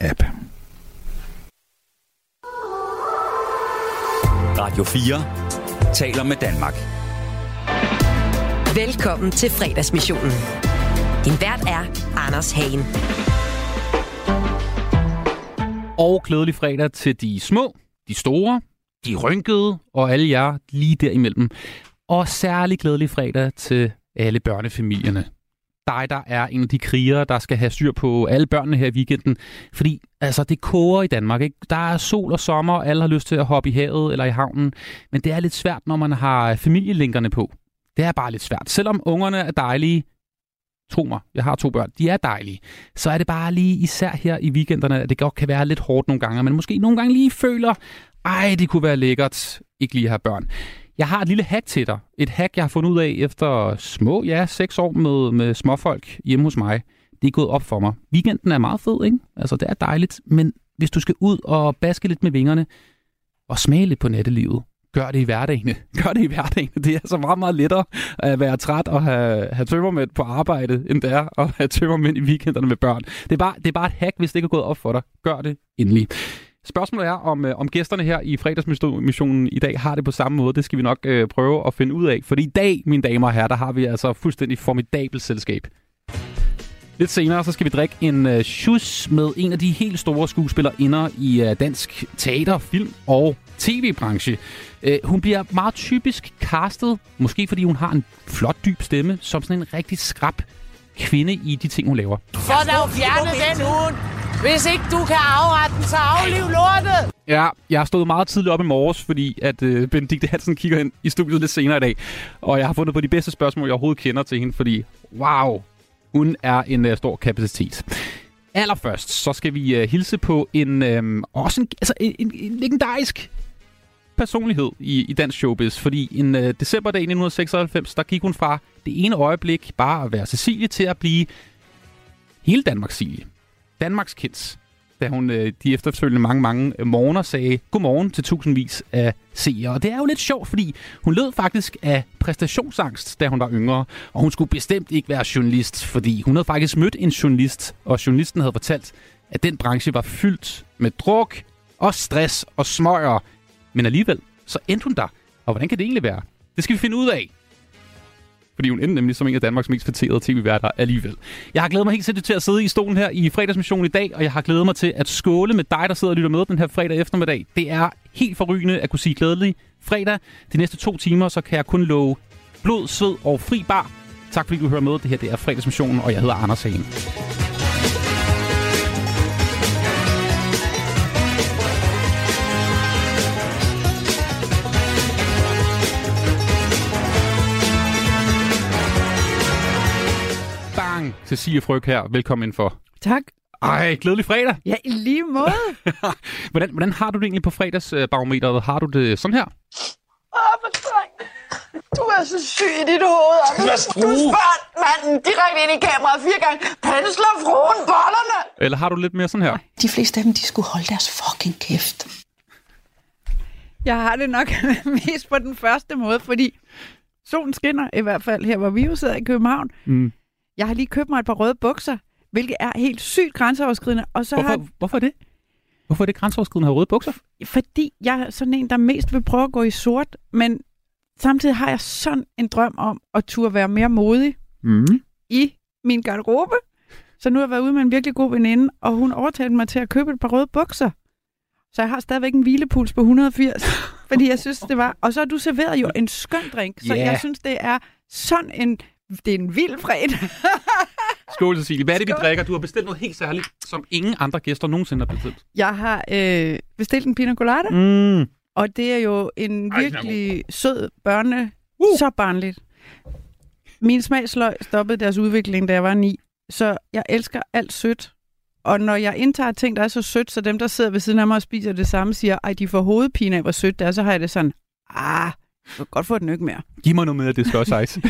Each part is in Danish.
app. Radio 4 taler med Danmark. Velkommen til fredagsmissionen. Din vært er Anders Hagen. Og glædelig fredag til de små, de store, de rynkede og alle jer lige derimellem. Og særlig glædelig fredag til alle børnefamilierne. Dig, der er en af de krigere, der skal have styr på alle børnene her i weekenden. Fordi altså, det koger i Danmark. Ikke? Der er sol og sommer, og alle har lyst til at hoppe i havet eller i havnen. Men det er lidt svært, når man har familielinkerne på. Det er bare lidt svært. Selvom ungerne er dejlige, tro mig, jeg har to børn, de er dejlige, så er det bare lige især her i weekenderne, at det godt kan være lidt hårdt nogle gange, men måske nogle gange lige føler, ej, det kunne være lækkert, ikke lige at have børn. Jeg har et lille hack til dig. Et hack, jeg har fundet ud af efter små, ja, seks år med, med småfolk hjemme hos mig. Det er gået op for mig. Weekenden er meget fed, ikke? Altså, det er dejligt. Men hvis du skal ud og baske lidt med vingerne og smage lidt på nattelivet, gør det i hverdagen. Gør det i hverdagen. Det er altså meget, meget lettere at være træt og have, have tømmermænd på arbejde, end det er at have tømmermænd i weekenderne med børn. Det er, bare, det er bare et hack, hvis det ikke er gået op for dig. Gør det endelig. Spørgsmålet er, om, øh, om gæsterne her i fredagsmissionen i dag har det på samme måde. Det skal vi nok øh, prøve at finde ud af. For i dag, mine damer og herrer, der har vi altså fuldstændig formidabelt selskab. Lidt senere så skal vi drikke en øh, shus med en af de helt store skuespillerinder i øh, dansk teater, film og tv-branche. Øh, hun bliver meget typisk castet, måske fordi hun har en flot, dyb stemme, som sådan en rigtig skrab kvinde i de ting, hun laver. For dog fjerne den hund! Hvis ikke du kan afrette den, så afliv lortet! Ja, jeg har stået meget tidligt op i morges, fordi at øh, Benedikte Hansen kigger ind i studiet lidt senere i dag. Og jeg har fundet på de bedste spørgsmål, jeg overhovedet kender til hende, fordi wow, hun er en øh, stor kapacitet. Allerførst, så skal vi øh, hilse på en, øh, også en, altså en, en, en legendarisk personlighed i, i dansk showbiz, fordi en øh, decemberdag 1996, der gik hun fra det ene øjeblik bare at være Cecilie til at blive hele Danmarks Cecilie. Danmarks kids, da hun øh, de efterfølgende mange, mange øh, morgener sagde godmorgen til tusindvis af seere. Og det er jo lidt sjovt, fordi hun lød faktisk af præstationsangst, da hun var yngre. Og hun skulle bestemt ikke være journalist, fordi hun havde faktisk mødt en journalist, og journalisten havde fortalt, at den branche var fyldt med druk og stress og smøger. Men alligevel, så endte hun der. Og hvordan kan det egentlig være? Det skal vi finde ud af fordi hun endte nemlig som en af Danmarks mest fætterede tv-værter alligevel. Jeg har glædet mig helt sindssygt til at sidde i stolen her i fredagsmissionen i dag, og jeg har glædet mig til at skåle med dig, der sidder og lytter med den her fredag eftermiddag. Det er helt forrygende at kunne sige glædelig fredag. De næste to timer, så kan jeg kun love blod, sved og fri bar. Tak fordi du hører med. Det her det er fredagsmissionen, og jeg hedder Anders Hagen. Bang! Cecilie Fryg her. Velkommen for. Tak. Ej, glædelig fredag. Ja, i lige måde. hvordan, hvordan har du det egentlig på fredagsbarometeret? Har du det sådan her? Åh, hvor dreng. Du er så syg i dit hoved, Anders. Du spørger manden direkte ind i kameraet fire gange. Pensler fruen bollerne. Eller har du lidt mere sådan her? De fleste af dem, de skulle holde deres fucking kæft. Jeg har det nok mest på den første måde, fordi solen skinner i hvert fald her, hvor vi jo sidder i København. Mm. Jeg har lige købt mig et par røde bukser, hvilket er helt sygt grænseoverskridende. Og så Hvorfor, har, hvorfor det? Hvorfor er det grænseoverskridende at have røde bukser? fordi jeg er sådan en, der mest vil prøve at gå i sort, men samtidig har jeg sådan en drøm om at turde være mere modig Mm. i min garderobe. Så nu har jeg været ude med en virkelig god veninde, og hun overtalte mig til at købe et par røde bukser. Så jeg har stadigvæk en hvilepuls på 180, fordi jeg synes, det var... Og så har du serveret jo en skøn drink, så Ja. jeg synes, det er sådan en... Det er en vild fredag. Skål, Cecilie. Hvad er det, vi Skål. drikker? Du har bestilt noget helt særligt, som ingen andre gæster nogensinde har bestilt. Jeg har øh, bestilt en pina colada, Mm. og det er jo en Ej, virkelig sød børne... Uh. Så barnligt. Min smagsløg stoppede deres udvikling, da jeg var ni. Så jeg elsker alt sødt. Og når jeg indtager ting, der er så sødt, så dem, der sidder ved siden af mig og spiser det samme, siger, ej, de får hovedpine af, hvor sødt det er, så har jeg det sådan, ah, du kan godt få den ikke mere. Giv mig noget med, at det skal også ice.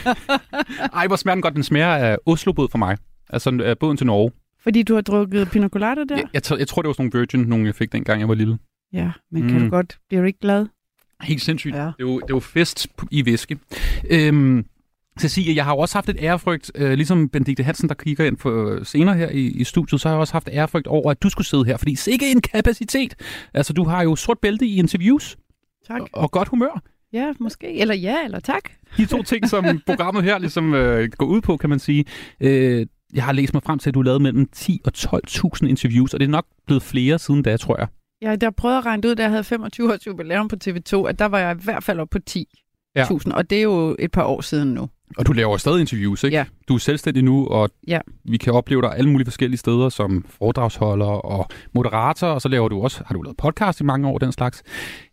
Ej, hvor smager den godt. Den smager af Oslo-båd for mig. Altså øh, båden til Norge. Fordi du har drukket pina colada der? Jeg, jeg, tror- jeg tror, det var sådan nogle Virgin, nogle jeg fik dengang, jeg var lille. Ja, men kan Mm. du godt, bliver du ikke glad? Helt sindssygt. Ja. Det, er jo, det er jo fest i væske. Øhm, Cecilie, jeg har jo også haft et ærefrygt, øh, ligesom Benedikte Hansen, der kigger ind på øh, senere her i, i studiet, så har jeg også haft ærefrygt over, at du skulle sidde her, fordi sikke en kapacitet. Altså, du har jo sort bælte i interviews Tak. og, og godt humør. Ja, måske. Eller ja, eller tak. De to ting, som programmet her ligesom øh, går ud på, kan man sige. Øh, jeg har læst mig frem til, at du har lavet mellem 10 og 12.000 interviews, og det er nok blevet flere siden da, tror jeg. Ja, der prøvede at regne ud, da jeg havde 25 års jubilæum på TV2, at der var jeg i hvert fald oppe på 10.000, Ja. ja. og det er jo et par år siden nu. Og du laver stadig interviews, ikke? Ja. Du er selvstændig nu, og Ja. vi kan opleve dig alle mulige forskellige steder, som foredragsholder og moderator, og så laver du også, har du lavet podcast i mange år, den slags.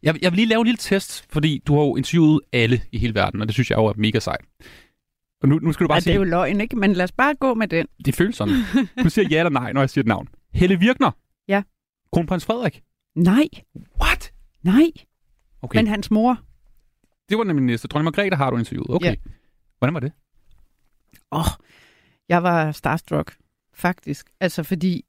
Jeg, jeg vil lige lave en lille test, fordi du har jo interviewet alle i hele verden, og det synes jeg jo er mega sejt. Og nu, nu skal du bare Ja, det er sige, jo løgn, ikke? Men lad os bare gå med den. det føles sådan. Du siger ja eller nej, når jeg siger et navn. Helle Virkner. Ja. Kronprins Frederik. Nej, What? nej. Okay, Men hans mor, det var nemlig næste. Dronning Margrethe har du interviewet. Okay. Ja. Hvordan var det? åh, oh, jeg var starstruck, faktisk. Altså, fordi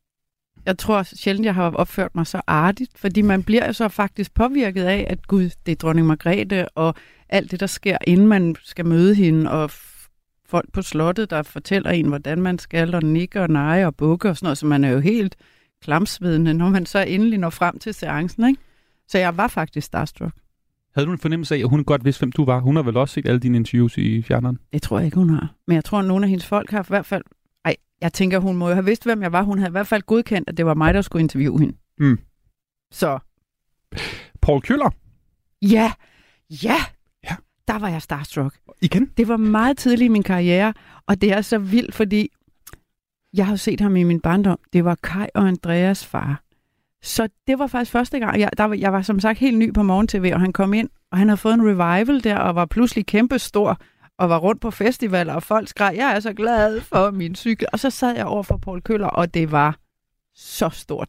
jeg tror sjældent, jeg har opført mig så artigt, fordi man bliver så faktisk påvirket af, at gud, det er dronning Margrethe, og alt det, der sker, inden man skal møde hende, og folk på slottet, der fortæller en, hvordan man skal, og nikker og neje og bukke og sådan noget, så man er jo helt klamsvedende, når man så endelig når frem til seancen, ikke? Så jeg var faktisk starstruck. Havde du en fornemmelse af, at hun godt vidste, hvem du var? Hun har vel også set alle dine interviews i fjerneren? Det tror jeg ikke, hun har. Men jeg tror, at nogle af hendes folk har i hvert fald... Ej, jeg tænker, hun må jo have vidst, hvem jeg var. Hun havde i hvert fald godkendt, at det var mig, der skulle interviewe hende. Mm. Så Paul Køller. ja, ja, Ja. der var jeg starstruck. Igen? Det var meget tidligt i min karriere, og det er så vildt, fordi jeg har set ham i min barndom. Det var Kai og Andreas far. Så det var faktisk første gang. Jeg, der var, jeg var som sagt helt ny på morgen-tv, og han kom ind, og han havde fået en revival der, og var pludselig kæmpe stor, og var rundt på festivaler, og folk skreg, jeg er så glad for min cykel. Og så sad jeg over for Paul Køller, og det var så stort.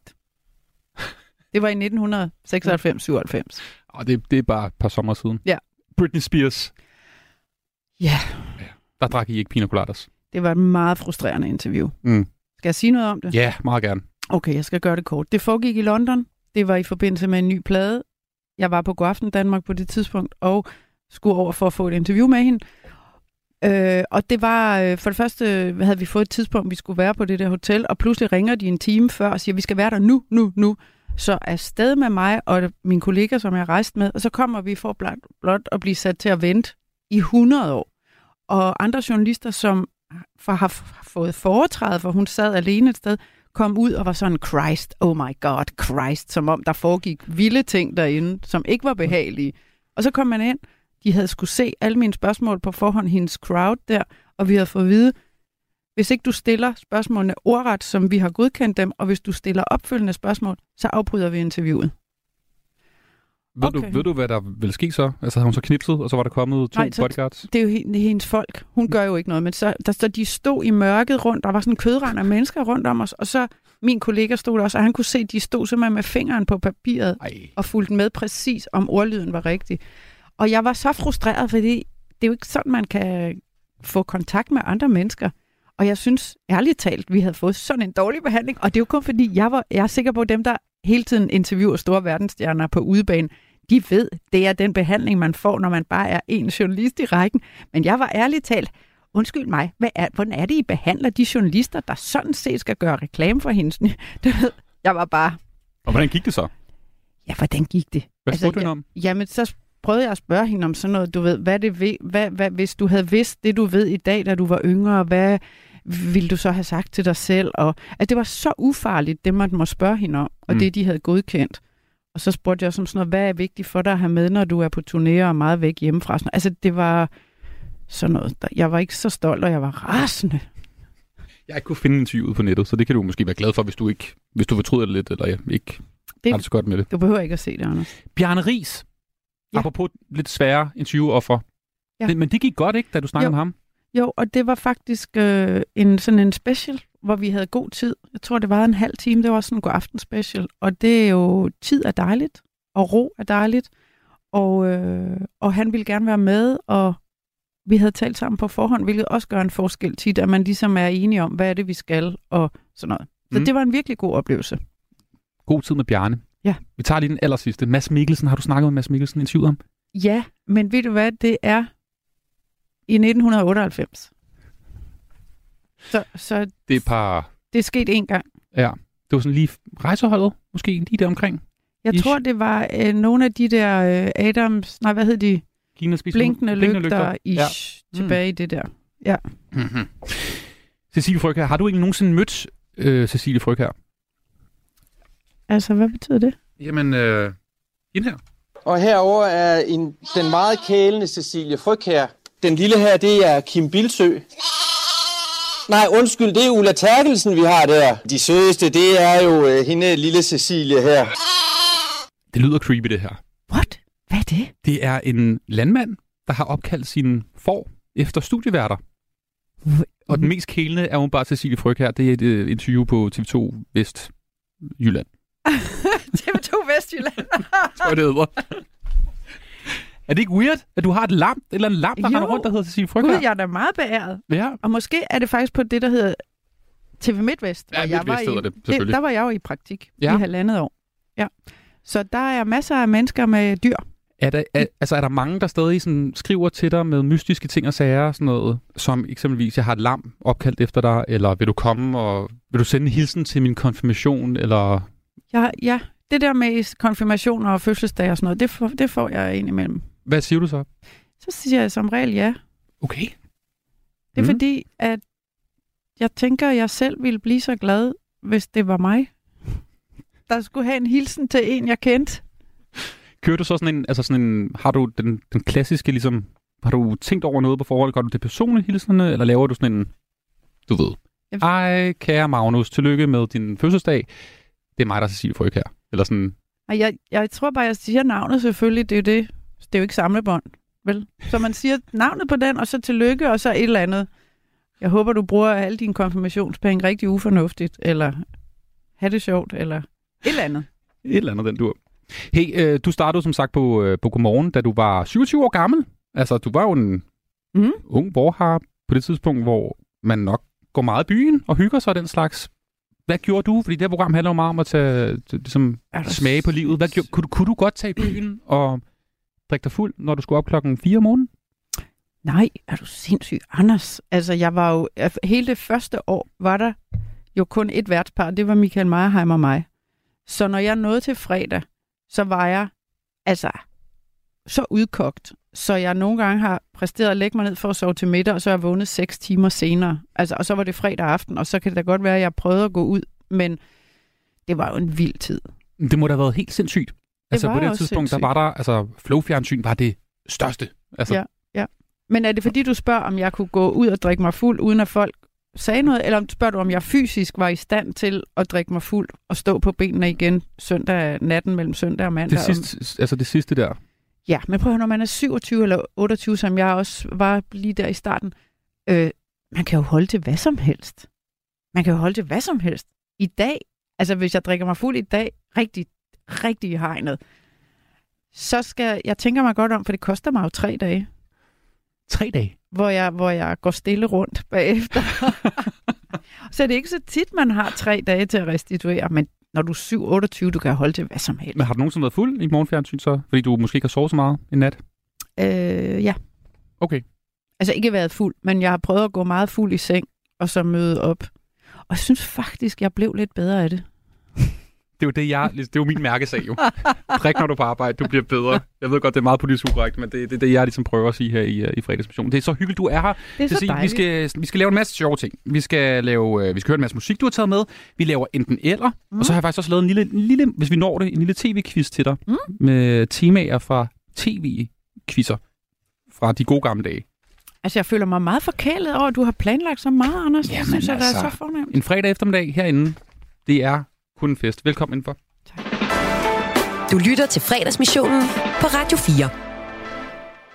Det var i 1996-97. Og det, det er bare et par sommer siden. Ja. Britney Spears. Ja, Der drak I ikke pina coladas. det var et meget frustrerende interview. Mm. Skal jeg sige noget om det? Ja, meget gerne. Okay, jeg skal gøre det kort. Det foregik i London. Det var i forbindelse med en ny plade. Jeg var på Godaften Danmark på det tidspunkt, og skulle over for at få et interview med hende. Øh, og det var, øh, for det første havde vi fået et tidspunkt, vi skulle være på det der hotel, og pludselig ringer de en time før og siger, vi skal være der nu, nu, nu. Så afsted med mig og min kollega, som jeg rejste med, og så kommer vi for blot, blot at blive sat til at vente i 100 år. Og andre journalister, som for, har fået foretrædet, for hun sad alene et sted, kom ud og var sådan, Christ, oh my god, Christ, som om der foregik vilde ting derinde, som ikke var behagelige. Og så kom man ind, de havde skulle se alle mine spørgsmål på forhånd, hendes crowd der, og vi havde fået at vide, hvis ikke du stiller spørgsmålene ordret, som vi har godkendt dem, og hvis du stiller opfølgende spørgsmål, så afbryder vi interviewet. Ved, du, Okay. ved du, hvad der vil ske så? Altså, havde hun så knipset, og så var der kommet to Nej, så- bodyguards? Det er jo hendes folk. Hun gør jo ikke noget, men så, der, så de stod i mørket rundt, der var sådan en kødrand af mennesker rundt om os, og så min kollega stod der også, og han kunne se, at de stod simpelthen med fingeren på papiret, Ej. og fulgte med præcis, om ordlyden var rigtig. Og jeg var så frustreret, fordi det er jo ikke sådan, man kan få kontakt med andre mennesker. Og jeg synes ærligt talt, vi havde fået sådan en dårlig behandling, og det er jo kun fordi, jeg, var, jeg er sikker på, at dem, der hele tiden interviewer store verdensstjerner på udebane, de ved, det er den behandling, man får, når man bare er en journalist i rækken. Men jeg var ærligt talt, undskyld mig, hvad er, hvordan er det, I behandler de journalister, der sådan set skal gøre reklame for hendes? Du ved, jeg var bare, Og hvordan gik det så? ja, hvordan gik det? Hvad Altså, spurgte du om? Jamen, så prøvede jeg at spørge hende om sådan noget, du ved, hvad det ved, hvad, hvad, hvis du havde vidst det, du ved i dag, da du var yngre, hvad ville du så have sagt til dig selv? Og, at det var så ufarligt, det man må spørge hende om, og mm. det, de havde godkendt. Og så spurgte jeg som sådan noget, hvad er vigtigt for dig at have med, når du er på turné og meget væk hjemmefra? Sådan. Altså, det var sådan noget. Jeg var ikke så stolt, og jeg var rasende. Jeg kunne finde interviewet på nettet, så det kan du måske være glad for, hvis du ikke hvis du fortryder det lidt, eller ikke Det- har det så godt med det. Du behøver ikke at se det, Anders. Bjarne Ries. Ja. Ja. Apropos lidt svære interviewoffer. Ja. Men, men det gik godt, ikke, da du snakkede Jo. med ham? Jo, og det var faktisk øh, en sådan en special, hvor vi havde god tid. Jeg tror, det var en halv time. Det var sådan en god aften special. Og det er jo, tid er dejligt, og ro er dejligt. Og, øh, og han ville gerne være med, og vi havde talt sammen på forhånd, hvilket også gør en forskel tit, at man ligesom er enige om, hvad er det, vi skal, og sådan noget. Så Mm. det var en virkelig god oplevelse. God tid med Bjarne. Ja. Vi tager lige den aller sidste. Mads Mikkelsen, har du snakket med Mads Mikkelsen interviewet om? Ja, men ved du hvad, det er i 1998. Så, så Det er par... det er sket en gang. Ja, det var sådan lige rejseholdet, måske lige der omkring. Jeg Ish. tror, det var øh, nogle af de der øh, Adams, nej, hvad hed de? Blinkende, blinkende lygter, ish, Ja. ja. tilbage i det der. Mm-hmm. Cecilie Frøkær, har du ikke nogensinde mødt øh, Cecilie Frøkær? Altså, hvad betyder det? Jamen, øh, hende her. Og herover er en, den meget kælende Cecilie Frøkær. Den lille her, det er Kim Bilsø. Nej, undskyld, det er Ulla Terkelsen, vi har der. De sødeste, det er jo øh, hende lille Cecilie her. Det lyder creepy, det her. What? Hvad er det? Det er en landmand, der har opkaldt sin får efter studieværter. Og den mest kælende er hun bare Cecilie Frøkær. Det er et øh, interview på TV2 Vest Jylland. TV2 Vestjylland. tror jeg, det hedder. Er det ikke weird, at du har et lam, eller en lam, der Jo. render rundt, der hedder Cecilie Frøkær? Gud, jeg er da meget beæret. Ja, Og måske er det faktisk på det, der hedder TV MidtVest. Ja, hvor jeg MidtVest var i, det, selvfølgelig. Der var jeg jo i praktik Ja. ja. i halvandet år. Ja. Så der er masser af mennesker med dyr. Er der, er, altså, er der mange, der stadig sådan, skriver til dig med mystiske ting og sager, sådan noget, som eksempelvis, jeg har et lam opkaldt efter dig, eller vil du komme og vil du sende en hilsen til min konfirmation, eller Jeg, ja, det der med konfirmationer og fødselsdage og sådan noget, det får, det får jeg indimellem. Hvad siger du så? Så siger jeg som regel ja. Okay. Det er Mm. fordi, at jeg tænker, at jeg selv ville blive så glad, hvis det var mig, der skulle have en hilsen til en, jeg kendte. Kører du så sådan en, altså sådan en, har du den, den klassiske, ligesom, har du tænkt over noget på forhold? Går du til personlige hilserne, eller laver du sådan en, du ved, Jeg- ej, kære Magnus, tillykke med din fødselsdag. Det er mig, der er Cecilie Frøk her. Eller sådan, jeg, jeg tror bare, jeg siger navnet selvfølgelig, det er jo det. Det er jo ikke samlebånd, vel? Så man siger navnet på den, og så tillykke, og så et eller andet. Jeg håber, du bruger alle dine konfirmationspenge rigtig ufornuftigt, eller have det sjovt, eller et eller andet. et eller andet den dur. Hey, øh, du startede som sagt på, øh, på Godmorgen, da du var 27 år gammel. Altså, du var jo en Mhm. ung borhar på det tidspunkt, hvor man nok går meget i byen og hygger sig den slags. Hvad gjorde du? Fordi det her program handler jo meget om at tage, ligesom, smage på livet. Hvad gjorde, kunne, du, kunne du godt tage i byen og drikke dig fuld, når du skulle op klokken 4 om morgenen? Nej, er du sindssyg, Anders? Altså, jeg var jo... Hele det første år var der jo kun et værtspar. Det var Michael Meyerheim og mig. Så når jeg nåede til fredag, så var jeg altså så udkogt, så jeg nogle gange har præsteret at lægge mig ned for at sove til middag, og så er jeg vågnet seks timer senere. Altså, og så var det fredag aften, og så kan det da godt være, at jeg prøvede at gå ud, men det var jo en vild tid. Det må da have været helt sindssygt. Altså, på det tidspunkt, der sindssygt. var der, altså, Flow-fjernsyn var det største. Altså, Ja. Men er det fordi, du spørger, om jeg kunne gå ud og drikke mig fuld, uden at folk sagde noget? Eller spørger du, om jeg fysisk var i stand til at drikke mig fuld og stå på benene igen søndag natten mellem søndag og mandag? det, sidste, altså det sidste der. Ja, men prøv at høre, når man er 27 eller 28, som jeg også var lige der i starten, øh, man kan jo holde til hvad som helst. Man kan jo holde til hvad som helst. I dag, altså hvis jeg drikker mig fuld i dag, rigtig, rigtig i hegnet, så skal jeg tænker mig godt om, for det koster mig jo tre dage Tre dage. hvor jeg, hvor jeg går stille rundt bagefter. så det er ikke så tit, man har tre dage til at restituere, men når du er 7-28, du kan holde til hvad som helst. Men har du nogensinde været fuld i morgenfjernsyn så? Fordi du måske ikke har sovet så meget i nat? Øh, ja, Okay. altså ikke været fuld, men jeg har prøvet at gå meget fuld i seng, og så møde op. Og jeg synes faktisk, jeg blev lidt bedre af det. Det er jo det, jeg, det er jo min mærkesag jo. Drik, når du er på arbejde, du bliver bedre. Jeg ved godt, det er meget politisk ukorrekt, men det, det er det, jeg ligesom prøver at sige her i, øh, i fredagsmissionen. Det er så hyggeligt, du er her. Det er så Cecilie, vi, skal, vi skal lave en masse sjove ting. Vi skal, lave, øh, vi skal høre en masse musik, du har taget med. Vi laver enten eller. Mm. Og så har jeg faktisk også lavet en lille, en lille, hvis vi når det, en lille tv-quiz til dig. Mm. Med temaer fra tv-quizzer fra de gode gamle dage. Altså, jeg føler mig meget forkælet over, at du har planlagt så meget, Anders. Jamen, det synes jeg, altså... altså, er så fornemt. En fredag eftermiddag herinde. Det er kun en fest. Velkommen indenfor. Du lytter til fredagsmissionen på Radio 4.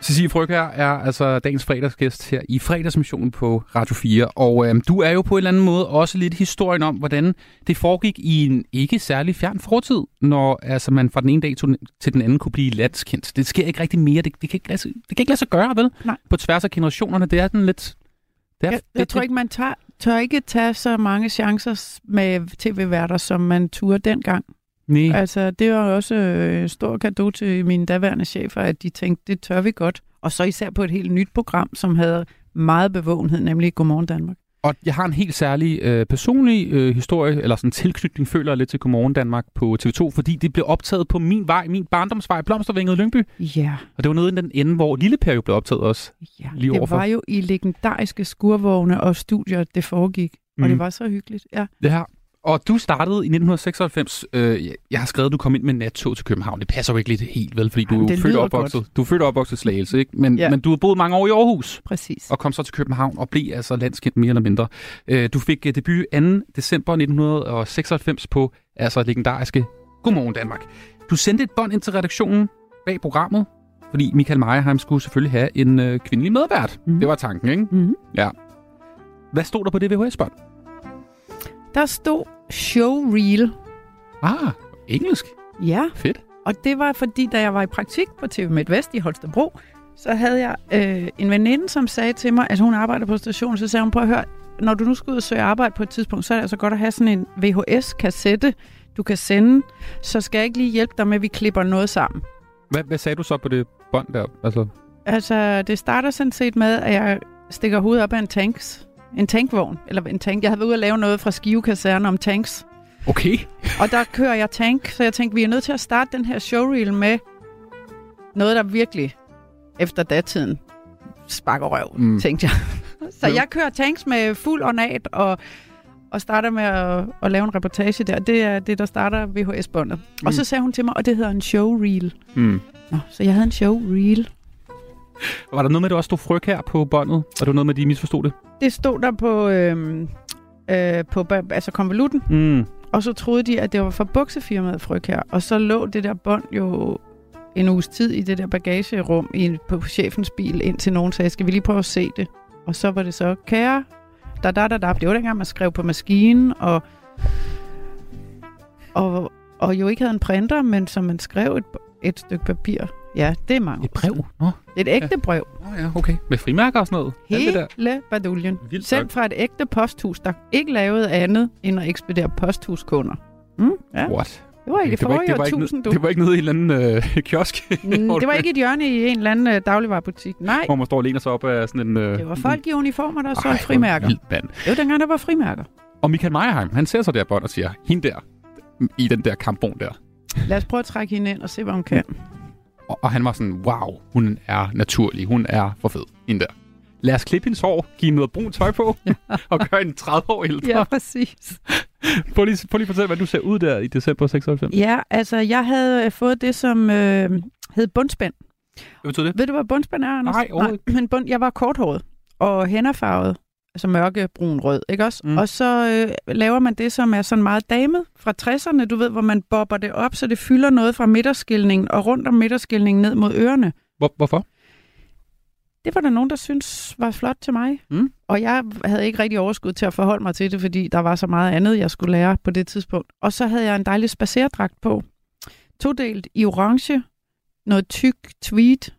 Cecilie Fryg her er altså dagens fredagsgæst her i fredagsmissionen på Radio 4. Og øhm, du er jo på en eller anden måde også lidt historien om, hvordan det foregik i en ikke særlig fjern fortid, når altså, man fra den ene dag til den anden kunne blive landskendt. Det sker ikke rigtig mere. Det, det, kan, ikke lade, sig- det kan ikke lade sig gøre, vel? Nej. På tværs af generationerne. Det er den lidt... Det er, Jeg, jeg det, tror ikke, man tager, tør ikke tage så mange chancer med tv-værter, som man turde dengang. Nej. Altså, det var også øh, en stor gave til mine daværende chefer, at de tænkte, det tør vi godt. Og så især på et helt nyt program, som havde meget bevågenhed, nemlig Godmorgen Danmark. Og jeg har en helt særlig øh, personlig øh, historie, eller sådan en tilknytning, føler jeg lidt til Godmorgen Danmark på TV2, fordi det blev optaget på min vej, min barndomsvej, Blomstervænget Lyngby. Ja, Og det var noget i den ende, hvor Lille Per jo blev optaget også. ja. Lige det overfor. var jo i legendariske skurvogne og studier, det foregik. Mm. Og Mm. det var så hyggeligt, ja. Det her. Og du startede i 1996. Øh, jeg- har skrevet, at du kom ind med nattog til København. Det passer jo ikke lidt helt, vel? Fordi du Jamen, er det født og opvokset. Du er født og opvokset Slagelse, ikke? Men, Ja. men du har boet mange år i Aarhus. Præcis. og kom så til København og blev altså landskendt mere eller mindre. Øh, Du fik øh, debut 2. december 1996 på altså legendariske Godmorgen Danmark. Du sendte et bånd ind til redaktionen bag programmet, fordi Michael Meyerheim skulle selvfølgelig have en øh, kvindelig medvært. Mm. Det var tanken, ikke? Mm-hmm. Ja. Hvad stod der på det VHS-bånd? Der stod showreel. Ah, engelsk. Ja, Fedt. og det var fordi, da jeg var i praktik på TV MidtVest i Holstebro, så havde jeg øh, en veninde, som sagde til mig, at hun arbejder på stationen, så sagde hun, prøv at høre, når du nu skal ud og søge arbejde på et tidspunkt, så er det altså godt at have sådan en VHS-kassette, du kan sende, så skal jeg ikke lige hjælpe dig med, at vi klipper noget sammen. Hvad, hvad sagde du så på det bånd der? Altså, Altså, det starter sådan set med, at jeg stikker hovedet op af en tanks. En tankvogn, eller en tank. Jeg havde været ude og lave noget fra Skive om tanks. okay. Og der kører jeg tank, så jeg tænkte, vi er nødt til at starte den her showreel med noget, der virkelig efter datiden sparker røv, Mm. tænkte jeg. Så jeg kører tanks med fuld ornat og, og starter med at, at lave en reportage der. Det er det, der starter VHS-båndet. Mm. Og så sagde hun til mig, og det hedder en showreel. Mm. Nå, så jeg havde en showreel. Var der noget med, at der også stod fryg her på båndet? Var det noget med, at de misforstod det? Det stod der på, øhm, øh, på altså konvolutten, Mm. og så troede de, at det var fra buksefirmaet Fryg her. Og så lå det der bånd jo en uges tid i det der bagagerum i, på chefens bil, indtil nogen sagde, skal vi lige prøve at se det? Og så var det så, kære, da da da da. Det var dengang, man skrev på maskinen, og, og, og jo ikke havde en printer, men som man skrev et, et stykke papir. Ja, det er mange. Et brev? Nå, Et ægte brev. oh, ja, okay. Med frimærker og sådan noget? Alt det der? Hele baduljen. Vildt Sendt nok. fra et ægte posthus, der ikke lavede andet end at ekspedere posthuskunder. Mm, ja. What? Det var ikke det, var ikke, det, var ikke, tusind, du. det var ikke noget i en eller anden øh, kiosk, Mm, det var ikke et hjørne i en eller anden øh, dagligvarerbutik. Nej, hvor man står og læner sig op af sådan en... Øh, det var folk i uniformer, der hvor frimærker. vildt, mand. Det var dengang, der var frimærker. Og Michael Meyerheim, han ser så der bånd og siger, hende der, i den der kampvogn der. Lad os prøve at trække hende ind og se, hvad hun kan. Og, og han var sådan, wow, hun er naturlig, hun er for fed, hende der. Lad os klippe hendes hår, give hende noget brunt tøj på, og gøre hende 30 år ældre. Ja, præcis. Prøv lige, prøv lige at fortælle, hvad du ser ud der i december 96. Ja, altså, jeg havde øh, fået det, som øh, hed bundspænd. Hvad betyder det? Ved du, hvad bundspænd er, Anders? Nej, overhovedet men bund, jeg var korthåret og hænderfarvet, altså mørkebrun rød, ikke også? Mm. Og så øh, laver man det, som er sådan meget damet fra 60'erne, du ved, hvor man bobber det op, så det fylder noget fra midterskilningen og rundt om midterskilningen ned mod ørerne. Hvor, hvorfor? Det var der nogen, der synes var flot til mig. Mm. Og jeg havde ikke rigtig overskud til at forholde mig til det, fordi der var så meget andet, jeg skulle lære på det tidspunkt. Og så havde jeg en dejlig spacerdragt på. Todelt i orange. Noget tyk tweed.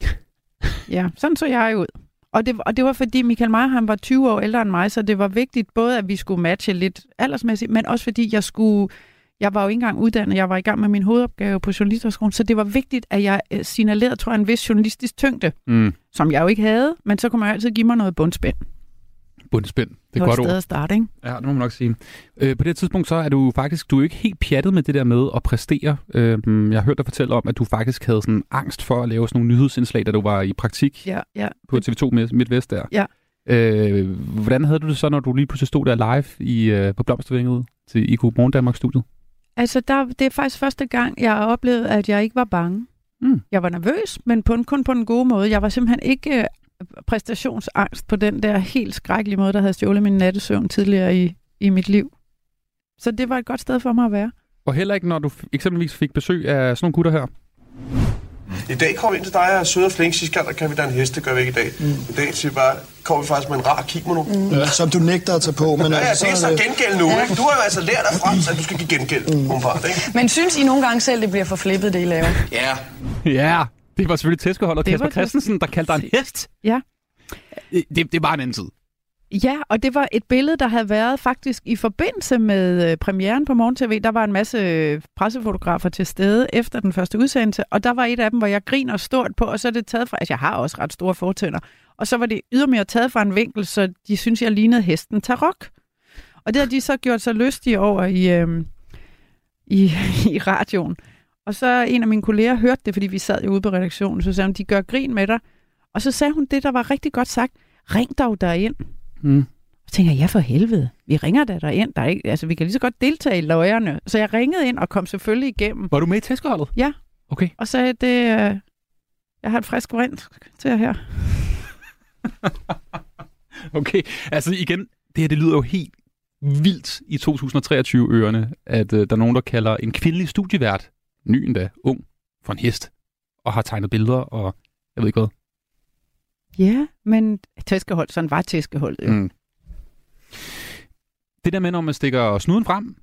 ja, sådan så jeg ud. Og det, og det var fordi Michael Meyerheim var 20 år ældre end mig, så det var vigtigt både, at vi skulle matche lidt aldersmæssigt, men også fordi jeg skulle... Jeg var jo ikke engang uddannet, jeg var i gang med min hovedopgave på journalisterskolen, så det var vigtigt, at jeg øh, signalerede, tror jeg, en vis journalistisk tyngde Mm. som jeg jo ikke havde, men så kunne man jo altid give mig noget bundspænd. Bundspænd. Det er godt sted ord. at starte, ikke? Ja, det må man nok sige. Øh, på det tidspunkt så er du faktisk, du er ikke helt pjattet med det der med at præstere. Øh, jeg har hørt dig fortælle om, at du faktisk havde sådan angst for at lave sådan nogle nyhedsindslag, da du var i praktik Ja, ja. på TV2 Midt- MidtVest der. Ja. Øh, hvordan havde du det så, når du lige pludselig stod der live i, øh, på Blomstervinget til i Morgen Danmark studiet? Altså, der, det er faktisk første gang, jeg har oplevet, at jeg ikke var bange. Mm. Jeg var nervøs, men på en, kun på den gode måde. Jeg var simpelthen ikke øh, præstationsangst på den der helt skrækkelige måde, der havde stjålet min nattesøvn tidligere i, i mit liv. Så det var et godt sted for mig at være. Og heller ikke, når du eksempelvis fik besøg af sådan nogle gutter her. I dag kommer vi ind til dig og er søde og flink. Sidste gang, der kan vi da en hest, det gør vi ikke i dag. Mm. I dag siger vi bare, kommer vi faktisk med en rar kimono. Mm. Ja, som du nægter at tage på. Men Ja, ja, altså, det er så gengæld nu, ikke? Du har jo altså lært af Frans, at du skal give gengæld, mm. umiddelbart, ikke? Men synes I nogle gange selv, det bliver for flippet, det I laver? Ja. Ja, det var selvfølgelig tæskeholdet Det Kasper Christensen, der kaldte dig en hest. Ja. Det, det, var en anden tid. Ja, og det var et billede, der havde været faktisk i forbindelse med øh, premieren på Morgen TV. Der var en masse øh, pressefotografer til stede efter den første udsendelse, og der var et af dem, hvor jeg griner stort på, og så er det taget fra, altså jeg har også ret store fortænder, og så var det ydermere taget fra en vinkel, så de synes, jeg lignede hesten Tarok. Og det har de så gjort sig lystige over i, øh, i, i radioen. Og så en af mine kolleger hørte det, fordi vi sad jo ude på redaktionen, så sagde hun, de gør grin med dig. Og så sagde hun det, der var rigtig godt sagt. Ring dog derind. Mm. Så tænker jeg, ja for helvede, vi ringer da derind. Der er ikke, altså, vi kan lige så godt deltage i løjerne. Så jeg ringede ind og kom selvfølgelig igennem. Var du med i tæskeholdet? Ja. Okay. Og sagde, det, øh, jeg har et frisk rent til jer her. Okay, altså igen, det her det lyder jo helt vildt i 2023-ørerne, at øh, der er nogen, der kalder en kvindelig studievært, ny endda, ung, for en hest, og har tegnet billeder, og jeg ved ikke hvad. Ja, men tæskehold, sådan var tæskeholdet jo. Mm. Det der med, når man stikker snuden frem,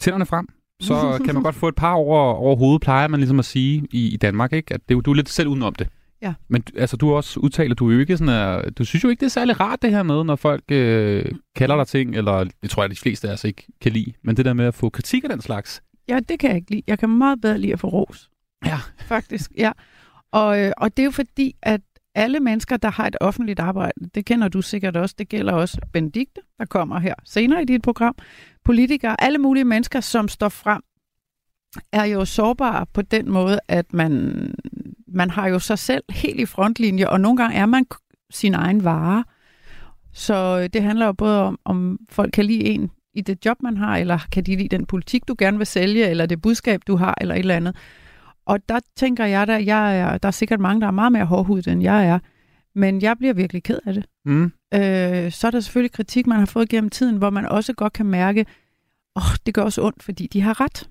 tænderne frem, så kan man godt få et par over, over hovedet, plejer man ligesom at sige i, i Danmark, ikke? At det, er du er lidt selv udenom det. Ja. Men altså, du også udtalt, at du er jo ikke sådan, at, du synes jo ikke, det er særlig rart det her med, når folk øh, kalder dig ting, eller det tror jeg, de fleste af os ikke kan lide, men det der med at få kritik af den slags. Ja, det kan jeg ikke lide. Jeg kan meget bedre lide at få ros. Ja. Faktisk, ja. Og, øh, og det er jo fordi, at alle mennesker, der har et offentligt arbejde, det kender du sikkert også, det gælder også Benedikte, der kommer her senere i dit program, politikere, alle mulige mennesker, som står frem, er jo sårbare på den måde, at man, man har jo sig selv helt i frontlinje, og nogle gange er man sin egen vare. Så øh, det handler jo både om, om folk kan lide en i det job, man har, eller kan de lide den politik, du gerne vil sælge, eller det budskab, du har, eller et eller andet. Og der tænker jeg, der, jeg er, der er sikkert mange, der er meget mere hårdhudet, end jeg er. Men jeg bliver virkelig ked af det. Mm. Øh, så er der selvfølgelig kritik, man har fået gennem tiden, hvor man også godt kan mærke, åh, oh, det gør også ondt, fordi de har ret.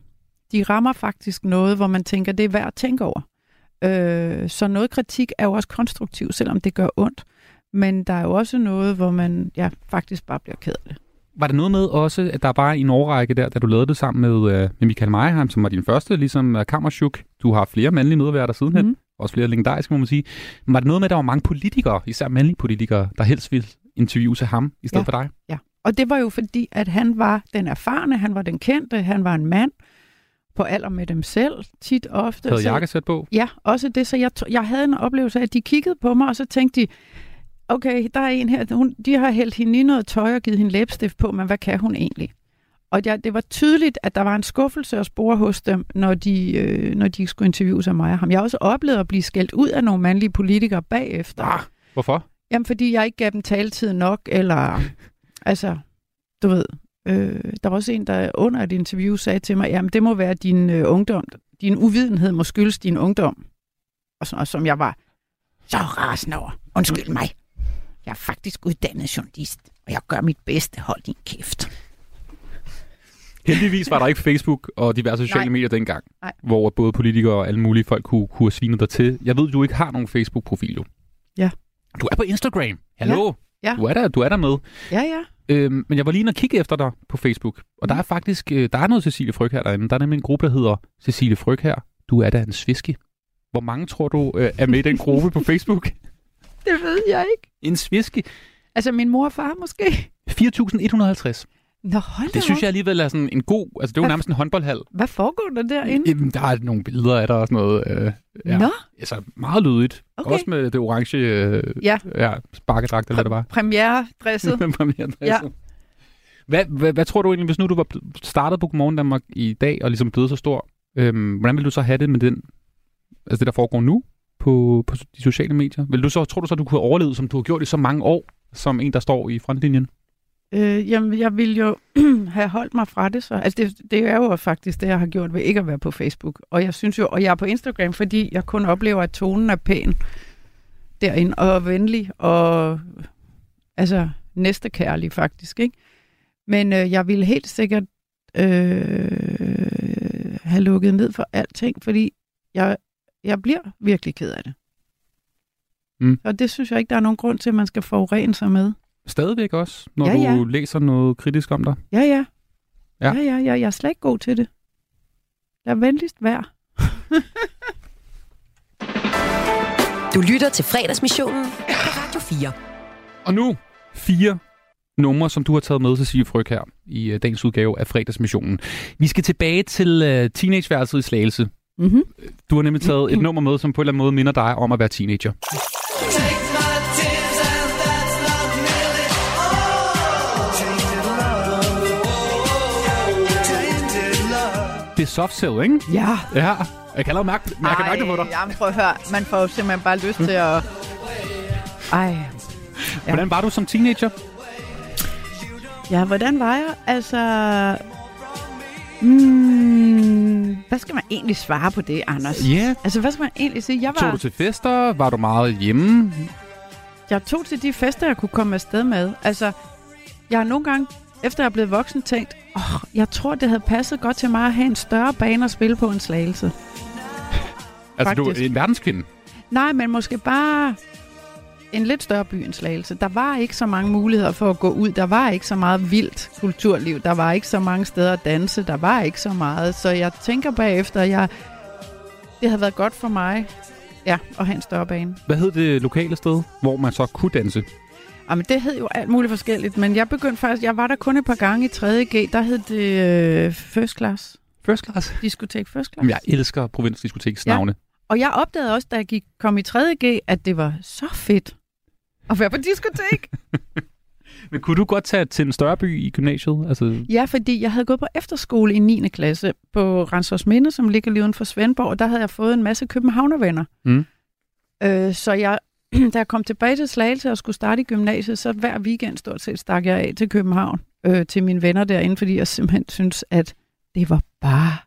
De rammer faktisk noget, hvor man tænker, det er værd at tænke over. Øh, så noget kritik er jo også konstruktiv, selvom det gør ondt. Men der er jo også noget, hvor man ja, faktisk bare bliver ked af det. Var det noget med også, at der bare i en årrække der, da du lavede det sammen med, øh, med Michael Meyerheim, som var din første, ligesom uh, Kammerchuk. Du har flere mandlige medværter sidenhen. Mhm. Også flere legendariske, må man sige. Men var det noget med, at der var mange politikere, især mandlige politikere, der helst ville interviewe ham, i stedet Ja. for dig? Ja, og det var jo fordi, at han var den erfarne, han var den kendte, han var en mand på alder med dem selv, tit ofte. Havde jakkesæt på? Ja, også det. Så jeg, jeg havde en oplevelse af, at de kiggede på mig, og så tænkte de, okay, der er en her, hun, de har hældt hende i noget tøj og givet hende læbestift på, men hvad kan hun egentlig? Og ja, det var tydeligt, at der var en skuffelse at spore hos dem, når de, øh, når de skulle interviewe sig mig og ham. Jeg har også oplevet at blive skældt ud af nogle mandlige politikere bagefter. Ah, hvorfor? Jamen, fordi jeg ikke gav dem taletid nok, eller altså, du ved, øh, der var også en, der under et interview sagde til mig, jamen, det må være din øh, ungdom. Din uvidenhed må skyldes din ungdom. Og, så, og som jeg var så rasende over. Undskyld mig. Jeg er faktisk uddannet journalist, og jeg gør mit bedste. Hold din kæft. Heldigvis var der ikke Facebook og diverse sociale Nej. medier dengang, Nej. hvor både politikere og alle mulige folk kunne, kunne have svinet dig til. Jeg ved, du ikke har nogen Facebook-profil, jo. Ja. Du er på Instagram. Hallo? Ja. Du, er der, du er der med. Ja, ja. Øhm, men jeg var lige inde og kigge efter dig på Facebook, og der er faktisk øh, der er noget Cecilie Fryg her derinde. Der er nemlig en gruppe, der hedder Cecilie Fryg her. Du er da en sviske. Hvor mange tror du øh, er med i den gruppe på Facebook? Det ved jeg ikke. En sviske? Altså, min mor og far måske. 4.150. Nå, hold da Det synes jeg alligevel er sådan en god... Altså, det er jo nærmest en håndboldhal. Hvad foregår der derinde? Jamen, der er nogle billeder af dig og sådan noget. Øh, ja. Nå, Altså, meget lydigt. Okay. Også med det orange øh, Ja. ja, sparkedragt, eller hvad det var. premiere-dresset. ja. Hvad, hvad, hvad tror du egentlig, hvis nu du var bl- startet på Godmorgen Danmark i dag, og ligesom blevet så stor, øhm, hvordan vil du så have det med den, altså det, der foregår nu på, på de sociale medier? Vil du så, tror du så, du kunne have overlevet, som du har gjort i så mange år, som en, der står i frontlinjen? Øh, jamen, jeg ville jo have holdt mig fra det så. Altså, det, det er jo faktisk det, jeg har gjort ved ikke at være på Facebook. Og jeg synes jo, og jeg er på Instagram, fordi jeg kun oplever, at tonen er pæn derinde, og venlig, og altså næstekærlig faktisk, ikke? Men øh, jeg ville helt sikkert øh, have lukket ned for alting, fordi jeg, jeg bliver virkelig ked af det. Mm. Og det synes jeg ikke, der er nogen grund til, at man skal forurene sig med. Stadigvæk også, når Ja, ja. du læser noget kritisk om dig? Ja, ja. Ja. Ja, ja, ja. Jeg er slet ikke god til det. Lad venligst være. Du lytter til fredagsmissionen på Radio 4. Og nu fire numre, som du har taget med, Cecilie Fryg, her i øh, dagens udgave af fredagsmissionen. Vi skal tilbage til øh, teenageværelset i Slagelse. Mm-hmm. Du har nemlig taget et nummer med, som på en eller anden måde minder dig om at være teenager. Det er soft cell, ikke? Ja. Ja. Jeg kan allerede mærke, jeg kan mærke det på dig. Jamen, prøv at høre. Man får jo simpelthen bare lyst til at... Ej. Hvordan var du som teenager? Ja, hvordan var jeg? Altså... Mm, hvad skal man egentlig svare på det, Anders? Ja. Altså, hvad skal man egentlig sige? Jeg Tog var, du til fester? Var du meget hjemme? jeg tog til de fester, jeg kunne komme afsted med. Altså, jeg har nogle gange, efter jeg er blevet voksen, tænkt, åh, jeg tror, det havde passet godt til mig at have en større bane at spille på en slagelse. Altså, du er en verdenskvinde. Nej, men måske bare en lidt større by end Slagelse. Der var ikke så mange muligheder for at gå ud. Der var ikke så meget vildt kulturliv. Der var ikke så mange steder at danse. Der var ikke så meget. Så jeg tænker bagefter, jeg, det havde været godt for mig ja, at have en større bane. Hvad hed det lokale sted, hvor man så kunne danse? Jamen, det hed jo alt muligt forskelligt, men jeg begyndte faktisk, jeg var der kun et par gange i 3.G, der hed det øh, First Class. First class. Diskotek First Class. Jamen, jeg elsker provinsdiskoteks Ja. Og jeg opdagede også, da jeg gik, kom i 3.G, at det var så fedt at være på diskotek. Men kunne du godt tage til en større by i gymnasiet? Altså, Ja, fordi jeg havde gået på efterskole i 9. klasse på Rensors Minde, som ligger lige uden for Svendborg, og der havde jeg fået en masse københavnervenner. Mm. Øh, så jeg, da jeg kom tilbage til Slagelse og skulle starte i gymnasiet, så hver weekend stort set stak jeg af til København øh, til mine venner derinde, fordi jeg simpelthen synes, at det var bare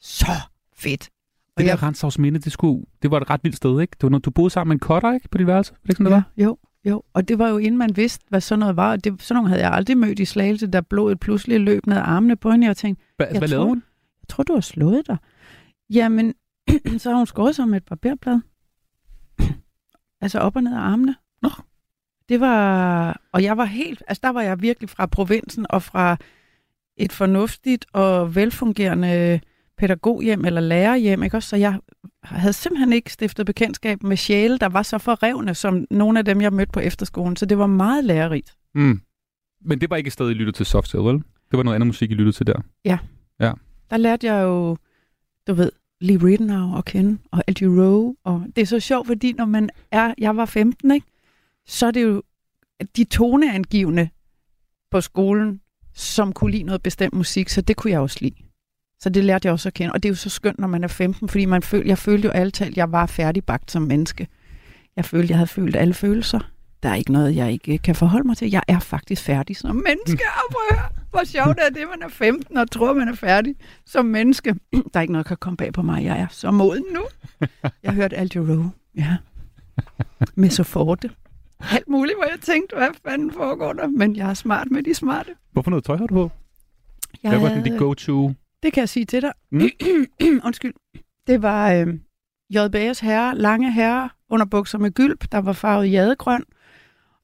så fedt. det jeg- der Renshavs Minde, det, skulle, det var et ret vildt sted, ikke? Det var noget, du boede sammen med en cutter, ikke? På dit værelse? Var det ikke sådan, det var? Ja, jo, jo. Og det var jo inden man vidste, hvad sådan noget var. Og det, sådan nogle havde jeg aldrig mødt i Slagelse, der blodet pludselig løb ned armene på hende. Jeg tænkte, Hva, Jeg hvad tror- lavede hun? jeg tror, du har slået dig. Jamen, så har hun skåret sig med et barberblad. altså op og ned af armene. Nå. Det var, og jeg var helt, altså der var jeg virkelig fra provinsen og fra et fornuftigt og velfungerende pædagoghjem eller lærerhjem, ikke også? Så jeg havde simpelthen ikke stiftet bekendtskab med sjæle, der var så forrevne som nogle af dem, jeg mødte på efterskolen. Så det var meget lærerigt. Mm. Men det var ikke et sted, I lyttede til soft vel? Det var noget andet musik, I lyttede til der. der lærte jeg jo, du ved, Lee Ritenour at kende, og Al Rowe, og det er så sjovt, fordi når man er, jeg var 15, ikke? så er det jo de toneangivende på skolen, som kunne lide noget bestemt musik, så det kunne jeg også lide. Så det lærte jeg også at kende, og det er jo så skønt, når man er 15, fordi man føl, jeg følte jo alt talt, jeg var færdigbagt som menneske. Jeg følte, jeg havde følt alle følelser. Der er ikke noget, jeg ikke kan forholde mig til. Jeg er faktisk færdig som menneske. Og prøv at høre, hvor sjovt er det, man er 15 og tror, man er færdig som menneske. Der er ikke noget, der kan komme bag på mig. Jeg er så moden nu. Jeg hørte Al Rowe. Ja. Med så forte. Alt muligt, hvor jeg tænkte, hvad fanden foregår der? Men jeg er smart med de smarte. Hvorfor noget tøj har du på? Jeg Hvad var den, dit go-to? Det kan jeg sige til dig. Mm. Undskyld. Det var øh, JBS herre, lange herre under bukser med gylp, der var farvet jadegrøn.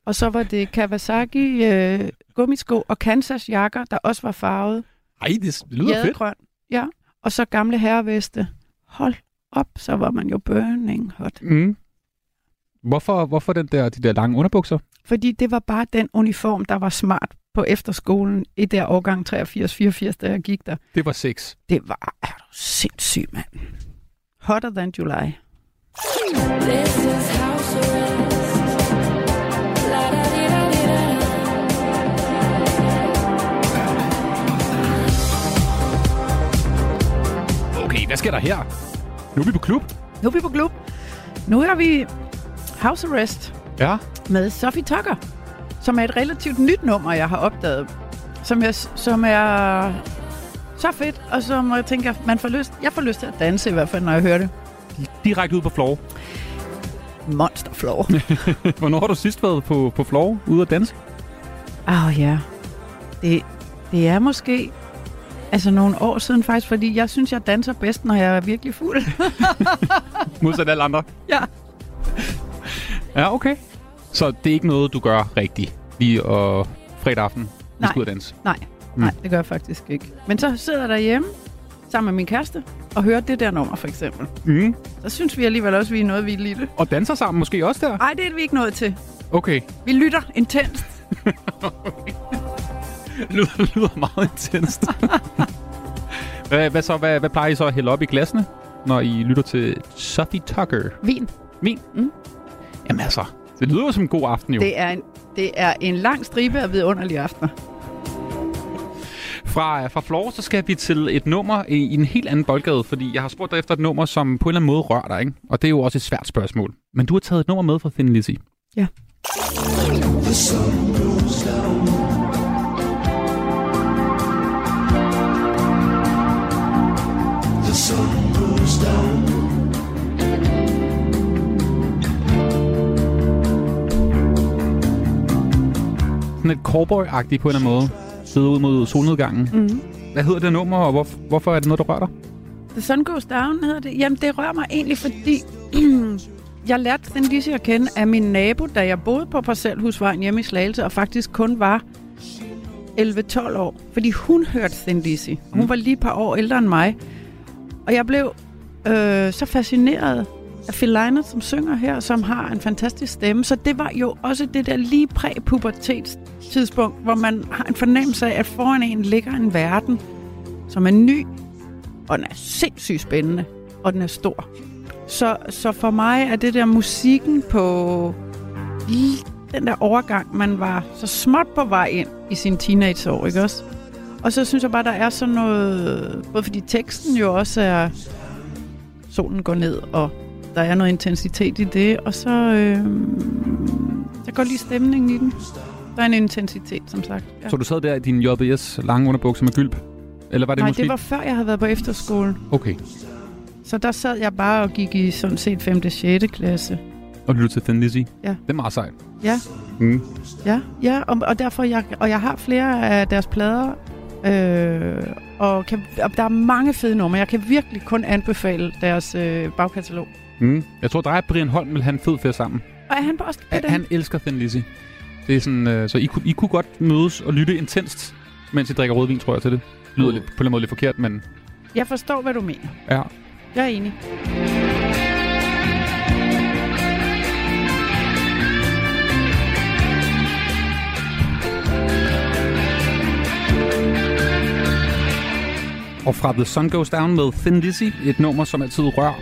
Og så var det Kawasaki øh, gummisko og Kansas jakker, der også var farvet Ej, det, lyder fedt. jadegrøn. Ja. Og så gamle herreveste. Hold op, så var man jo burning hot. Mm. Hvorfor, hvorfor den der, de der lange underbukser? Fordi det var bare den uniform, der var smart på efterskolen i der årgang 83-84, da jeg gik der. Det var sex. Det var, er du sindssyg, mand. Hotter than July. Okay, hvad sker der her? Nu er vi på klub. Nu er vi på klub. Nu er vi House Arrest Ja. med Sophie Tucker, som er et relativt nyt nummer, jeg har opdaget. Som, jeg, som er så fedt, og som jeg tænker, man får lyst, jeg får lyst til at danse i hvert fald, når jeg hører det. Direkte ud på floor. Monster floor. Hvornår har du sidst været på, på floor ude at danse? Åh oh, ja. Det, det er måske altså nogle år siden faktisk, fordi jeg synes, jeg danser bedst, når jeg er virkelig fuld. Modsat alle andre. ja. Ja, okay. Så det er ikke noget, du gør rigtigt lige og fredag aften, Nej. du ud danse? Nej, nej, det gør jeg faktisk ikke. Men så sidder jeg derhjemme sammen med min kæreste og hører det der nummer, for eksempel. Mm. Så synes vi alligevel også, at vi er noget, vi er lille. Og danser sammen måske også der? Nej, det er vi ikke nået til. Okay. Vi lytter intenst. Det lyder, det lyder meget intenst. hvad, hvad, så, hvad, hvad plejer I så at hælde op i glasene, når I lytter til Sophie Tucker? Vin. Vin? Mm. Jamen altså, det lyder jo som en god aften jo. Det er en, det er en lang stribe af vidunderlige aftener. Fra, fra Floor, så skal vi til et nummer i, i en helt anden boldgade, fordi jeg har spurgt dig efter et nummer, som på en eller anden måde rører dig, ikke? Og det er jo også et svært spørgsmål. Men du har taget et nummer med fra Thin Lizzy. Ja. Sådan et cowboy-agtigt på en eller anden måde. Sidde ud mod solnedgangen. Mm. Hvad hedder det nummer, og hvor, hvorfor er det noget, der rører dig? The Sun Goes Down hedder det. Jamen, det rører mig egentlig, fordi jeg lærte Thin Lizzy at kende af min nabo, da jeg boede på Parcelhusvejen hjemme i Slagelse, og faktisk kun var 11-12 år. Fordi hun hørte Thin Lizzy. Hun var lige et par år ældre end mig. Og jeg blev øh, så fascineret af Phil Lynott, som synger her, som har en fantastisk stemme. Så det var jo også det der lige præ-pubertetstidspunkt, hvor man har en fornemmelse af, at foran en ligger en verden, som er ny, og den er sindssygt spændende, og den er stor. Så, så for mig er det der musikken på lige den der overgang, man var så småt på vej ind i sin teenageår, ikke også? Og så synes jeg bare, der er sådan noget, både fordi teksten jo også er, solen går ned, og der er noget intensitet i det, og så, øh, jeg går lige stemningen i den. Der er en intensitet, som sagt. Ja. Så du sad der i din JBS lange underbukser med gylp? Eller var det Nej, måske... det var før jeg havde været på efterskole. Okay. Så der sad jeg bare og gik i sådan set 5. og 6. klasse. Og lyttede til Thin Lizzy? Ja. Det er meget sejt. Ja, Mm. ja, ja. Og, og derfor jeg, og jeg har flere af deres plader. Øh, og, kan, og der er mange fede numre. Jeg kan virkelig kun anbefale deres øh, bagkatalog. Mm. Jeg tror, dig og Brian Holm vil have en fed ferie sammen. Og er han på også på Han, den? han elsker Thin Lizzy. Det er sådan, øh, så I, kunne- I kunne godt mødes og lytte intenst, mens I drikker rødvin, tror jeg, til det. Lyder lidt, på en eller anden måde lidt forkert, men Jeg forstår, hvad du mener. ja. Jeg er enig. Og fra The Sun Goes Down med Thin Lizzy, et nummer, som altid rører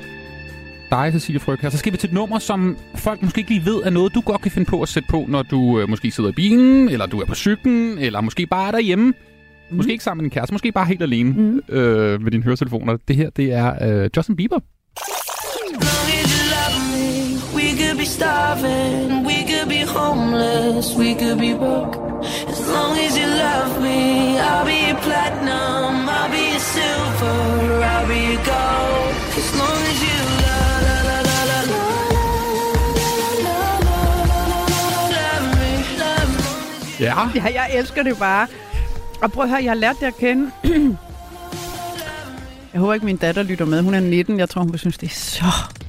dig, Cecilie Fryg her. Så skal vi til et nummer, som folk måske ikke lige ved, er noget, du godt kan finde på at sætte på, når du øh, måske sidder i bilen, eller du er på cyklen, eller måske bare er derhjemme. Mm. Måske ikke sammen med din kæreste, måske bare helt alene mm. øh, med dine høretelefoner. Det her, det er øh, Justin Bieber. We could be starving, we could be homeless, we could be broke. As long as you love me, I'll be your platinum, I'll be your silver, I'll be your gold. As long as you Ja. Ja, jeg elsker det bare. Og prøv at høre, jeg har lært det at kende. jeg håber ikke, min datter lytter med. Hun er 19. Jeg tror, hun vil synes, det er så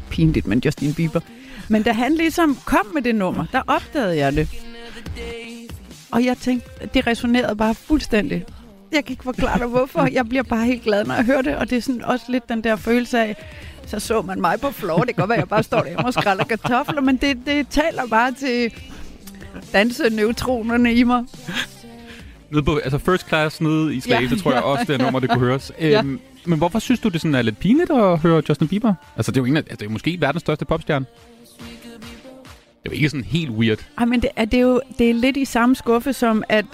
pinligt med Justin Bieber. Men da han ligesom kom med det nummer, der opdagede jeg det. Og jeg tænkte, det resonerede bare fuldstændig. Jeg kan ikke forklare dig, hvorfor. Jeg bliver bare helt glad, når jeg hører det. Og det er sådan også lidt den der følelse af, så så man mig på floor. Det kan godt være, at jeg bare står der og skræller kartofler, men det, det taler bare til danseneutronerne i mig. Nede på, altså first class nede i Slagelse, Ja, tror jeg ja, også, det er nummer, det kunne høres. Ja. Øhm, men hvorfor synes du, det sådan er lidt pinligt at høre Justin Bieber? Altså, det er jo, en af, altså, det er jo måske verdens største popstjerne. Det er jo ikke sådan helt weird. Ej, men det er, det er jo det er lidt i samme skuffe som, at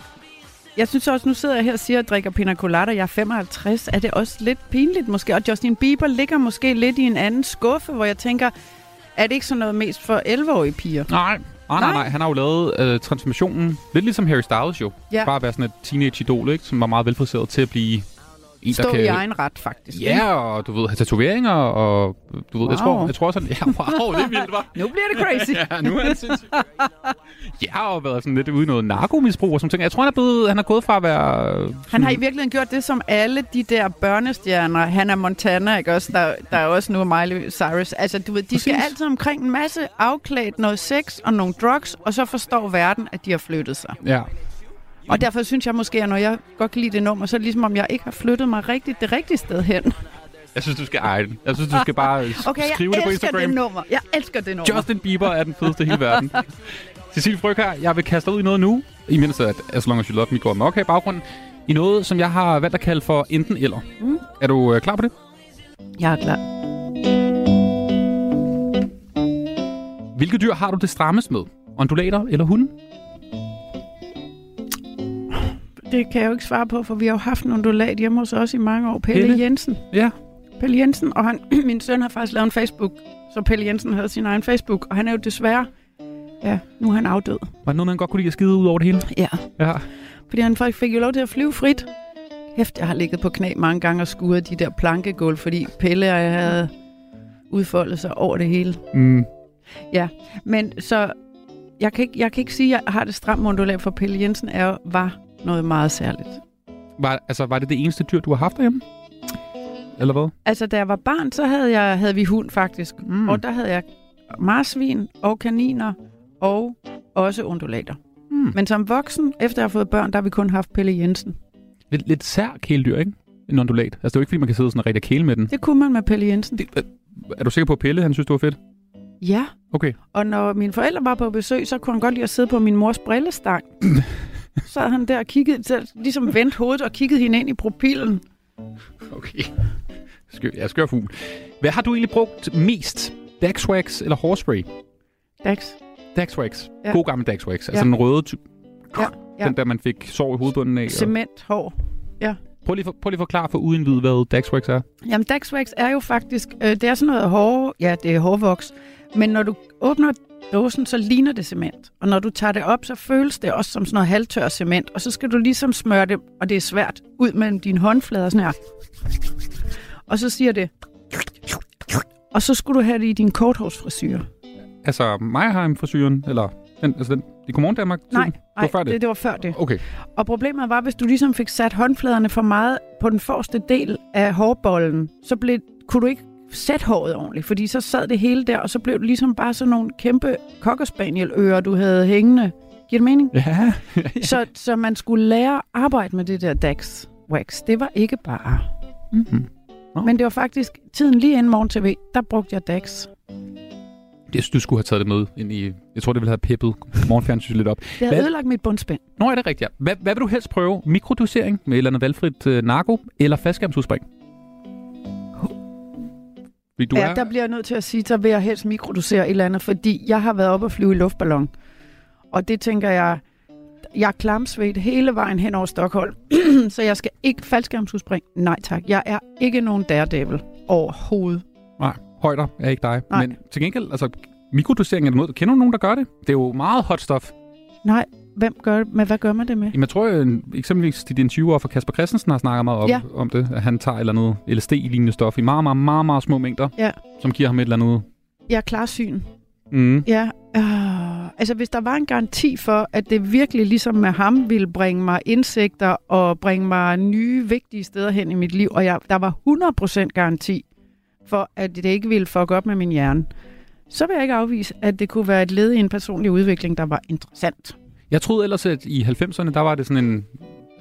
jeg synes også, nu sidder jeg her og siger, at jeg drikker pina colada, jeg er 55. Er det også lidt pinligt måske? Og Justin Bieber ligger måske lidt i en anden skuffe, hvor jeg tænker, er det ikke sådan noget mest for 11-årige piger? Nej, nej, nej, nej. Han har jo lavet øh, transformationen, lidt ligesom Harry Styles jo. Ja. Bare at være sådan et teenage-idol, ikke? Som var meget velfriseret til at blive en, Stå der kan... i egen ret, faktisk. Ja, og du ved, have tatoveringer, og du ved, jeg tror, Wow. jeg tror at, ja, wow, det er vildt, var. Nu bliver det crazy. ja, nu er det sindssygt. Ja, og været sådan lidt ude i noget narkomisbrug og sådan ting. Jeg tror, han er, blevet, han er gået fra at være... Han har i virkeligheden gjort det, som alle de der børnestjerner, Hannah Montana, ikke også, der, der er også nu Miley Cyrus. Altså, du ved, de skal Præcis. altid omkring en masse afklædt, noget sex og nogle drugs, og så forstår verden, at de har flyttet sig. Ja. Og derfor synes jeg måske, at når jeg godt kan lide det nummer, så er det ligesom, om jeg ikke har flyttet mig rigtigt det rigtige sted hen. Jeg synes, du skal eje den. Jeg synes, du skal bare Okay, skrive jeg det på elsker Instagram. det nummer. Jeg elsker det nummer. Justin Bieber er den fedeste i hele verden. Cecilie Frøkær, jeg vil kaste ud i noget nu, imens at As Long As You Love Me går amok her i baggrunden, i noget, som jeg har valgt at kalde for enten eller. Mm. Er du øh, klar på det? Jeg er klar. Hvilke dyr har du det strammest med? Undulater eller hunde? Det kan jeg jo ikke svare på, for vi har jo haft en undulat hjemme hos os i mange år. Pelle, Pelle? Jensen. Ja. Pelle Jensen, og han, min søn har faktisk lavet en Facebook, så Pelle Jensen havde sin egen Facebook, og han er jo desværre, ja, nu er han afdød. Var det noget, man godt kunne lide at skide ud over det hele? Ja. Ja. Fordi han faktisk fik jo lov til at flyve frit. Hæft, jeg har ligget på knæ mange gange og skuret de der plankegulv, fordi Pelle og jeg havde udfoldet sig over det hele. Mm. Ja, men så jeg kan ikke, jeg kan ikke sige, at jeg har det stramt undulat for Pelle Jensen er, var noget meget særligt. Var, altså, var det det eneste dyr, du har haft derhjemme? Eller hvad? Altså, da jeg var barn, så havde, jeg, havde vi hund faktisk. Mm. Og der havde jeg marsvin og kaniner og også undulater. Mm. Men som voksen, efter jeg har fået børn, der har vi kun haft Pelle Jensen. Lidt, lidt sær kæledyr, ikke? En undulat. Altså, det er jo ikke, fordi man kan sidde sådan og rigtig kæle med den. Det kunne man med Pelle Jensen. Det, er, er du sikker på, at Pelle, han synes, det var fedt? Ja, Okay. og når mine forældre var på besøg, så kunne han godt lide at sidde på min mors brillestang. så havde han der og kiggede, ligesom vendt hovedet og kiggede hende ind i propillen. Okay. Skør, ja, skør fugl. Hvad har du egentlig brugt mest? Daxwax eller hårspray? Dax. Daxwax. Ja. God gammel Daxwax. Altså Ja. den røde type. Ja, ja. Den der, man fik sår i hovedbunden af. Cement, hår. Ja. Prøv lige, for, prøv lige at forklare for uden vid, hvad Daxwax er. Jamen, Daxwax er jo faktisk, øh, det er sådan noget hår, ja, det er hårvoks, men når du åbner dåsen, så ligner det cement. Og når du tager det op, så føles det også som sådan noget halvtør cement, og så skal du ligesom smøre det, og det er svært, ud mellem dine håndflader, sådan her. Og så siger det, og så skulle du have det i din korthårsfrisyr. Altså, mig har en frisyren, eller den, altså den, i Godmorgen Danmark? Nej, det var før det. det, det var før det. Okay. Og problemet var, hvis du ligesom fik sat håndfladerne for meget på den forreste del af hårbollen, så blev, kunne du ikke sætte håret ordentligt, fordi så sad det hele der, og så blev det ligesom bare sådan nogle kæmpe cockerspaniel-ører, du havde hængende. Giver det mening? Ja. så, så man skulle lære at arbejde med det der Dax Wax. Det var ikke bare. Mm-hmm. Men det var faktisk tiden lige inden morgen TV, der brugte jeg Dax. Jeg synes, du skulle have taget det med ind i... Jeg tror, det ville have peppet morgenfjernsyn lidt op. Det havde Hvad- ødelagt mit bundspænd. Nå, er det rigtigt? Ja. Hvad, hvad vil du helst prøve? Mikrodosering med et eller andet valgfrit øh, narko, eller faldskærmsudspring? Fordi du ja, er... der bliver jeg nødt til at sige, så vil jeg helst mikrodosere et eller andet, fordi jeg har været oppe og flyve i luftballon. Og det tænker jeg, jeg er klamsvedt hele vejen hen over Stockholm, så jeg skal ikke faldskærmsudspring. Nej tak, jeg er ikke nogen daredevil overhovedet. Nej, højder er ikke dig. Nej. Men til gengæld, altså, mikrodosering er noget... Kender du nogen, der gør det? Det er jo meget hot stuff. Nej, hvem gør? Men hvad gør man det med? Jamen, jeg tror, at eksempelvis de 20 år for Kasper Christensen har snakket meget om, Ja. om det, at han tager et eller andet LSD-lignende stof i meget, meget, meget, meget små mængder, Ja, som giver ham et eller andet... jeg er klarsyn. Mm. Ja, øh, altså hvis der var en garanti for, at det virkelig ligesom med ham ville bringe mig indsigter og bringe mig nye vigtige steder hen i mit liv, og jeg, der var 100% garanti for, at det ikke ville fuck op med min hjerne, så vil jeg ikke afvise, at det kunne være et led i en personlig udvikling, der var interessant. Jeg troede ellers, at i 90'erne, der var det sådan en...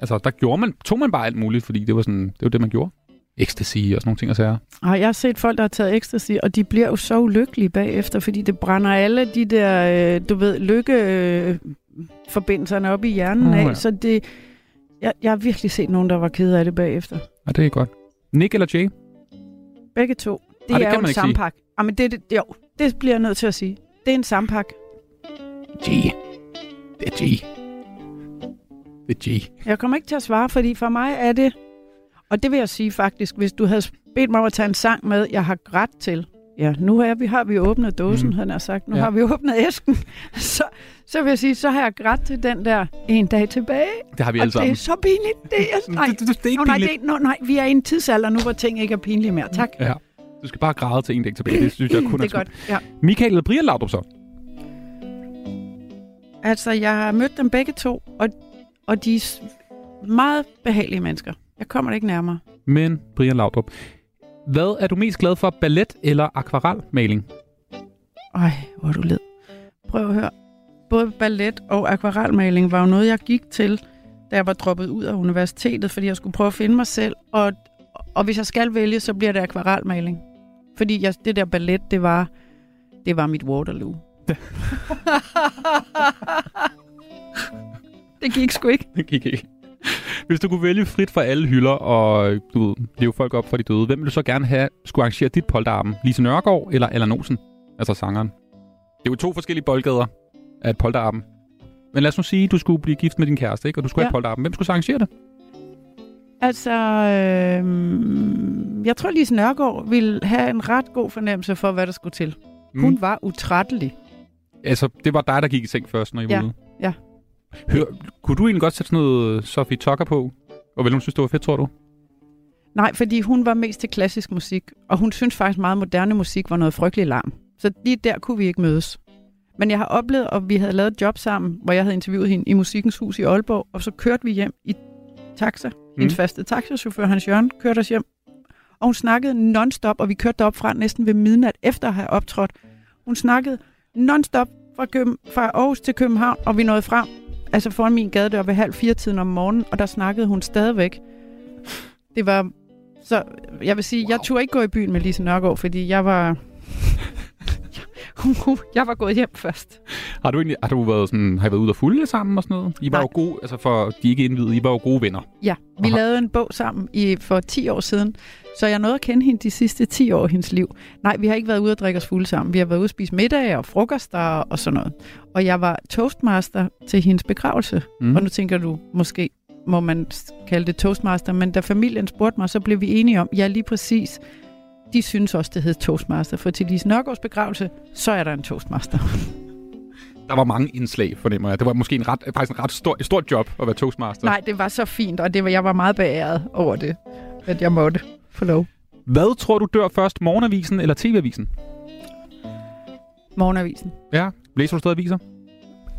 Altså, der gjorde man, tog man bare alt muligt, fordi det var, sådan, det var det, man gjorde. Ecstasy og sådan nogle ting og sager. Og jeg har set folk, der har taget ecstasy, og de bliver jo så ulykkelige bagefter, fordi det brænder alle de der, øh, du ved, lykkeforbindelserne op i hjernen Nå, af. ja. Så det, jeg, jeg har virkelig set nogen, der var kede af det bagefter. Ja, det er godt. Nick eller Jay? Begge to. Det Ej, det er jo en sampakke. Jamen, det, det, jo, det bliver jeg nødt til at sige. Det er en sampakke. Jay. Det er. Det er Jay. Jeg kommer ikke til at svare, fordi for mig er det... Og det vil jeg sige faktisk, hvis du havde bedt mig om at tage en sang med, jeg har ret til. Ja, nu har vi, har vi åbnet dåsen, Mm. han har sagt. Nu Ja. har vi åbnet æsken. Så, så vil jeg sige, så har jeg ret til den der en dag tilbage. Det har vi alle det er sammen. så pinligt. Det er, nej, Det, det, det er ikke Nå, nej, det, er- nå, nej, vi er i en tidsalder nu, hvor ting ikke er pinlige mere. Tak. Ja. Du skal bare græde til en dag tilbage. Det synes jeg kun det er er godt. Ja. Michael Brian Laudrup så? Altså, jeg har mødt dem begge to, og, og de er meget behagelige mennesker. Jeg kommer det ikke nærmere. Men Brian Laudrup. Hvad er du mest glad for, ballet eller akvarelmaling? Ej, hvor er du led. Prøv at høre. Både ballet og akvarelmaling var jo noget, jeg gik til, da jeg var droppet ud af universitetet, fordi jeg skulle prøve at finde mig selv. Og, og hvis jeg skal vælge, så bliver det akvarelmaling. Fordi jeg, det der ballet, det var, det var mit Waterloo. det gik sgu ikke. Det gik ikke. Hvis du kunne vælge frit fra alle hylder og du ved, leve folk op for de døde, hvem ville du så gerne have skulle arrangere dit polterappen? Lise Nørgaard eller Allan Olsen? Altså sangeren. Det er jo to forskellige boldgader af et polterappen. Men lad os nu sige, at du skulle blive gift med din kæreste, ikke? og du skulle ja. Have et polterappen. Hvem skulle så arrangere det? Altså, øh, jeg tror, Lise Nørgaard ville have en ret god fornemmelse for, hvad der skulle til. Hun Mm. var utrættelig. Altså, det var dig, der gik i seng først, når I var Ja, ude. ja. Hør, kunne du egentlig godt sætte sådan noget Sophie Tucker på? Og vil hun synes, det var fedt, tror du? Nej, fordi hun var mest til klassisk musik, og hun synes faktisk meget moderne musik var noget frygteligt larm. Så lige der kunne vi ikke mødes. Men jeg har oplevet, at vi havde lavet et job sammen, hvor jeg havde interviewet hende i Musikkens Hus i Aalborg, og så kørte vi hjem i taxa. Mm. Hendes faste taxachauffør, Hans Jørgen, kørte os hjem. Og hun snakkede non-stop, og vi kørte derop fra næsten ved midnat efter at have optrådt. Hun snakkede non-stop fra, Køben, fra Aarhus til København, og vi nåede frem, altså foran min gadedør ved halv fire tiden om morgenen, og der snakkede hun stadigvæk. Det var... Så jeg vil sige, wow. jeg turde ikke gå i byen med Lise Nørgaard, fordi jeg var... jeg var gået hjem først. Har du egentlig har du været, sådan, har I været ude og fulde sammen og sådan noget? I var Nej. jo gode, altså for de ikke indvidede, I var jo gode venner. Ja, vi Aha. lavede en bog sammen i, for 10 år siden, så jeg nåede at kende hende de sidste 10 år af hendes liv. Nej, vi har ikke været ude og drikke os fulde sammen. Vi har været ude og spise middag og frokoster og sådan noget. Og jeg var toastmaster til hendes begravelse. Mm. Og nu tænker du, måske må man kalde det toastmaster, men da familien spurgte mig, så blev vi enige om, ja lige præcis, de synes også, det hed toastmaster. For til Lise Nørgaards begravelse, så er der en toastmaster. Der var mange indslag, fornemmer jeg. Det var måske en ret, faktisk en ret stor, et stort job at være toastmaster. Nej, det var så fint, og det var, jeg var meget beæret over det, at jeg måtte få lov. Hvad tror du dør først, morgenavisen eller tv-avisen? Morgenavisen. Ja, læser du stadig aviser?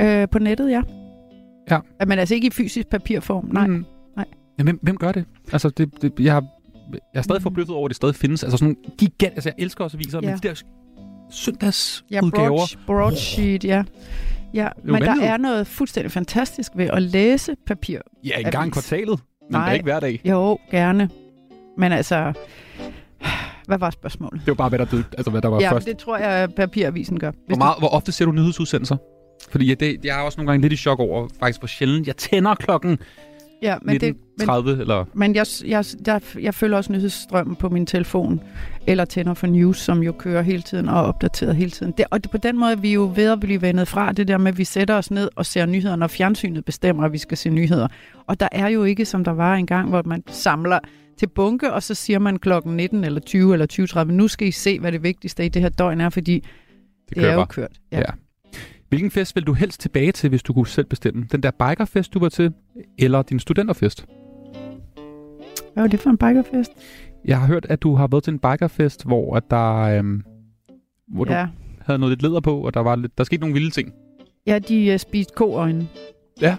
Øh, på nettet, ja. Ja. Men altså ikke i fysisk papirform, nej. Mm. nej. Ja, hvem, hvem gør det? Altså, det, det, jeg, har- jeg er stadig forbløffet over, at det stadig findes. Altså sådan gigant... Altså, jeg elsker også aviser, Ja. men de der søndagsudgaver... Ja, broad, broadsheet, ja. Ja, men der er noget fuldstændig fantastisk ved at læse papir. Ja, en gang i kvartalet. Men Nej. Ikke hver dag. Jo, gerne. Men altså, hvad var spørgsmålet? Det var bare, hvad der, altså, hvad der var ja, først. det tror jeg, papiravisen gør. Hvor, meget, hvor ofte ser du nyhedsudsendelser? Fordi jeg, det, jeg er også nogle gange lidt i chok over, faktisk hvor sjældent jeg tænder klokken Ja, men det, men, 19.30, eller... men jeg, jeg, jeg, jeg følger også nyhedsstrømmen på min telefon, eller tænder for news, som jo kører hele tiden og er opdateret hele tiden. Det, og det, på den måde er vi jo ved at blive vendet fra det der med, at vi sætter os ned og ser nyheder, når fjernsynet bestemmer, at vi skal se nyheder. Og der er jo ikke, som der var engang, hvor man samler til bunke, og så siger man klokken 19 eller 20 eller 20.30, nu skal I se, hvad det vigtigste i det her døgn er, fordi det, det er jo kørt. Ja. ja. Hvilken fest vil du helst tilbage til, hvis du kunne selv bestemme? Den der bikerfest, du var til, eller din studenterfest? Hvad var det for en bikerfest? Jeg har hørt, at du har været til en bikerfest, hvor, at der, øhm, hvor Ja. du havde noget lidt læder på, og der, var lidt, der skete nogle vilde ting. Ja, de uh, spiste koøjne. Ja.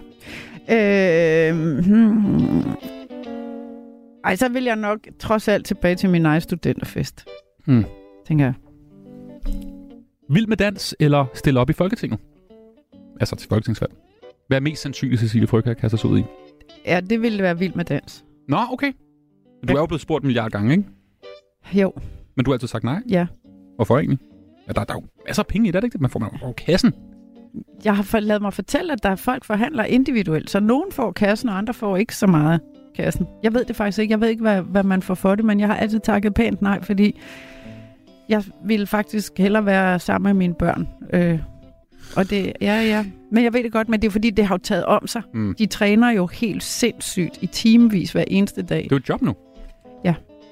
Øh, hmm. Ej, så vil jeg nok trods alt tilbage til min egen studenterfest. Hmm. Tænker jeg. Vild med dans, eller stille op i Folketinget? Altså til folketingsvalg. Hvad er mest sandsynligt, Cecilie Frøkær kaster sig ud i? Ja, det ville være vildt med dans. Nå, okay. Du er jo blevet spurgt en milliard gange, ikke? Jo, Men du har altid sagt nej. ja. Hvorfor egentlig? Ja, der, der er jo masser af penge i det, er det ikke? Man får man jo kassen. Jeg har for- lavet mig fortælle, at der er folk forhandler individuelt, så nogen får kassen, og andre får ikke så meget kassen. Jeg ved det faktisk ikke. Jeg ved ikke, hvad, hvad man får for det, men jeg har altid takket pænt nej, fordi jeg ville faktisk hellere være sammen med mine børn. Øh, og det, ja, ja. Men jeg ved det godt, men det er fordi, det har jo taget om sig. Mm. De træner jo helt sindssygt i timevis hver eneste dag. Det er jo et job nu.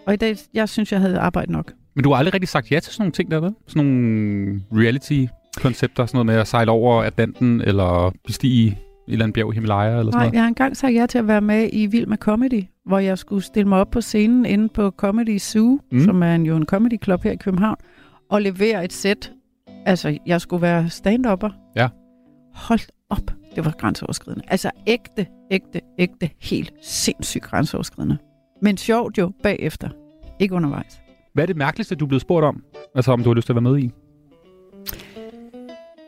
Og i dag, jeg synes, jeg havde arbejdet nok. Men du har aldrig rigtig sagt ja til sådan nogle ting der, vel? Sådan nogle reality-koncepter, sådan noget med at sejle over Atlanten, eller bestige eller andet bjerg i Himalaya, eller sådan Nej, noget. jeg har engang sagt ja til at være med i Vild med Comedy, hvor jeg skulle stille mig op på scenen inde på Comedy Zoo, mm. som er en, jo en comedy club her i København, og levere et sæt. Altså, jeg skulle være stand-upper. Ja. Hold op, det var grænseoverskridende. Altså ægte, ægte, ægte, helt sindssygt grænseoverskridende. Men sjovt jo bagefter, ikke undervejs. Hvad er det mærkeligste, du er blevet spurgt om? Altså, om du har lyst til at være med i?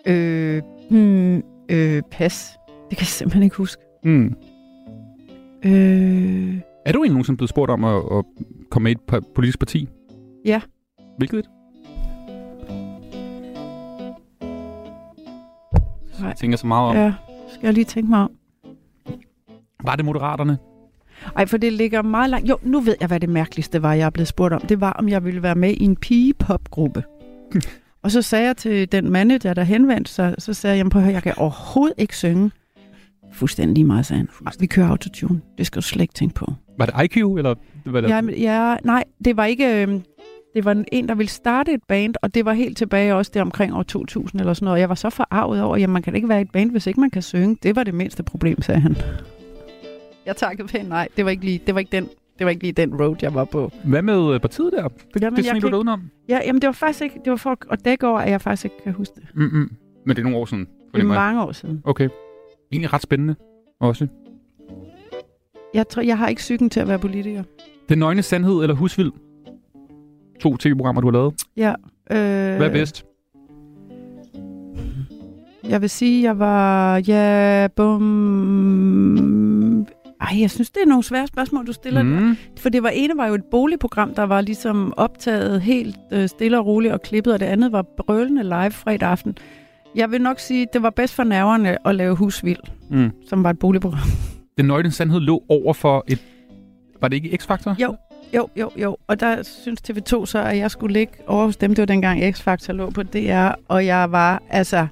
Øh, hmm, øh, pas. Det kan jeg simpelthen ikke huske. Mm. Øh, Er du egentlig nogensinde blevet spurgt om at, at komme med et politisk parti? Ja. Hvilket et? Nej. tænker så meget om. Ja, skal jeg lige tænke mig om. Var det Moderaterne? Ej, for det ligger meget langt. Jo, nu ved jeg, hvad det mærkeligste var, jeg er blevet spurgt om. Det var, om jeg ville være med i en pigepopgruppe. og så sagde jeg til den manager, der henvendte sig, så sagde jeg, "Jamen, prøv at høre, jeg kan overhovedet ikke synge. Fuldstændig lige meget, sagde han. "Ej, Vi kører autotune. Det skal du slet ikke tænke på. Var det IQ, eller hvad det? Ja, ja, nej, det var ikke... øhm, Det var en, der ville starte et band, og det var helt tilbage også der omkring år 2000 eller sådan noget. Jeg var så forarvet over, at man kan ikke være i et band, hvis ikke man kan synge. Det var det mindste problem, sagde han. Jeg takkede pænt nej. Det var ikke lige, det var ikke den, det var ikke lige den road, jeg var på. Hvad med øh, partiet der? Det, Jamen, det sniger du ikke- udenom? Ja, jamen det var faktisk ikke, det var for at dække over, at jeg faktisk ikke kan huske det. Mm-mm. Men det er nogle år siden. Det er mange år siden. Okay. Egentlig ret spændende også. Jeg tror, jeg har ikke psyken til at være politiker. Den nøgne sandhed eller husvild? To tv-programmer, du har lavet. Ja. Øh, Hvad er bedst? Jeg vil sige, jeg var... Ja, bum... Ej, jeg synes, det er nogle svære spørgsmål, du stiller. Mm. For det var ene var jo et boligprogram, der var ligesom optaget helt øh, stille og roligt og klippet, og det andet var brølende live fredag aften. Jeg vil nok sige, det var bedst for nerverne at lave Husvild, Mm. som var et boligprogram. Den nøgne sandhed lå over for et... Var det ikke X-Factor? Jo, jo, jo, jo. Og der synes TV2 så, at jeg skulle ligge over hos dem. Det var dengang X-Factor lå på DR, og jeg var, altså...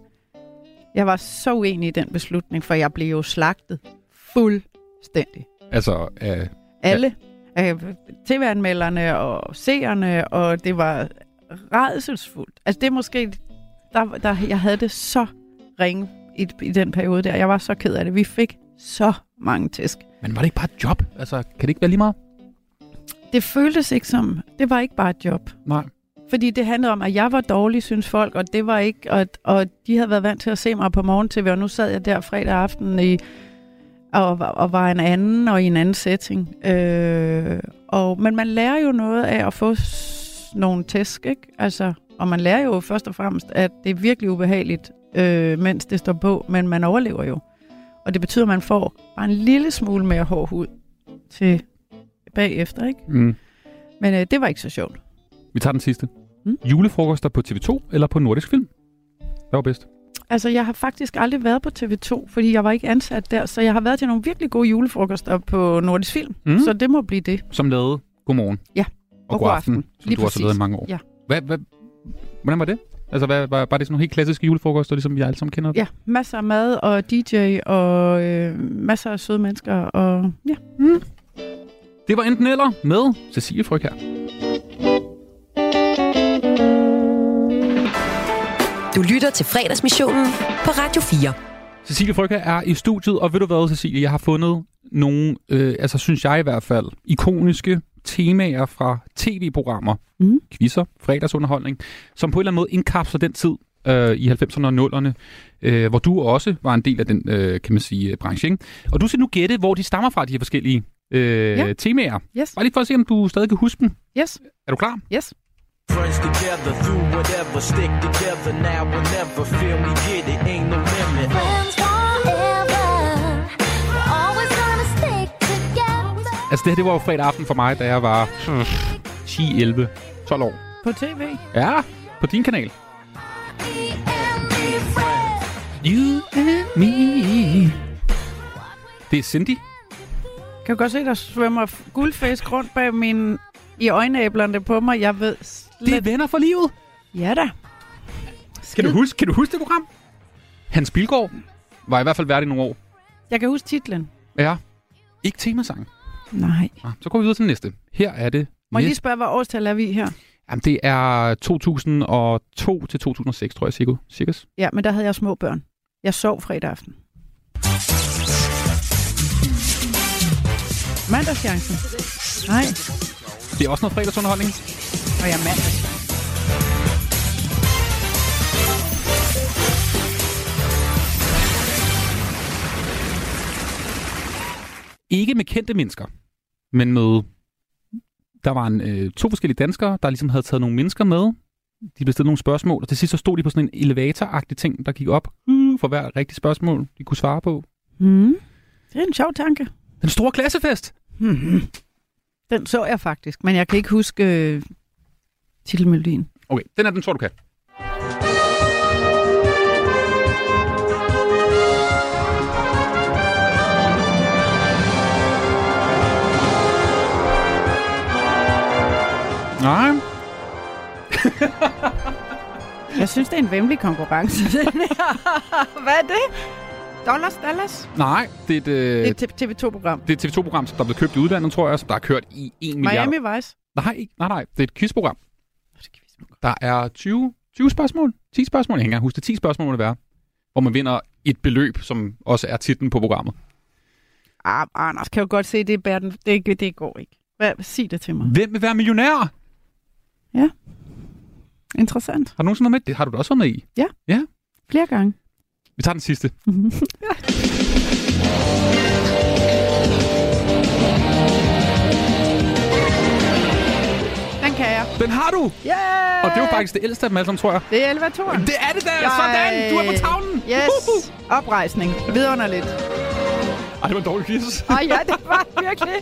Jeg var så uenig i den beslutning, for jeg blev jo slagtet fuldstændig. Altså, øh, Alle. Ja. TV-anmelderne og seerne, og det var redselsfuldt. Altså det er måske... Der, der, jeg havde det så ringe i, i den periode der. Jeg var så ked af det. Vi fik så mange tæsk. men var det ikke bare et job? Altså, kan det ikke være lige meget? Det føltes ikke som... Det var ikke bare et job. Nej. Fordi det handlede om, at jeg var dårlig, synes folk, og det var ikke, og, og de havde været vant til at se mig på morgen-tv, og nu sad jeg der fredag aften i, og, var- og var en anden og i en anden setting. Øh, og, men man lærer jo noget af at få s- nogle tæsk, ikke? Altså, og man lærer jo først og fremmest, at det er virkelig ubehageligt, øh, mens det står på, men man overlever jo. Og det betyder, at man får bare en lille smule mere hård hud til bagefter, ikke? Mm. Men øh, det var ikke så sjovt. Vi tager den sidste. Mm. Julefrokoster på TV2 eller på Nordisk Film? Hvad var bedst? Altså, jeg har faktisk aldrig været på TV2, fordi jeg var ikke ansat der, så jeg har været til nogle virkelig gode julefrokoster på Nordisk Film. Mm. Så det må blive det. Som lavede Godmorgen. Ja. Og, God aften, som Lige du også har præcis. lavet i mange år. Ja. Hvad, hvad, hvordan var det? Altså, hvad, var, var det sådan nogle helt klassiske julefrokoster, ligesom jeg alle sammen kender? Ja, masser af mad og DJ og øh, masser af søde mennesker. Og, ja. Mm. Det var enten eller med Cecilie Fryg her. Du lytter til fredagsmissionen på Radio 4. Cecilie Fryg her er i studiet, og ved du hvad, Cecilie, jeg har fundet nogle, øh, altså synes jeg i hvert fald, ikoniske temaer fra tv-programmer, mm. quizzer, fredagsunderholdning, som på en eller anden måde indkapsler den tid øh, i 90'erne og 0'erne, øh, hvor du også var en del af den, øh, kan man sige, øh, branche. Ikke? Og du skal nu gætte, hvor de stammer fra, de her forskellige øh, Ja. temaer. Yes. Bare lige for at se, om du stadig kan huske dem. Yes. Er du klar? Yes. Friends together through whatever, stick together now or never. Feel me, get it, ain't no limit. Altså det her, det var jo fredag aften for mig, da jeg var hmm, 10, 11, 12 år. På tv. Ja, på din kanal. You and me. Det er Cindy. Kan du godt se, der svømmer guldfisk rundt bag min i øjenæblerne på mig. Jeg ved slet... Det er venner for livet. Ja da. Kan du, huske, kan du huske det program? Hans Bilgaard var i hvert fald vært i nogle år. Jeg kan huske titlen. Ja. Ikke temasang. Nej. Ah, Så går vi videre til den næste. Her er det... Må jeg lige spørge, hvad årstal er vi her? Jamen, det er 2002 til 2006, tror jeg, cirka. cirkus. Ja, men der havde jeg små børn. Jeg sov fredag aften. Mandagschancen. Nej. Det er også noget fredagsunderholdning. Og jeg er mandag. Ikke med kendte mennesker, men med... Der var en, øh, to forskellige danskere, der ligesom havde taget nogle mennesker med. De blev stillet nogle spørgsmål, og til sidst så stod de på sådan en elevatoragtig ting, der gik op uh, for hver rigtigt spørgsmål, de kunne svare på. Mm. Det er en sjov tanke. Den store klassefest! Mm-hmm. Den så jeg faktisk, men jeg kan ikke huske øh, titelmelodien. Okay, den er den, tror du kan. Nej. Jeg synes, det er en vemmelig konkurrence. den her. Hvad er det? Dollars, Dallas? Nej, det er et, øh, Det er et TV2-program. det er et TV2-program, som der er blevet købt i udlandet, tror jeg, som der er kørt i 1 milliard. Miami Vice. Nej, ikke- nej, nej. Det er et quizprogram. Der er 20, 20 spørgsmål. 10 spørgsmål. Jeg kan ikke engang huske det. 10 spørgsmål må det være. Hvor man vinder et beløb, som også er titlen på programmet. Ah, Anders kan jo godt se, det, er den, det, det går ikke. Hvad, sig det til mig. Hvem vil være millionær? Ja. Interessant. Har du nogensinde været med? Det har du da også været med i. Ja. Ja. Flere gange. Vi tager den sidste. Den kan jeg. Den har du! Yeah! Og det var faktisk det ældste af dem alle sammen, tror jeg. Det er elevatoren. Det er det der! Sådan! Du er på tavlen! Yes. Oprejsning. Vidunderligt. Ej, det var en dårlig quiz. Ej, ja, det var virkelig.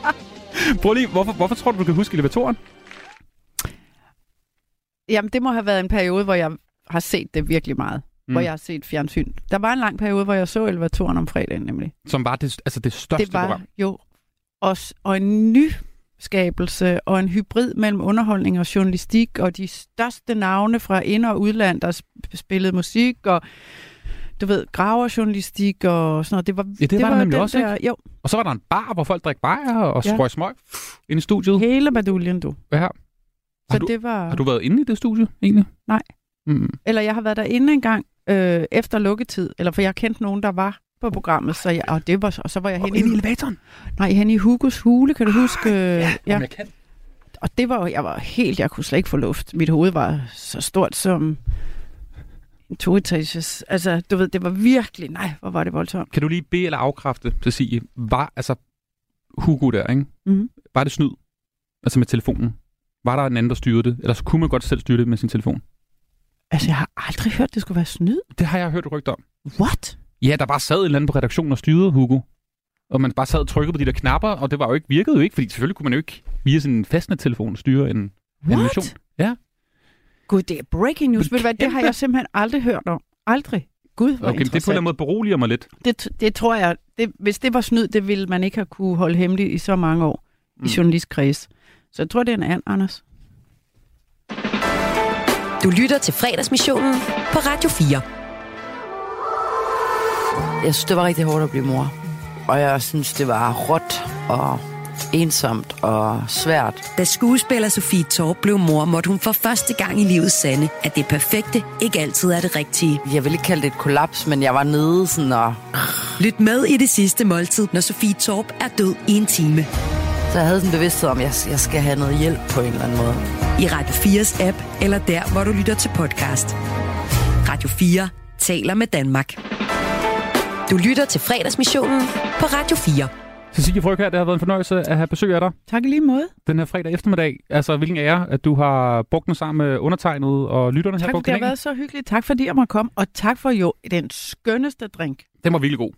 Prøv lige, hvorfor, hvorfor tror du, du kan huske elevatoren? Jamen, det må have været en periode, hvor jeg har set det virkelig meget. Mm. Hvor jeg har set fjernsyn. Der var en lang periode, hvor jeg så elevatoren om fredagen, nemlig. Som var det, altså det største det var program. jo også og en nyskabelse og en hybrid mellem underholdning og journalistik, og de største navne fra ind- og udland, der sp- spillede musik, og du ved, graverjournalistik og sådan noget. Det var, Ja, det, det var der nemlig også, der, ikke? Jo, Og så var der en bar, hvor folk drak bajer og Ja. ja. sprøj smøg ind i studiet. hele baduljen, du. Ja. Har Så du, det var... har du været inde i det studie, egentlig? Nej. Mm. Eller jeg har været derinde en gang øh, efter lukketid, eller for jeg kendte nogen, der var på programmet, så jeg, og, det var, og så var jeg henne inde i elevatoren? Nej, henne i Hugos hule, kan du huske? Øh, ja, Jamen, jeg kan. Og det var, jeg var helt, jeg kunne slet ikke få luft. Mit hoved var så stort som en toetages. Altså, du ved, det var virkelig, nej, hvor var det voldsomt. Kan du lige bede eller afkræfte, Cecilie, var, altså, Hugo der, ikke? Mhm. Var det snyd? Altså med telefonen? Var der en anden, der styrede det? Eller så kunne man godt selv styre det med sin telefon? Altså, jeg har aldrig hørt, det skulle være snyd. Det har jeg hørt rygter om. What? Ja, der bare sad en eller anden på redaktionen og styrede Hugo. Og man bare sad og trykkede på de der knapper, og det var jo ikke, virkede jo ikke, fordi selvfølgelig kunne man jo ikke via sin fastnet-telefon styre en What? animation. Ja. Gud, det er breaking news. Ved du hvad, det har jeg simpeltmen aldrig hørt om. Aldrig. Gud, hvor Okay, det på en eller anden måde beroliger mig lidt. Det, det tror jeg, det, hvis det var snyd, det ville man ikke have kunne holde hemmeligt i så mange år mm. i journalistkreds. Så jeg tror, det er en and, Anders. Du lytter til fredagsmissionen på Radio 4. Jeg synes, det var rigtig hårdt at blive mor. Og jeg synes, det var råt og ensomt og svært. Da skuespiller Sofie Torp blev mor, måtte hun for første gang i livet sande, at det perfekte ikke altid er det rigtige. Jeg vil ikke kalde det et kollaps, men jeg var nede sådan og... Lyt med i det sidste måltid, når Sofie Torp er død i en time. Så jeg havde sådan en bevidsthed om, at jeg, jeg skal have noget hjælp på en eller anden måde. I Radio 4's app, eller der, hvor du lytter til podcast. Radio 4 taler med Danmark. Du lytter til fredagsmissionen på Radio 4. Cecilie Fryg her, det har været en fornøjelse at have besøg af dig Tak i lige måde. den her fredag eftermiddag. Altså, hvilken ære, at du har brugt den sammen med undertegnet og lytterne her Tak, på fordi det har kanalen. været så hyggeligt. Tak fordi jeg måtte komme, og tak for jo den skønneste drink. Den var virkelig god.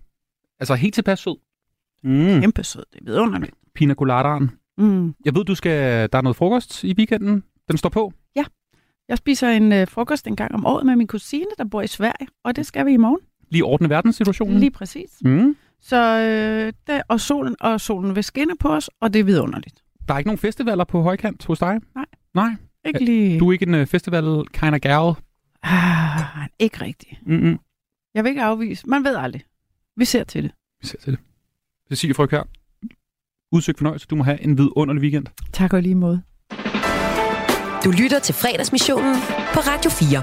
Altså, helt tilpas sød. Mm. Kæmpe sød, det er vidunderligt. Pina coladaen. Mm. Jeg ved, du skal, der er noget frokost i weekenden. Den står på. Jeg spiser en øh, frokost en gang om året med min kusine, der bor i Sverige, og det skal vi i morgen. Lige ordne verdenssituationen. Lige præcis. Mm. Så øh, der, og solen og solen vil skinne på os, og det er vidunderligt. Der er ikke nogen festivaler på højkant hos dig? Nej. Nej. Ikke lige... Du er ikke en uh, festival kind of gal? Ah, ikke rigtigt. Mm-mm. Jeg vil ikke afvise. Man ved aldrig. Vi ser til det. Vi ser til det. Cecilie Fryg her. Udsøgt fornøjelse. Du må have en vidunderlig weekend. Tak og i lige måde. Du lytter til fredagsmissionen på Radio 4.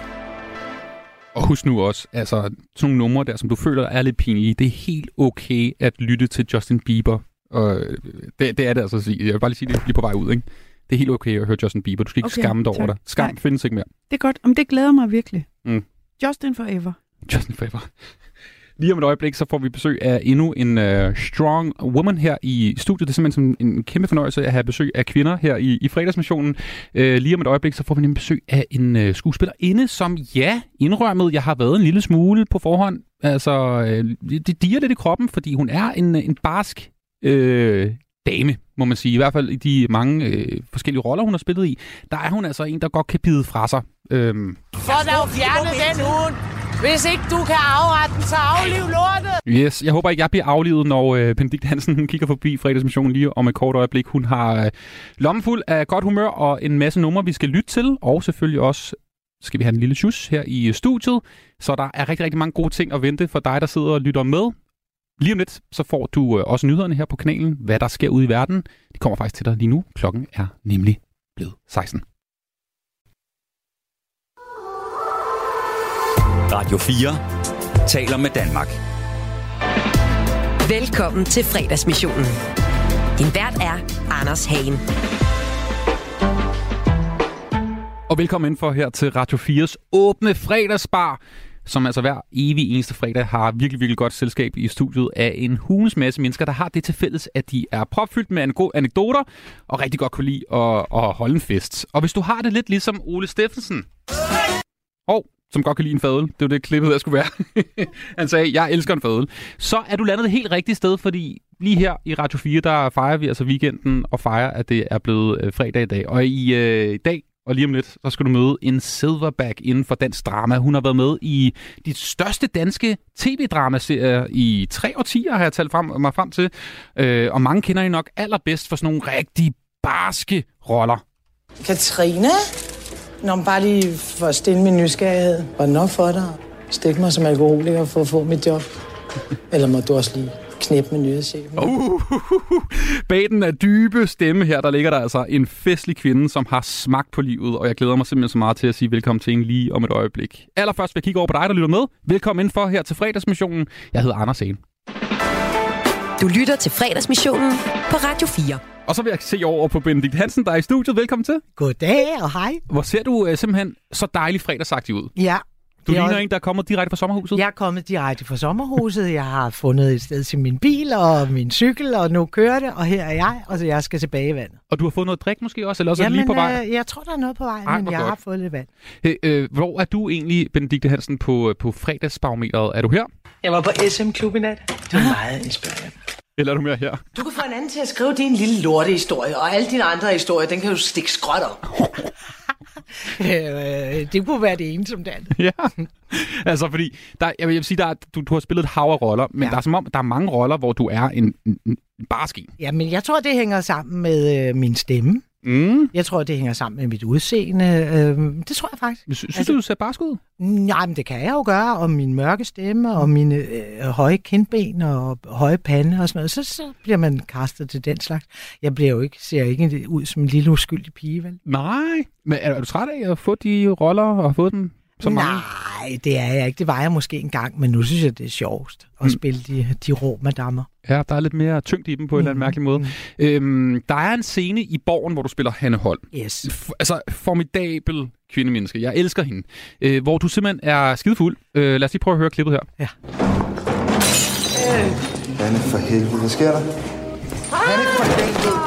Og husk nu også, altså sådan nogle numre der, som du føler er lidt pinlige, det er helt okay at lytte til Justin Bieber. Og øh, det, det er det altså at sige. Jeg vil bare lige sige, det lige på vej ud, ikke? Det er helt okay at høre Justin Bieber. Du skal ikke Okay, skamme dig over dig. Skam Nej. findes ikke mere. Det er godt. Om det glæder mig virkelig. Mm. Justin Forever. Justin Bieber. Lige om et øjeblik, så får vi besøg af endnu en uh, strong woman her i studiet. Det er simpelthen en kæmpe fornøjelse at have besøg af kvinder her i, i fredagsmissionen. Uh, lige om et øjeblik, så får vi en besøg af en uh, skuespillerinde, som ja, indrømmet, jeg har været en lille smule på forhånd. Altså, uh, det diger lidt i kroppen, fordi hun er en, en barsk uh, dame, må man sige. I hvert fald i de mange øh, forskellige roller, hun har spillet i. Der er hun altså en, der godt kan bide fra sig. Øhm, Så der er jo fjernet den hund. Hvis ikke du kan afrette den, så afliv lortet! Yes, jeg håber ikke, jeg bliver aflivet, når øh, Benedikt Hansen hun kigger forbi fredagsmissionen lige om et kort øjeblik. Hun har øh, lommen fuld af godt humør og en masse numre, vi skal lytte til, og selvfølgelig også skal vi have en lille tjus her i øh, studiet. Så der er rigtig, rigtig mange gode ting at vente for dig, der sidder og lytter med. Lige om lidt, så får du øh, også nyhederne her på kanalen, hvad der sker ude i verden. De kommer faktisk til dig lige nu. Klokken er nemlig blevet 16. Radio 4 taler med Danmark. Velkommen til fredagsmissionen. Din vært er Anders Hagen. Og velkommen ind for her til Radio 4's åbne fredagsbar, som altså hver evig eneste fredag har virkelig, virkelig godt selskab i studiet af en hulens masse mennesker, der har det til fælles, at de er propfyldt med ane- anekdoter og rigtig godt kunne lide at, at holde en fest. Og hvis du har det lidt ligesom Ole Steffensen, og som godt kan lide en fadel. Det var det klippet, der skulle være. Han sagde, jeg elsker en fadel. Så er du landet det helt rigtige sted, fordi lige her i Radio 4, der fejrer vi altså weekenden og fejrer, at det er blevet øh, fredag i dag. Og i øh, dag og lige om lidt, så skal du møde en silverback inden for dansk drama. Hun har været med i de største danske tv-dramaserier i tre årtier, har jeg talt frem, mig frem til. Øh, og mange kender hende nok allerbedst for sådan nogle rigtig barske roller. Katrine? Nå, men bare lige for at stille min nysgerrighed. Var det nok for dig at stikke mig som alkoholiker for at få mit job? Eller må du også lige knæppe med nyhedschefen? Uh, Bag den er dybe stemme her, der ligger der altså en festlig kvinde, som har smagt på livet, og jeg glæder mig simpelthen så meget til at sige velkommen til en lige om et øjeblik. Allerførst vil jeg kigge over på dig, der lytter med. Velkommen ind for her til fredagsmissionen. Jeg hedder Anders Hagen. Du lytter til fredagsmissionen på Radio 4. Og så vil jeg se over på Benedikt Hansen, der er i studiet. Velkommen til. Goddag og hej. Hvor ser du uh, simpelthen så dejlig fredagsagtig ud? Ja. Du er ligner også- en, der er kommet direkte fra sommerhuset. Jeg er kommet direkte fra sommerhuset. Jeg har fundet et sted til min bil og min cykel, og nu kører det, og her er jeg, og så jeg skal tilbage i vandet. Og du har fået noget drik måske også, eller også er det lige på vej? Øh, jeg tror, der er noget på vej, Ej, men jeg godt. har fået lidt vand. Øh, øh, hvor er du egentlig, Benedikte Hansen, på, på fredagsbarometeret? Er du her? Jeg var på SM Klub i nat. Det var meget inspirerende. Eller er du mere her? Du kan få en anden til at skrive din lille lortehistorie, og alle dine andre historier, den kan du stikke skråt op. Øh, det kunne være det ene som det andet. ja. Altså, fordi der, jeg, vil, jeg vil sige, der er, du, du har spillet et hav af roller, men ja. der er som om, der er mange roller, hvor du er en, en, en barskin. Ja, men jeg tror, det hænger sammen med øh, min stemme. Mm. Jeg tror, det hænger sammen med mit udseende. Øh, det tror jeg faktisk. Synes, synes altså, du, du ser barsk ud? Nej, men det kan jeg jo gøre, og min mørke stemme, og mine øh, høje kindben, og høje pande og sådan noget. Så, så bliver man kastet til den slags. Jeg bliver jo ikke, ser ikke ud som en lille uskyldig pige, vel? Nej. Men er, er du træt af at få de roller og fået dem så mange? Nej, det er jeg ikke. Det var jeg måske en gang, men nu synes jeg, det er sjovest at Mm. spille de, de rå madammer. Ja, der er lidt mere tyngde i dem på en eller anden mærkelig måde. Øhm, der er en scene i Borgen, hvor du spiller Hanne Holm. Yes. F- altså, formidabel kvindemenneske. Jeg elsker hende. Øh, hvor du simpelthen er skidefuld. Øh, lad os lige prøve at høre klippet her. Ja. Hanne, for helvede, hvad sker der? Hanne, for helvede.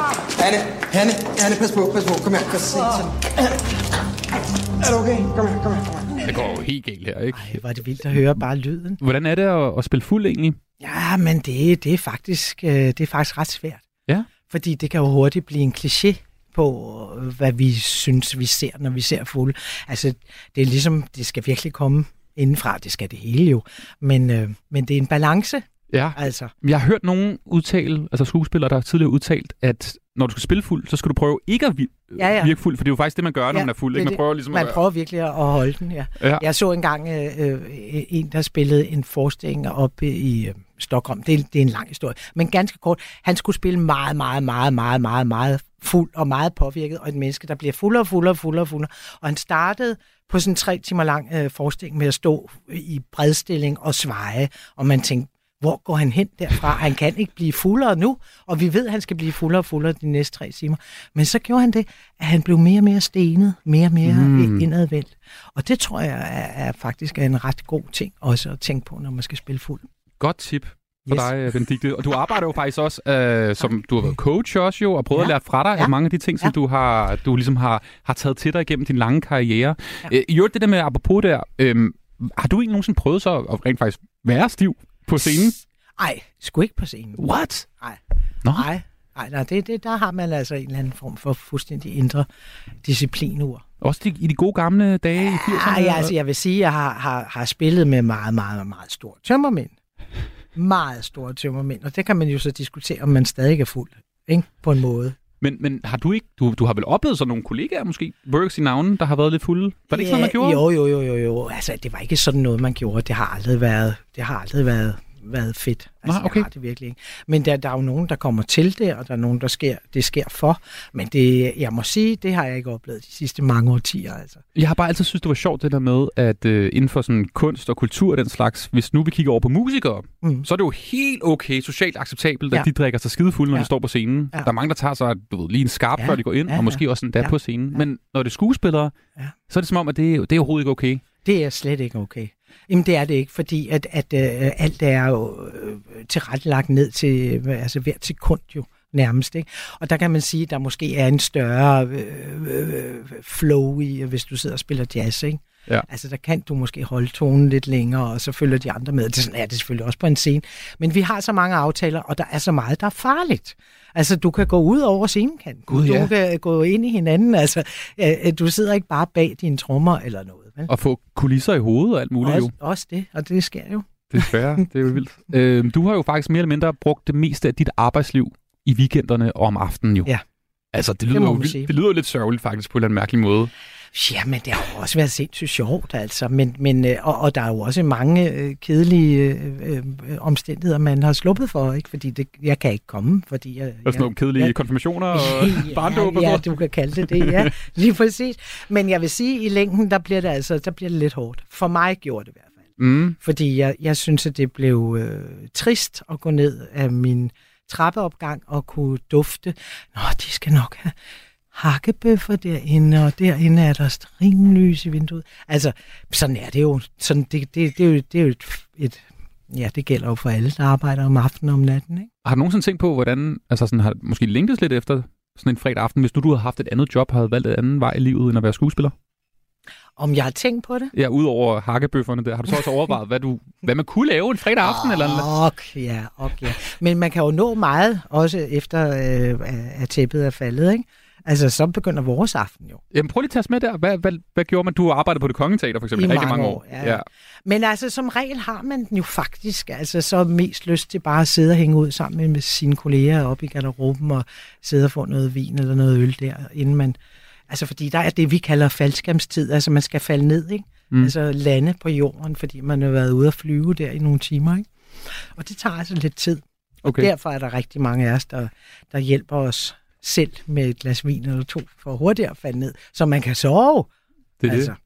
Hanne, Hanne, Hanne, pas på, pas på. Kom her, kom her. Er du okay? Kom her, kom her, kom her. Det går jo helt galt her, ikke? Ej, var det vildt at høre bare lyden. Hvordan er det at, at spille fuld egentlig? Ja, men det, det, er faktisk, øh, det er faktisk ret svært. Ja. Fordi det kan jo hurtigt blive en kliché på, hvad vi synes, vi ser, når vi ser fulde. Altså, det er ligesom, det skal virkelig komme indenfra. Det skal det hele jo. Men, øh, men det er en balance. Ja. Altså. Jeg har hørt nogen udtale, altså skuespillere, der har tidligere udtalt, at når du skal spille fuld, så skal du prøve ikke at vi- Ja, ja. virke fuld, for det er jo faktisk det, man gør, når man er fuld. Ikke? Man prøver ligesom man at prøver virkelig at holde den, ja. Ja. Jeg så engang øh, øh, en, der spillede en forestilling oppe i øh, Stockholm. Det er, det er en lang historie, men ganske kort. Han skulle spille meget, meget, meget, meget, meget, meget fuld og meget påvirket, og et menneske, der bliver fuldere og fuldere og fuldere og fuldere. Og han startede på sådan en tre timer lang øh, forestilling med at stå i bredstilling og sveje, og man tænkte, hvor går han hen derfra? Han kan ikke blive fuldere nu, og vi ved, at han skal blive fuldere og fuldere de næste tre timer. Men så gjorde han det, at han blev mere og mere stenet, mere og mere Mm. indadvendt. Og det tror jeg er, er faktisk er en ret god ting også at tænke på, når man skal spille fuld. Godt tip for Yes. dig, Benedikte. Og du arbejder jo faktisk også, øh, som du har været coach også jo, og prøvet ja. at lære fra dig ja. Ja. mange af de ting, som Ja. du har du ligesom har, har taget til dig igennem din lange karriere. Ja. Øh, I øvrigt det der med apropos der, øh, har du egentlig nogensinde prøvet så at rent faktisk være stiv på scenen? Ej, sgu ikke på scenen. What? Nej. Nej, nej, nej det, det, der har man altså en eller anden form for fuldstændig indre disciplinur. Også de, i de gode gamle dage i 80'erne? Ja, ja, altså, jeg vil sige, at jeg har, har, har spillet med meget, meget, meget store tømmermænd. Meget store tømmermænd, og det kan man jo så diskutere, om man stadig er fuld, ikke? På en måde. Men, men har du ikke, du, du har vel oplevet sådan nogle kollegaer måske, works i navnen, der har været lidt fulde? Var det ikke sådan, man gjorde? Jo, jo, jo, jo, jo. Altså, det var ikke sådan noget, man gjorde. Det har aldrig været, det har aldrig været, været fedt. Altså, Nej, okay. det har det virkelig ikke. Men der, der er jo nogen, der kommer til det, og der er nogen, der sker, det sker for. Men det, jeg må sige, det har jeg ikke oplevet de sidste mange årtier. Altså. Jeg har bare altid synes, det var sjovt det der med, at øh, inden for sådan kunst og kultur og den slags, hvis nu vi kigger over på musikere, mm. så er det jo helt okay, socialt acceptabelt, at Ja. de drikker sig skidefulde, når Ja. de står på scenen. Ja. Der er mange, der tager sig du ved, lige en skarp, Ja. før de går ind, Ja, og måske ja. også endda Ja. på scenen. Men når det er skuespillere, Ja. så er det som om, at det, det er overhovedet ikke okay. Det er slet ikke okay. Jamen det er det ikke, fordi at, at øh, alt er jo øh, tilrettelagt ned til øh, altså hvert sekund jo nærmest. Ikke? Og der kan man sige, at der måske er en større øh, øh, flow i, øh, hvis du sidder og spiller jazz. Ikke? Ja. Altså der kan du måske holde tonen lidt længere, og så følger de andre med. Det sådan er det selvfølgelig også på en scene. Men vi har så mange aftaler, og der er så meget, der er farligt. Altså du kan gå ud over scenekanten. Gud, du ja. kan gå ind i hinanden. Altså, øh, du sidder ikke bare bag dine trommer eller noget. Vel? Og få kulisser i hovedet og alt muligt jo. Også, også det, og det sker jo. Desværre, det er jo vildt. Øhm, du har jo faktisk mere eller mindre brugt det meste af dit arbejdsliv i weekenderne og om aftenen jo. Ja. Altså, det Det lyder, må jo vildt, det lyder jo lidt sørgeligt faktisk på en eller anden mærkelig måde. Ja, men det har jo også været sindssygt sjovt, altså. Men, men, øh, og, og der er jo også mange øh, kedelige øh, øh, omstændigheder, man har sluppet for, ikke? Fordi det, jeg kan ikke komme, fordi jeg... Og sådan nogle kedelige konfirmationer og barndåb ja, sådan ja, du kan kalde det det, ja. Lige præcis. Men jeg vil sige, at i længden, der bliver det altså der bliver det lidt hårdt. For mig gjorde det i hvert fald. Mm. Fordi jeg, jeg synes, at det blev øh, trist at gå ned af min trappeopgang og kunne dufte. Nå, de skal nok have hakkebøffer derinde, og derinde er der stringlys i vinduet. Altså, sådan er det jo. Sådan, det, det, det, er jo, det er jo et, et, ja, det gælder jo for alle, der arbejder om aftenen og om natten, ikke? Har du nogensinde tænkt på, hvordan, altså sådan, har måske længtes lidt efter sådan en fredag aften, hvis nu du havde haft et andet job, havde valgt et anden vej i livet, end at være skuespiller? Om jeg har tænkt på det? Ja, udover hakkebøfferne der, har du så også overvejet, hvad, du, hvad man kunne lave en fredag aften? eller en... Ok, ja, ok, ja. Men man kan jo nå meget, også efter øh, at tæppet er faldet, ikke? Altså, så begynder vores aften jo. Jamen prøv lige at tage os med der. Hvad, hvad, hvad gjorde man? Du arbejdede på det kongeteater for eksempel I rigtig mange år. år, ja, ja. Men altså, som regel har man den jo faktisk altså, så mest lyst til bare at sidde og hænge ud sammen med, med sine kolleger op i garderoben og sidde og få noget vin eller noget øl der, inden man... Altså, fordi der er det, vi kalder faldskærmstid. Altså, man skal falde ned, ikke? Mm. Altså, lande på jorden, fordi man har været ude at flyve der i nogle timer, ikke? Og det tager altså lidt tid. Og Okay. derfor er der rigtig mange af os, der, der hjælper os selv med et glas vin eller to, for hurtigere at falde ned, så man kan sove. Det er altså, det.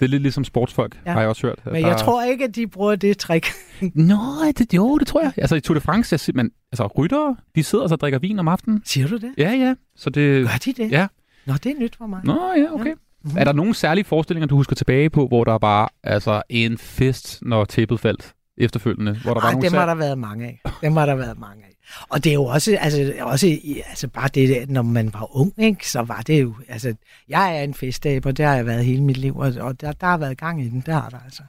Det er lidt ligesom sportsfolk, Ja. har jeg også hørt. Men der- jeg tror ikke, at de bruger det trick. Nå, det, jo, det tror jeg. Altså i Tour de France, jeg, siger, man, altså ryttere, de sidder så og drikker vin om aftenen. Siger du det? Ja, ja. Så det, Gør de det? Ja. Nå, det er nyt for mig. Nå, ja, okay. Er der nogle særlige forestillinger, du husker tilbage på, hvor der var altså en fest, når tæppet faldt efterfølgende? Hvor der var Ej, nogle dem har sær- der været mange af. Dem har der været mange af. Og det er jo også, altså, også altså bare det, når man var ung, ikke, så var det jo, altså, jeg er en festaber, det har jeg været hele mit liv, og, og der, der har været gang i den, der har der altså.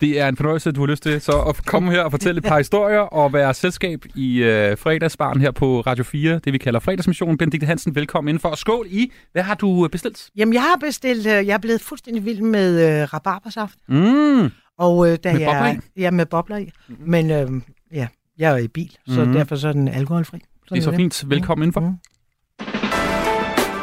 Det er en fornøjelse, at du har lyst til så at komme her og fortælle et par historier og være selskab i øh, fredagsbaren her på Radio 4, det vi kalder fredagsmissionen. Benedikte Hansen, velkommen indenfor. Og skål i. Hvad har du øh, bestilt? Jamen, jeg har bestilt, øh, jeg er blevet fuldstændig vild med øh, rabarbersaft. Mm. Og øh, da Med jeg, bobler i? Ja, med bobler i. Men øh, ja, jeg er i bil, så Mhm. derfor så er den alkoholfri. Det er så fint. Velkommen indenfor.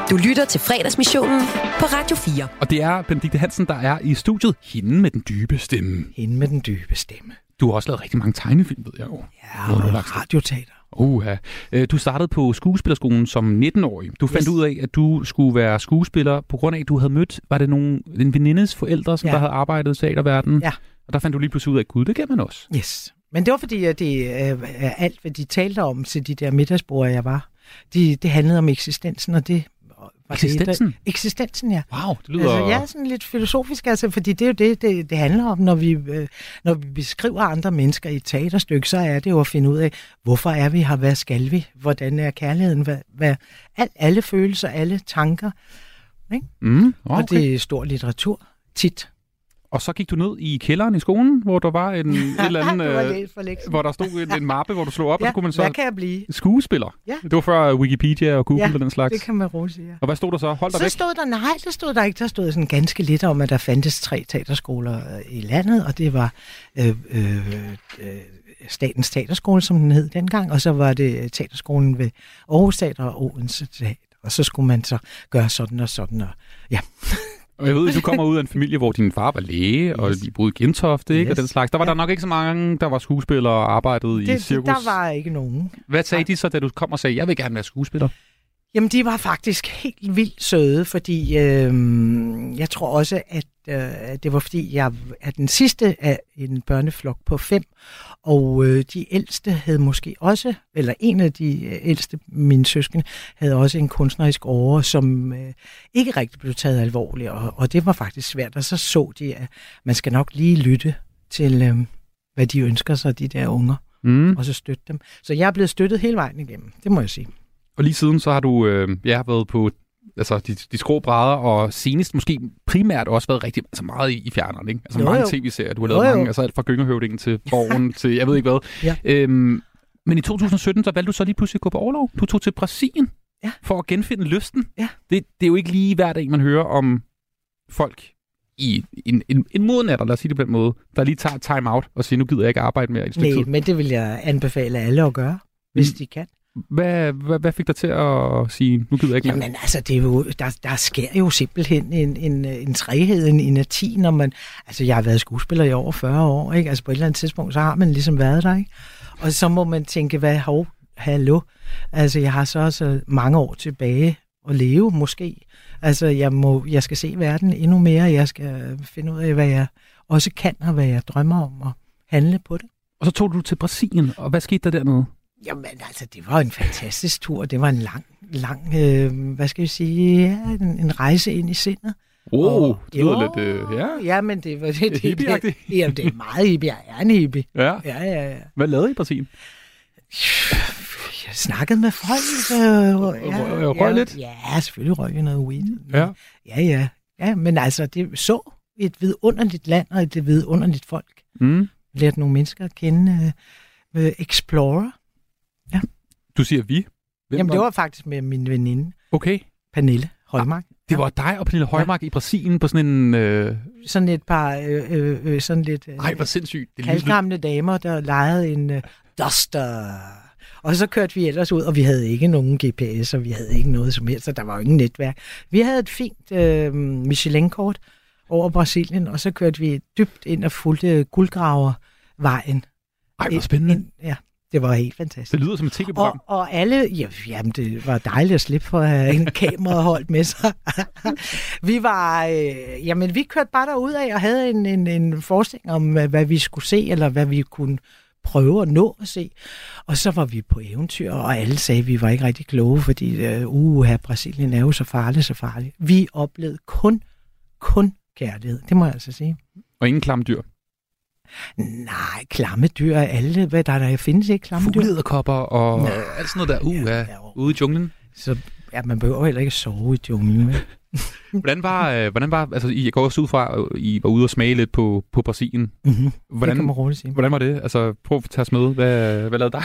Du lytter til fredagsmissionen på Radio 4. Og det er Benedikte Hansen, der er i studiet. Hende med den dybe stemme. Hende med den dybe stemme. Du har også lavet rigtig mange tegnefilm, ved jeg jo. Ja, og radioteater. Uha. Øh, Du startede på skuespillerskolen som 19-årig. Du fandt Yes. ud af, at du skulle være skuespiller på grund af, at du havde mødt, var det nogen, en venindes forældre, som Ja. der havde arbejdet i teaterverdenen? Ja. Og der fandt du lige pludselig ud af, gud, det kan man også. Yes. Men det var fordi, at det øh, er alt, hvad de talte om til de der middagsbord, jeg var. De, det handlede om eksistensen, og det var Eksistensen? Det, eksistensen, ja. Wow, det lyder... Altså, ja, sådan lidt filosofisk, altså, fordi det er jo det, det, det handler om, når vi, øh, når vi beskriver andre mennesker i et teaterstykke, så er det jo at finde ud af, hvorfor er vi her, hvad skal vi, hvordan er kærligheden, hvad, hvad, al, alle følelser, alle tanker. Ikke? Mm, Og okay. det er stor litteratur, tit. Og så gik du ned i kælderen i skolen, hvor der var en et eller andet, Det var øh, hvor der stod en, en mappe, hvor du slog op, Ja, og så kunne man så... hvad kan jeg blive? Skuespiller. Ja. Det var før Wikipedia og Google Ja, og den slags. det kan man roligt ja. Og hvad stod der så? Hold dig Så væk. stod der, nej, der stod der ikke. Der stod sådan ganske lidt om, at der fandtes tre teaterskoler øh, i landet, og det var øh, øh, øh, Statens Teaterskole, som den hed dengang, og så var det teaterskolen ved Aarhus Teater og Odense Teater. Og så skulle man så gøre sådan og sådan, og ja. Og jeg ved, du kommer ud af en familie, hvor din far var læge, og de boede i Gentofte, ikke? Og Yes. den slags. Der var der nok ikke så mange, der var skuespillere og arbejdede i Det, cirkus. der var ikke nogen. Hvad sagde de så, da du kom og sagde, jeg vil gerne være skuespiller? Jamen, de var faktisk helt vildt søde, fordi øh, jeg tror også, at øh, det var fordi, jeg er den sidste af en børneflok på fem, og øh, de ældste havde måske også, eller en af de øh, ældste, mine søskende, havde også en kunstnerisk åre, som øh, ikke rigtig blev taget alvorligt, og, og det var faktisk svært, og så så de, at man skal nok lige lytte til, øh, hvad de ønsker sig, de der unger, Mm. og så støtte dem. Så jeg er blevet støttet hele vejen igennem, det må jeg sige. Og lige siden, så har du øh, ja, været på altså, de, de skrå brædder, og senest måske primært også været rigtig altså meget i, i fjerneren, ikke? Altså Jo, mange jo. tv-serier, du har lavet jo. mange, altså alt fra Gyngehøvdingen til Borgen til jeg ved ikke hvad. Ja. Øhm, men i 2017, så valgte du så lige pludselig at gå på overlov. Du tog til Brasilien ja. for at genfinde lysten. Ja. Det, det er jo ikke lige hver dag, man hører om folk i en, en, en moden alder, lad os sige det på den måde, der lige tager time out og siger, nu gider jeg ikke arbejde mere i et stykke Nej, tid. men det vil jeg anbefale alle at gøre, hvis de kan. Hvad, hvad, hvad fik dig til at sige, nu gider jeg ikke mere? Jamen altså, det er jo, der, der sker jo simpelthen en, en, en træhed, en energi, når man... Altså, jeg har været skuespiller i over 40 år, ikke? Altså, på et eller andet tidspunkt, så har man ligesom været der, ikke? Og så må man tænke, hvad, hov, hallo? Altså, jeg har så også mange år tilbage at leve, måske. Altså, jeg, må, jeg skal se verden endnu mere. Jeg skal finde ud af, hvad jeg også kan, og hvad jeg drømmer om, og handle på det. Og så tog du til Brasilien, og hvad skete der dernede? Jamen altså, det var en fantastisk tur. Det var en lang, lang, øh, hvad skal jeg sige, ja, en, en rejse ind i sindet. Oh, det lyder jo, lidt, øh, ja. Ja, men det var det, det, det, Hippieagtigt. Jamen, det er meget hippie. Jeg er en hippie. Ja. Ja, ja, ja. Hvad lavede I i Brasilien? Jeg snakkede med folk. Øh, ja, røg- ja, lidt? Ja, selvfølgelig røg jeg noget weed. Ja. Ja, ja. Ja, men altså, det så et vidunderligt land og et vidunderligt folk. Mm. Lærte nogle mennesker at kende. Øh, Explorer. Du siger vi. Hvem Jamen, det var faktisk med min veninde. Okay. Pernille Højmark. Det var dig og Pernille Højmark ja. i Brasilien på sådan en... Øh... Sådan et par, øh, øh, øh, sådan lidt... Øh, Ej, hvor sindssygt. Det Kaldgamle damer, der lejede en øh, Duster. Og så kørte vi ellers ud, og vi havde ikke nogen GPS, og vi havde ikke noget som helst, så der var jo ingen netværk. Vi havde et fint øh, Michelin-kort over Brasilien, og så kørte vi dybt ind og fulgte guldgravervejen. Ej, hvor spændende. Ind, ja, det var helt fantastisk. Det lyder som et tv-program. Og, og alle, ja, jamen det var dejligt at slippe for at have en kamera holdt med sig. vi var, øh, jamen vi kørte bare derud af og havde en, en, en forestilling om, hvad, vi skulle se, eller hvad vi kunne prøve at nå at se. Og så var vi på eventyr, og alle sagde, at vi var ikke rigtig kloge, fordi øh, uh, her Brasilien er jo så farligt, så farligt. Vi oplevede kun, kun kærlighed, det må jeg altså sige. Og ingen klamme dyr. Nej, klamme dyr er alle, hvad der, der findes ikke klamme dyr. Fuglederkopper og Nej. alt sådan noget der. Uh, ja, ude i junglen. Så ja, man behøver heller ikke sove i junglen. Hvordan var, øh, hvordan var altså, I- går også ud fra, at I var ude og smage lidt på, på Brasilien. Mhm. Hvordan, kan man roligt sige. Hvordan var det? Altså, prøv at tage os med. Hvad, hvad lavede dig?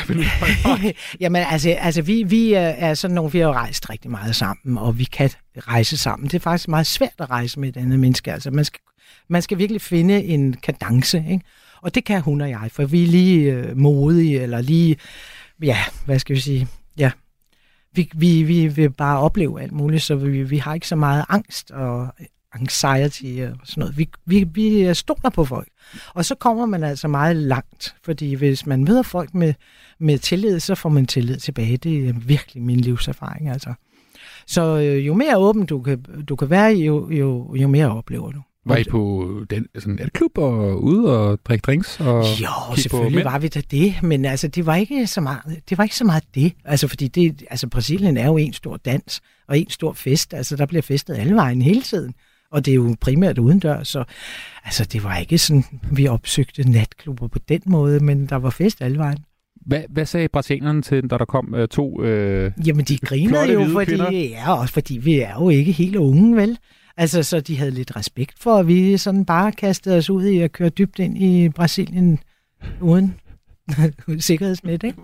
Jamen altså, altså vi, vi er- er sådan nogle, vi har rejst rigtig meget sammen, og vi kan rejse sammen. Det er faktisk meget svært at rejse med et andet menneske. Altså man skal, man skal virkelig finde en kadence, ikke? Og det kan hun og jeg, for vi er lige øh, modige, eller lige, ja, hvad skal vi sige, ja. Vi, vi, vi vil bare opleve alt muligt, så vi, vi har ikke så meget angst og anxiety og sådan noget. Vi, vi, vi stoler på folk. Og så kommer man altså meget langt, fordi hvis man møder folk med, med tillid, så får man tillid tilbage. Det er virkelig min livserfaring, altså. Så øh, jo mere åben du kan, du kan være, jo, jo, jo mere oplever du. Var I på den, sådan en klub og ude og drikke drinks? Og Jo, selvfølgelig var vi da det, men altså, det var ikke så meget det. Var ikke så meget det. Altså, fordi det, altså, Brasilien er jo en stor dans og en stor fest. Altså, der bliver festet alle vejen hele tiden. Og det er jo primært udendørs, så altså, det var ikke sådan, vi opsøgte natklubber på den måde, men der var fest alle vejen. Hvad, hvad sagde brasilianerne til, da der kom øh, to øh, Jamen, de griner flotte jo, fordi, kvinder? ja, også fordi vi er jo ikke helt unge, vel? Altså, så de havde lidt respekt for, at vi sådan bare kastede os ud i at køre dybt ind i Brasilien uden sikkerhedsnet, ikke?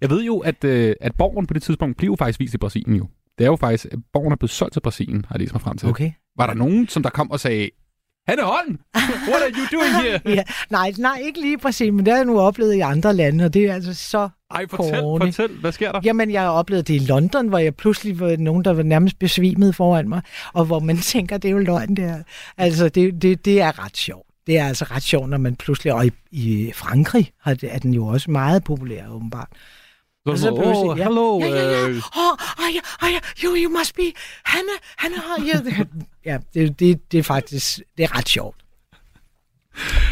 Jeg ved jo, at, øh, at borgen på det tidspunkt blev jo faktisk vist i Brasilien jo. Det er jo faktisk, at borgen er blevet solgt til Brasilien, har jeg læst mig frem til. Okay. Var der nogen, som der kom og sagde, Hanne Holm, what are you doing here? ja, nej, nej, ikke lige præcis, men det har jeg nu oplevet i andre lande, og det er altså så Ej, fortæl, corny. fortæl, hvad sker der? Jamen, jeg har oplevet det i London, hvor jeg pludselig var nogen, der var nærmest besvimet foran mig, og hvor man tænker, det er jo løgn, det her. Altså, det, det, det er ret sjovt. Det er altså ret sjovt, når man pludselig, og i, i Frankrig er den jo også meget populær, åbenbart. Så, Og så pludselig- oh, hello. Ja, ja, ja. øh, Oh, oh, ja, oh, you, you must be Hanne, Hanne, oh, ja. ja det, det, det er faktisk, det er ret sjovt.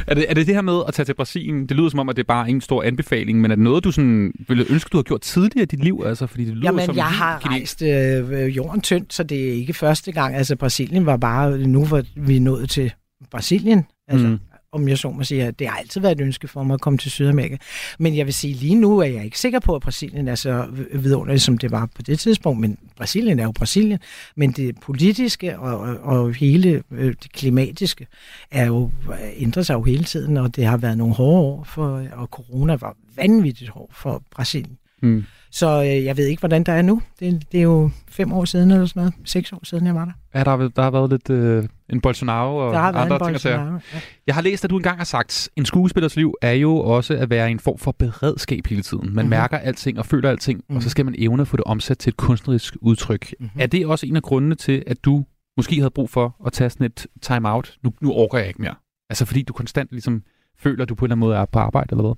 Er det, er det det her med at tage til Brasilien? Det lyder som om, at det er bare en stor anbefaling, men er det noget, du sådan, ville ønske, du har gjort tidligere i dit liv? Altså, fordi det lyder Jamen, som jeg har kinesisk. rejst øh, jorden tyndt, så det er ikke første gang. Altså, Brasilien var bare, nu hvor vi er nået til Brasilien, altså, Mm om jeg så må sige, at det har altid været et ønske for mig at komme til Sydamerika. Men jeg vil sige, lige nu er jeg ikke sikker på, at Brasilien er så vidunderligt, som det var på det tidspunkt. Men Brasilien er jo Brasilien. Men det politiske og, og, og hele øh, det klimatiske er jo, ændrer sig jo hele tiden, og det har været nogle hårde år, for, og corona var vanvittigt hård for Brasilien. Mm. Så øh, jeg ved ikke, hvordan der er nu. Det, det er jo fem år siden eller sådan noget. Seks år siden, jeg var der. Ja, der, har, der har været lidt øh, en Bolsonaro og Der har andre en ting. Bolsonaro, ja. Jeg har læst, at du engang har sagt, en skuespillers liv er jo også at være en form for beredskab hele tiden. Man Mhm. mm-hmm. mærker alting og føler alting, mm-hmm. og så skal man evne at få det omsat til et kunstnerisk udtryk. Mhm. Mm-hmm. Er det også en af grundene til, at du måske havde brug for at tage sådan et time-out? Nu, nu orker jeg ikke mere. Altså fordi du konstant ligesom føler, at du på en eller anden måde er på arbejde, eller hvad?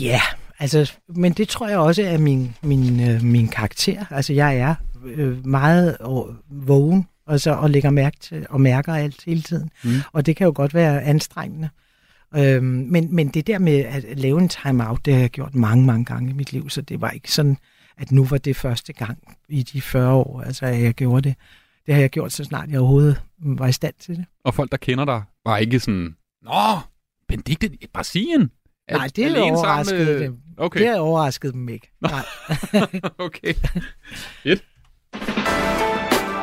Ja, altså, men det tror jeg også er min, min, øh, min karakter. Altså, jeg er øh, meget vågen altså, og lægger mærke til, og mærker alt hele tiden. Mm. Og det kan jo godt være anstrengende. Øhm, men, men det der med at lave en time-out, det har jeg gjort mange, mange gange i mit liv, så det var ikke sådan, at nu var det første gang i de 40 år, altså jeg gjorde det. Det har jeg gjort, så snart jeg overhovedet var i stand til det. Og folk, der kender dig, var ikke sådan, Nå, Benedikte Brasilien? Er- Nej, det er alene sammen overrasket med- dem. Okay. Det har overrasket dem ikke. Nej. okay. Fedt.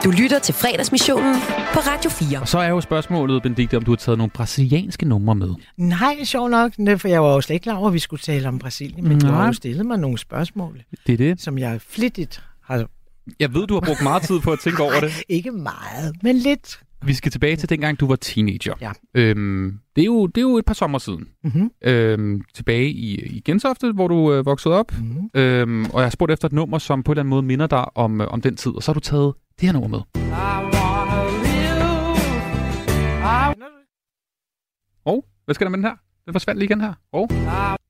Du lytter til fredagsmissionen på Radio 4. Og så er jo spørgsmålet, Benedikte, om du har taget nogle brasilianske numre med. Nej, sjov nok, det- for jeg var jo slet ikke klar over, at vi skulle tale om Brasilien, men du har Nej. jo stillet mig nogle spørgsmål, Det er det. som jeg flittigt har... Jeg ved, du har brugt meget tid på at tænke over det. Ikke meget, men lidt. Vi skal tilbage til dengang, du var teenager. Ja. Øhm, det, er jo, det er jo et par sommer siden. Mm-hmm. Øhm, tilbage i, i Gentofte, hvor du øh, voksede op. Mm-hmm. Øhm, og jeg har spurgt efter et nummer, som på en eller anden måde minder dig om, øh, om den tid. Og så har du taget det her nummer med. Og hvad skal der med den her? Den forsvandt lige igen her. Og.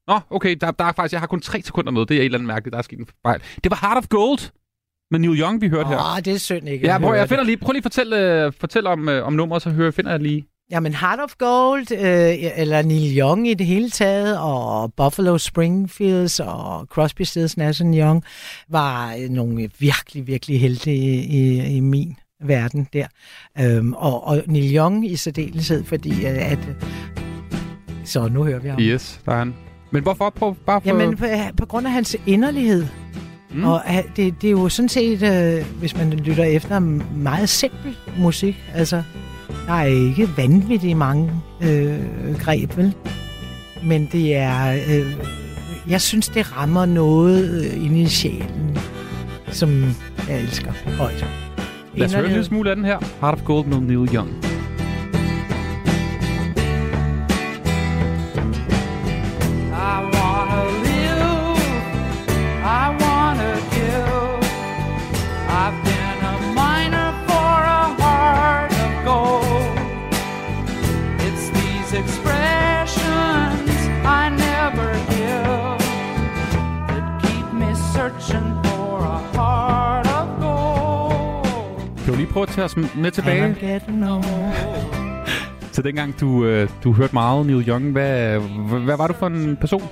Nå, okay, der, der er faktisk, jeg har kun tre sekunder med. Det er et eller andet mærkeligt, der er sket en fejl. Det var Heart of Gold med Neil Young, vi hørte her. Åh, det er synd ikke. Ja, prøv, jeg finder lige, prøv lige at fortælle, øh, fortælle om, øh, om nummeret, så hører, finder jeg lige. Jamen, Heart of Gold, øh, eller Neil Young i det hele taget, og Buffalo Springfields og Crosby, Stills, Nash Young, var øh, nogle virkelig, virkelig helte i, i, i min verden der. Øhm, og, og Neil Young i særdeleshed, fordi øh, at... Så nu hører vi ham. Yes, der er han. Men hvorfor? Prøv bare for... Jamen, på, på grund af hans inderlighed. Mm. Og det, det er jo sådan set, øh, hvis man lytter efter, meget simpel musik. Altså, der er ikke vanvittigt mange øh, greb, vel? Men det er... Øh, jeg synes, det rammer noget øh, inde i sjælen, som jeg elsker højt. Lad os høre en lille smule af den her. Heart of Gold med Neil Young. Gold. Kan du lige prøve at tage os med tilbage til dengang, du, øh, du hørte meget Neil Young. Hvad, hvad, var du for en person?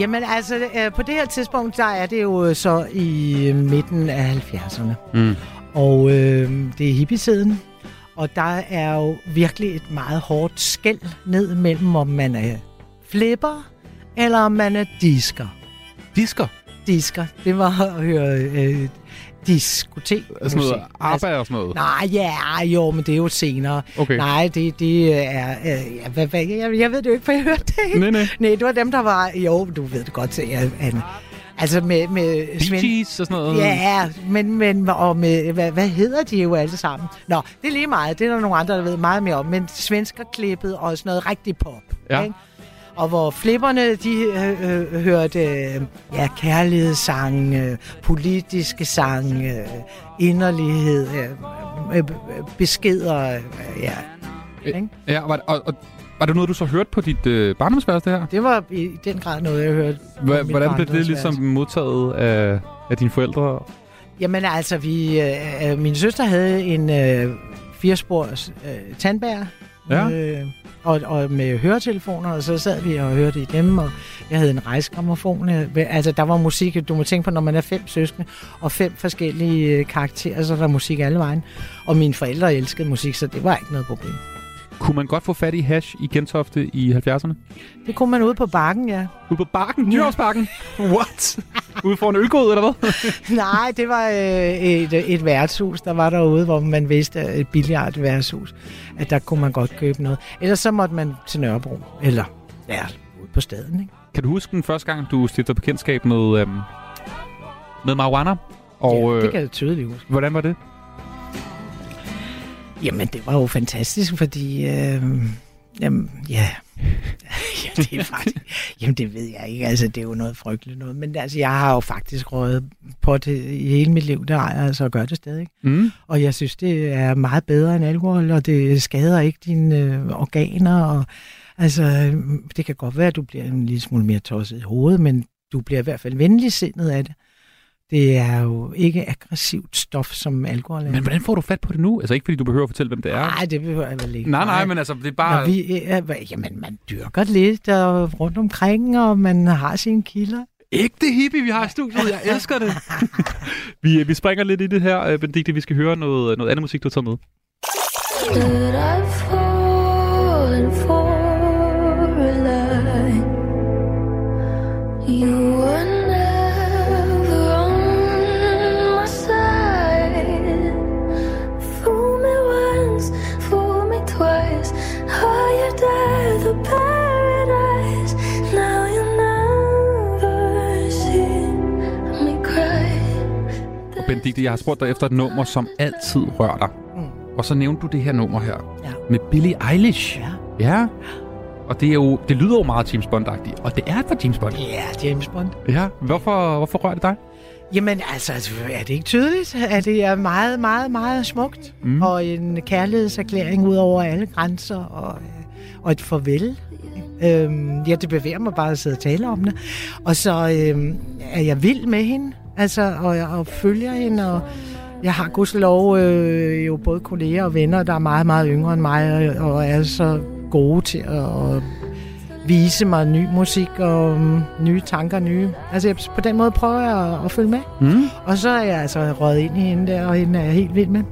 Jamen altså, øh, på det her tidspunkt, der er det jo så i øh, midten af 70'erne. Mm. Og øh, det er hippietiden. Og der er jo virkelig et meget hårdt skæld ned mellem, om man er flipper, eller om man er disker. Disker? Disker. Det var at høre øh, diskotek. Sådan noget ABBA og sådan noget? Nej, ja, jo, men det er jo senere. Okay. Nej, det, det er... Øh, ja, hvad, hvad, jeg, jeg ved det jo ikke, for jeg hørte det ikke. Nej, nej. Nej, det var dem, der var... Jo, du ved det godt, ja, Anne. Altså med... med Bee og sådan noget? Ja, men, men og med, hvad, hvad hedder de jo alle sammen? Nå, det er lige meget. Det er der nogle andre, der ved meget mere om. Men svenskerklippet og sådan noget rigtig pop. Ja. Ikke? Og hvor flipperne, de øh, øh, hørte øh, ja, kærlighedssang, øh, politiske sang, øh, inderlighed, øh, øh, beskeder, øh, ja. Ikke? Ja, var, og, og, var det noget, du så hørte på dit øh, barndomsværelse, det her? Det var i den grad noget, jeg hørte. Hva, hvordan blev det ligesom modtaget af, af dine forældre? Jamen altså, vi, øh, øh, min søster havde en øh, firespors øh, tandbær. Ja. Øh, og, og med høretelefoner, og så sad vi og hørte i dem, og jeg havde en rejsgrammofon. Øh, altså, der var musik, du må tænke på, når man er fem søskende, og fem forskellige øh, karakterer, så er der musik alle vejen. Og mine forældre elskede musik, så det var ikke noget problem. Kunne man godt få fat i hash i Gentofte i 70'erne? Det kunne man ude på bakken, ja. Ude på bakken? Nyhavnsbakken? What? Ude foran ølgod, eller hvad? Nej, det var øh, et, et værtshus, der var derude, hvor man vidste, at et billiard værtshus, at der kunne man godt købe noget. Ellers så måtte man til Nørrebro, eller ja, ude på staden, ikke? Kan du huske den første gang, du stiftede bekendtskab med, øhm, med marijuana? Og, Ja, det kan jeg tydeligt huske. Hvordan var det? Jamen, det var jo fantastisk, fordi... Øh, jamen, ja... ja, det er faktisk... Jamen, det ved jeg ikke. Altså, det er jo noget frygteligt noget. Men altså, jeg har jo faktisk røget på det i hele mit liv. Det jeg altså og gør det stadig. Mm. Og jeg synes, det er meget bedre end alkohol, og det skader ikke dine øh, organer. Og, altså, det kan godt være, at du bliver en lille smule mere tosset i hovedet, men du bliver i hvert fald venligsindet af det. Det er jo ikke aggressivt stof, som alkohol er. Men hvordan får du fat på det nu? Altså ikke fordi du behøver at fortælle, hvem det er. Nej, det behøver jeg vel ikke. Nej, nej, men altså, det er bare... Når vi, øh, jamen, man dyrker lidt og rundt omkring, og man har sine kilder. Ægte hippie, vi har i studiet. Jeg elsker det. vi, vi springer lidt i det her, øh, Benedikte. Vi skal høre noget, noget andet musik, du har taget med. Benedikte, jeg har spurgt dig efter et nummer, som altid rører dig. Mm. Og så nævnte du det her nummer her. Ja. Med Billie Eilish. Ja. Ja. Og det, er jo, det lyder jo meget James Bond-agtigt. Og det er for James Bond. Ja, James Bond. Ja. Hvorfor, hvorfor rører det dig? Jamen altså, er det ikke tydeligt, at det er meget, meget, meget smukt? Mm. Og en kærlighedserklæring ud over alle grænser, og, og et farvel. Øhm, ja, det bevæger mig bare at sidde og tale om det. Og så øhm, er jeg vild med hende, altså, og, jeg- og følger hende, og jeg har gudskelov øh, jo både kolleger og venner, der er meget, meget yngre end mig, og, og er så gode til at, at vise mig ny musik og um, nye tanker, nye... Altså jeg, på den måde prøver jeg at, at følge med. Mm. Og så er jeg altså røget ind i hende der, og hende er jeg helt vild med.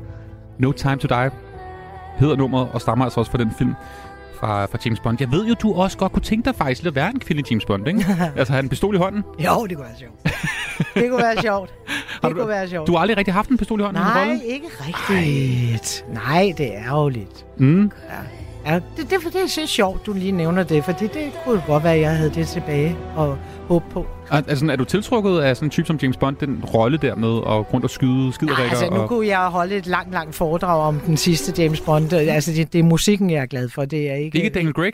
No Time to Die hedder nummeret, og stammer altså også fra den film fra, fra James Bond. Jeg ved jo, du også godt kunne tænke dig faktisk lidt at være en kvindelig James Bond, ikke? altså have en pistol i hånden. Jo, det kunne være sjovt. det kunne være sjovt. Har Det kunne være sjovt. Du har aldrig rigtig haft en pistol i hånden? i en Nej, rolle? ikke rigtigt. Nej, det er ærgerligt. Mm. Ja, det, det, det, det er så sjovt, du lige nævner det, for det, det kunne godt være, at jeg havde det tilbage og håbe på. Er, altså, er du tiltrukket af sådan en type som James Bond, den rolle der med at rundt og skyde skiderikker? Altså, nu og... kunne jeg holde et langt, langt foredrag om den sidste James Bond. Altså, det, det er musikken, jeg er glad for. Det er ikke... Ikke Daniel Craig?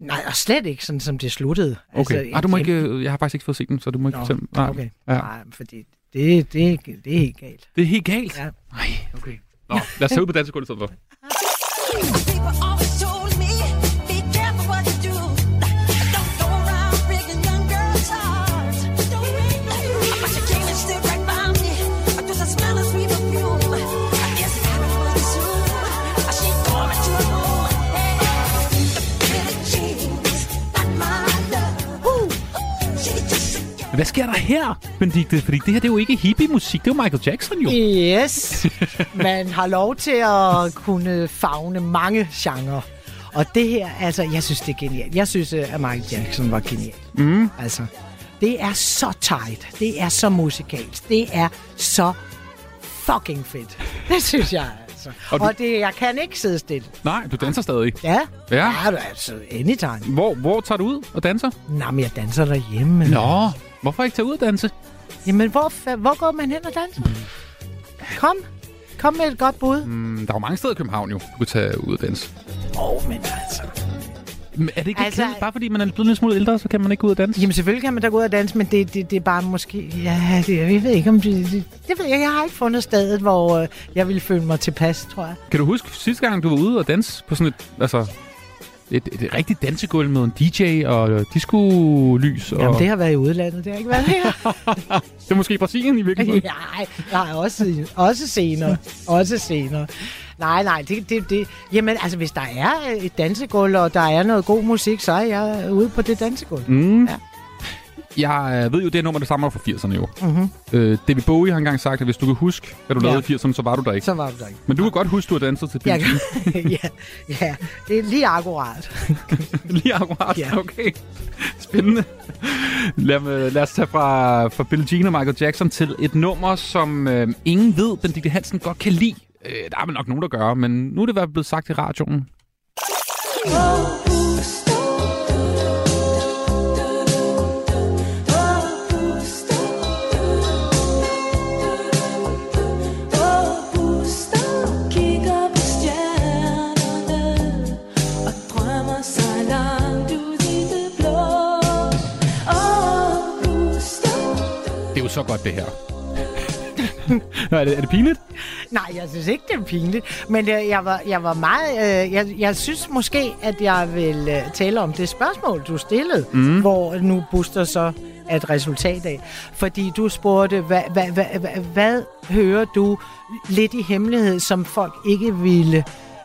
Nej, og slet ikke sådan, som det sluttede. Okay. Altså, ah, du må ikke, jeg har faktisk ikke fået set den, så du må ikke Nå, fortælle. Nej. okay. Ja. Nej, fordi det, det, det er helt galt. Det er helt galt? Ja. Nej, okay. Nå, lad os tage ud på dansegulvet i stedet for. Hvad sker der her, Benedikte? Fordi det her det er jo ikke hippie-musik, det er jo Michael Jackson jo. Yes. Man har lov til at kunne fagne mange genrer. Og det her, altså, jeg synes, det er genialt. Jeg synes, at Michael Jackson var genial. Mm. Altså, det er så tight. Det er så musikalsk. Det er så fucking fedt. Det synes jeg altså. Og du- og det, jeg kan ikke sidde stille. Nej, du danser stadig. Ja, Ja. ja du, altså anytime. Hvor, hvor tager du ud og danser? Nå, men jeg danser derhjemme. Nå, hvorfor ikke tage ud og danse? Jamen, hvor, hvor går man hen og danser? Kom. Kom med et godt bud. Mm, der er jo mange steder i København jo, du kan tage ud og danse. Åh, oh, men altså... Men er det ikke Altså- altså, bare fordi man er blevet en lille smule ældre, så kan man ikke gå ud og danse? Jamen, selvfølgelig kan man da gå ud og danse, men det, det, det er bare måske... Ja, det, jeg ved ikke, om det, det... Det ved jeg, jeg har ikke fundet stedet, hvor øh, jeg ville føle mig tilpas, tror jeg. Kan du huske sidste gang, du var ude og danse på sådan et, altså, et, et, rigtigt dansegulv med en DJ og disco-lys? Og... Jamen, det har været i udlandet, det har ikke været her. det er måske Brasilien i virkeligheden. Nej, nej, også, også senere. Også senere. Nej, nej, det, det, det... Jamen, altså, hvis der er et dansegulv, og der er noget god musik, så er jeg ude på det dansegulv. Mm. Ja. Jeg øh, ved jo, det er nummer, der stammer fra 80'erne jo. Mhm. Øh, David Bowie har engang sagt, at hvis du kan huske, hvad du Ja. lavede i 80'erne, så var du der ikke. Så var du der ikke. Men du kan godt huske, du har danset til Ja, Billie ja, ja, det er lige akkurat. Lige akkurat, Ja. okay. Spændende. Lad, mig- lad os tage fra, fra Billie Jean og Michael Jackson til et nummer, som øh, ingen ved, Benedikte Hansen godt kan lide. Øh, der er vel nok nogen, der gør, men nu er det i hvert fald blevet sagt i radioen. Kigger så godt, det her. er, det, er det pinligt? Nej, jeg synes ikke, det er pinligt. Men øh, jeg, var, jeg var meget... Øh, jeg, jeg synes måske, at jeg vil øh, tale om det spørgsmål, du stillede, Mm. hvor nu Buster så er et resultat af. Fordi du spurgte, hvad, hvad, hvad, hvad, hvad hører du lidt i hemmelighed, som folk ikke ville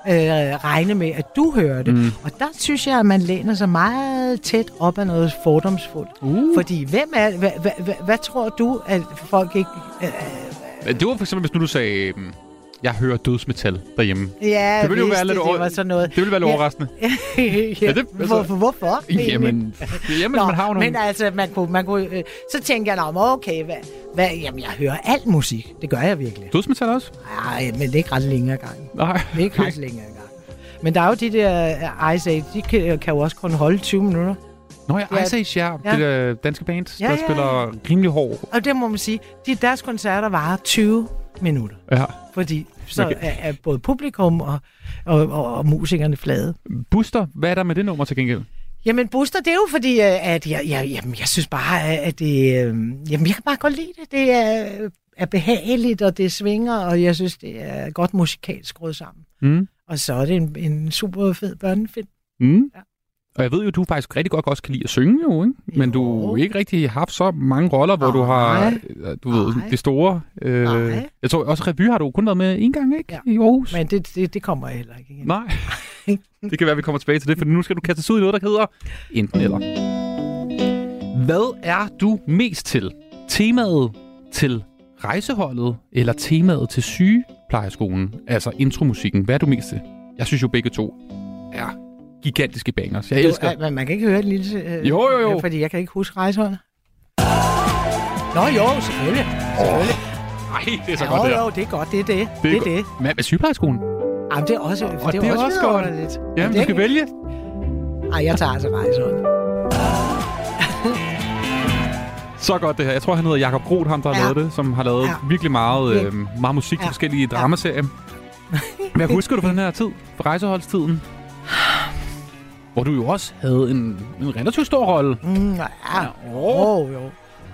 øh, regne med, at du hørte. Mm. Mm. Og der synes jeg, at man læner sig meget tæt op af noget fordomsfuldt. Uh. Fordi hvem er... Hvad, hvad, hvad, hvad tror du, at folk ikke... Øh, Det var for eksempel, hvis nu du sagde, mm, jeg hører dødsmetal derhjemme. Ja, det ville jo være lidt, det over- var sådan noget. Det ville være lidt Ja. overraskende. ja, Ja, det- altså- hvorfor? hvorfor? Jamen, jamen man har jo nogle... Men altså, man kunne, man kunne, øh, så tænkte jeg, nå, okay, hvad, hvad, jamen, jeg hører alt musik. Det gør jeg virkelig. Dødsmetal også? Nej, men det er ikke ret længe ad gangen. Nej. Det er ikke ret længe ad gangen. Men der er jo de der uh, Ice Age, de kan, kan jo også kun holde 20 minutter. Nå ja, Ja. Ice Age, ja. Ja. Det der danske band, Ja, der ja, ja. spiller rimelig hård. Og det må man sige, de, deres koncerter varer 20 minutter. Ja. Fordi så Okay. er, er både publikum og, og, og, og musikerne flade. Buster, hvad er der med det nummer til gengæld? Jamen, Booster, det er jo fordi, øh, at jeg, jeg, jamen, jeg synes bare, at det... Øh, jamen, jeg kan bare godt lide det. Det er, er behageligt, og det svinger, og jeg synes, det er godt musikalsk skruet sammen. Mm. Og så er det en, en super fed børnefilm. Mm. Ja. Og jeg ved jo, du faktisk rigtig godt også kan lide at synge jo, ikke? Men du har ikke rigtig haft så mange roller, hvor du har, du ved, det store... Øh, jeg tror også, revy har du kun været med en gang, ikke? Ja. I Aarhus. Men det, det, det kommer heller ikke igen. Nej. det kan være, vi kommer tilbage til det, for nu skal du kastes ud i noget, der hedder enten eller. Hvad er du mest til? Temaet til rejseholdet, eller temaet til sygeplejerskolen? Altså intromusikken. Hvad er du mest til? Jeg synes jo begge to er gigantiske bangers. Jeg Du, elsker... men man kan ikke høre et lille... Øh, Jo, jo, jo. Fordi jeg kan ikke huske rejseholdet. Nå jo, selvfølgelig. selvfølgelig. Nej, det er så jo, godt, det her. jo, det er godt, det er det. Det er det. go- Hvad med sygeplejerskolen? Jamen, det er også, Og det er også, godt. vidunderligt. Jamen, du Det- skal vælge. Ej, jeg tager altså rejseholdet. Så godt det her. Jeg tror, han hedder Jakob Groth, ham der har Ja. lavet det, som har lavet Ja. virkelig meget, Ja. øh, meget musik til Ja. forskellige dramaserier. Hvad husker du fra den her tid? Fra rejseholdstiden? Hvor du jo også havde en, en relativt stor rolle. Mm, ja, oh. jo.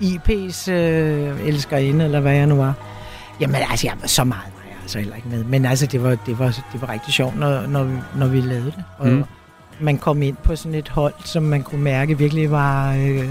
IP's øh, elskerinde, eller hvad jeg nu var. Jamen, altså, jeg, så meget var jeg altså heller ikke med. Men altså, det var, det var, det var rigtig sjovt, når, når, vi, når vi lavede det. Og mm. man kom ind på sådan et hold, som man kunne mærke virkelig var øh,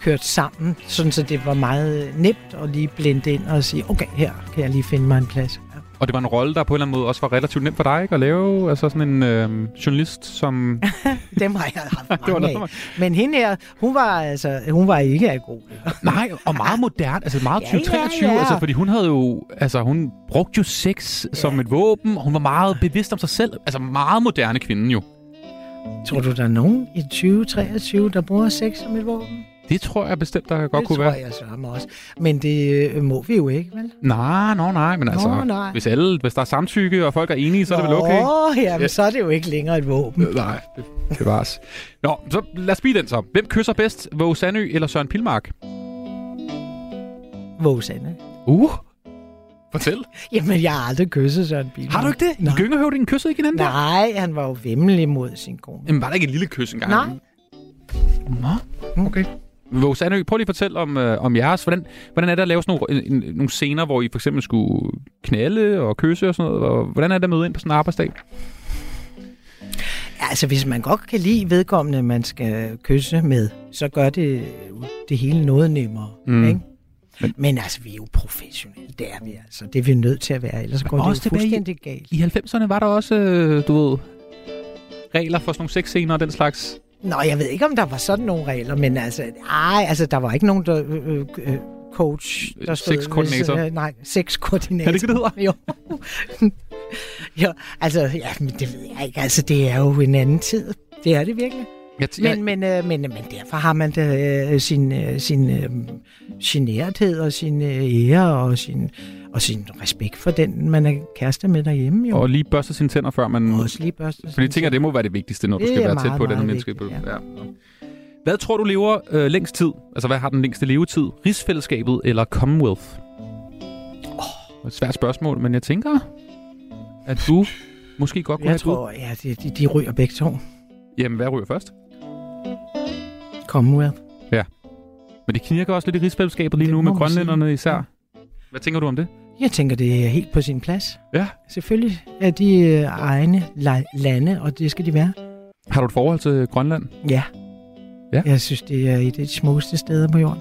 kørt sammen. Sådan, så det var meget nemt at lige blende ind og sige, okay, her kan jeg lige finde mig en plads. Og det var en rolle, der på en eller anden måde også var relativt nemt for dig ikke? at lave. Altså sådan en øh, journalist, som... Dem har jeg haft Det var mange noget, af. Men hende her, hun var, altså, hun var ikke af god. Nej, og meget moderne, altså meget Ja, 2023, ja, ja. altså fordi hun havde jo, altså hun brugte jo sex ja. som et våben, og hun var meget bevidst om sig selv, altså meget moderne kvinde jo. Tror du, der er nogen i 2023, der bruger sex som et våben? Det Det tror jeg bestemt, der godt det kunne tror være. jeg sørme også. Men det øh, må vi jo ikke, vel? Nej, nå, nej, men altså, Nå, nej. Hvis, alle, hvis der er samtykke, og folk er enige, så er det vel okay? Åh, jamen, Ja. så er det jo ikke længere et våben. Nej, det bevares. Nå, så lad os blive den så. Hvem kysser bedst, Våge Sandø eller Søren Pilmark? Våge Sande. Uh, fortæl. Jamen, jeg har aldrig kysset Søren Pilmark. Har du ikke det? I Gyngerhøvdingen kyssede ikke hinanden der? Nej, han var jo vemmelig mod sin kone. Jamen, var der ikke en lille kys engang? Nej. Nå, okay. Våge Sandø, prøv lige at fortælle om, øh, om jeres. Hvordan, hvordan er det at lave sådan nogle, en, nogle scener, hvor I for eksempel skulle knalde og kysse og sådan noget? Og hvordan er det at møde ind på sådan en arbejdsdag? Ja, altså, hvis man godt kan lide vedkommende, man skal kysse med, så gør det jo det hele noget nemmere. Mm. Ikke? Men, Men altså, vi er jo professionelle, det er vi altså. Det er vi nødt til at være, ellers går det jo også i- fuldstændig galt. I 90'erne var der også, øh, du ved, regler for sådan nogle sexscener og den slags. Nå, jeg ved ikke, om der var sådan nogle regler, men altså, ej, altså, der var ikke nogen der, øh, øh, coach, der stod... Sexkoordinator. Øh, nej, sexkoordinator. Er det ikke, det Jo. jo, altså, ja, men det ved jeg ikke. Altså, det er jo en anden tid. Det er det virkelig. Jeg, jeg, Men, men, øh, men, men derfor har man da, øh, sin, øh, sin øh, generthed og sin øh, ære og sin, og sin respekt for den, man er kæreste med derhjemme. Jo. og lige børste sine tænder, før man... Også lige børste Fordi tænker, det må være det vigtigste, når du Det skal er være tæt meget, på den her menneske. ja. Ja. Hvad tror du lever øh, længst tid? Altså, hvad har den længste levetid? Rigsfællesskabet eller Commonwealth? Oh. Et svært spørgsmål, men jeg tænker, at du måske godt kunne Jeg have bud. tror, ja, de, de, de ryger begge to. Jamen, hvad ryger først? Commonwealth. Ja. Men det knirker også lidt i rigsfællesskabet lige Det nu med man sige. grønlænderne især. Hvad tænker du om det? Jeg tænker, det er helt på sin plads. Ja. Selvfølgelig er de øh, egne la- lande, og det skal de være. Har du et forhold til Grønland? Ja. Ja. Jeg synes, det er et af de smukkeste steder på jorden.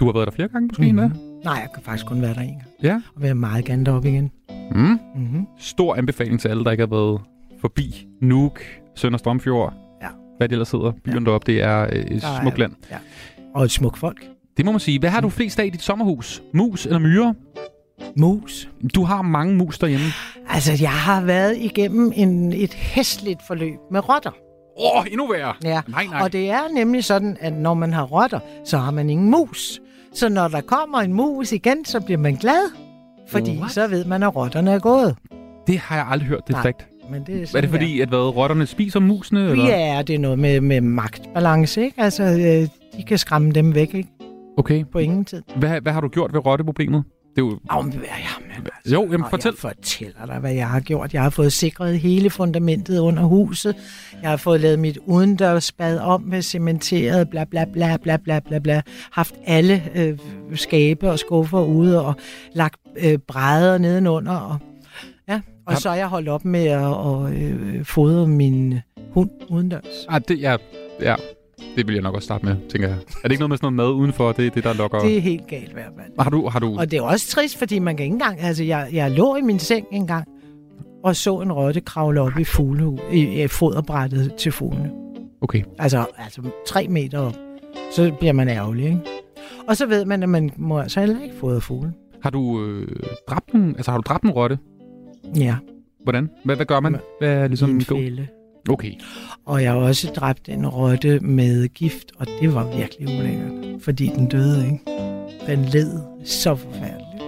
Du har været der flere gange måske, mm. Mhm. Nej, jeg kan faktisk kun være der en gang. Ja. Og vil meget gerne deroppe igen. Mm. Mm-hmm. Stor anbefaling til alle, der ikke har været forbi Nuuk, Sønder Strømfjord. Ja. Hvad det ellers hedder. Byerne deroppe, det er øh, et Der er- smukt land. Ja. Og et smukt folk. Det må man sige. Hvad har du flest af i dit sommerhus? Mus eller myrer? Mus. Du har mange mus derhjemme. Altså, jeg har været igennem en, et hæsligt forløb med rotter. Åh, oh, endnu værre. Ja, Nej, nej. og det er nemlig sådan, at når man har rotter, så har man ingen mus. Så når der kommer en mus igen, så bliver man glad. Fordi What? så ved man, at rotterne er gået. Det har jeg aldrig hørt, det Nej, fakt. Men det er, Er sådan, det fordi, at hvad, rotterne spiser musene? er. Eller? Ja, det er noget med, med magtbalance, ikke? Altså, øh, de kan skræmme dem væk, ikke? Okay. På ingen tid. Hvad, hvad har du gjort ved rotteproblemet? Det er jo... Om, ja, men, altså, Jo, jamen fortæl. Jeg fortæller dig, hvad jeg har gjort. Jeg har fået sikret hele fundamentet under huset. Jeg har fået lavet mit udendørsbad om med cementeret, bla bla bla bla bla bla bla. Haft alle øh, skabe og skuffer ude og lagt øh, brædder nedenunder. Og, ja. og Ja. så er jeg holdt op med at og, øh, fodre min hund udendørs. Ah, det, ja, ja, det vil jeg nok også starte med, tænker jeg. Er det ikke noget med sådan noget mad udenfor? Det er det, der lokker... Det er helt galt i hvert fald. Har du... Har du... Og det er også trist, fordi man kan ikke engang... Altså, jeg, jeg lå i min seng en gang, og så en rotte kravle op i, fugle, i, i foderbrættet til fuglene. Okay. Altså, altså tre meter op. Så bliver man ærgerlig, ikke? Og så ved man, at man må altså heller ikke fodre fugle. Har du øh, dræbt en... Altså, har du dræbt en rotte? Ja, Hvordan? Hvad, hvad gør man? Hvad er ligesom... en fælde. Okay. Og jeg har også dræbt en rotte med gift, og det var virkelig ulækkert. Fordi den døde, ikke? Den led så forfærdeligt.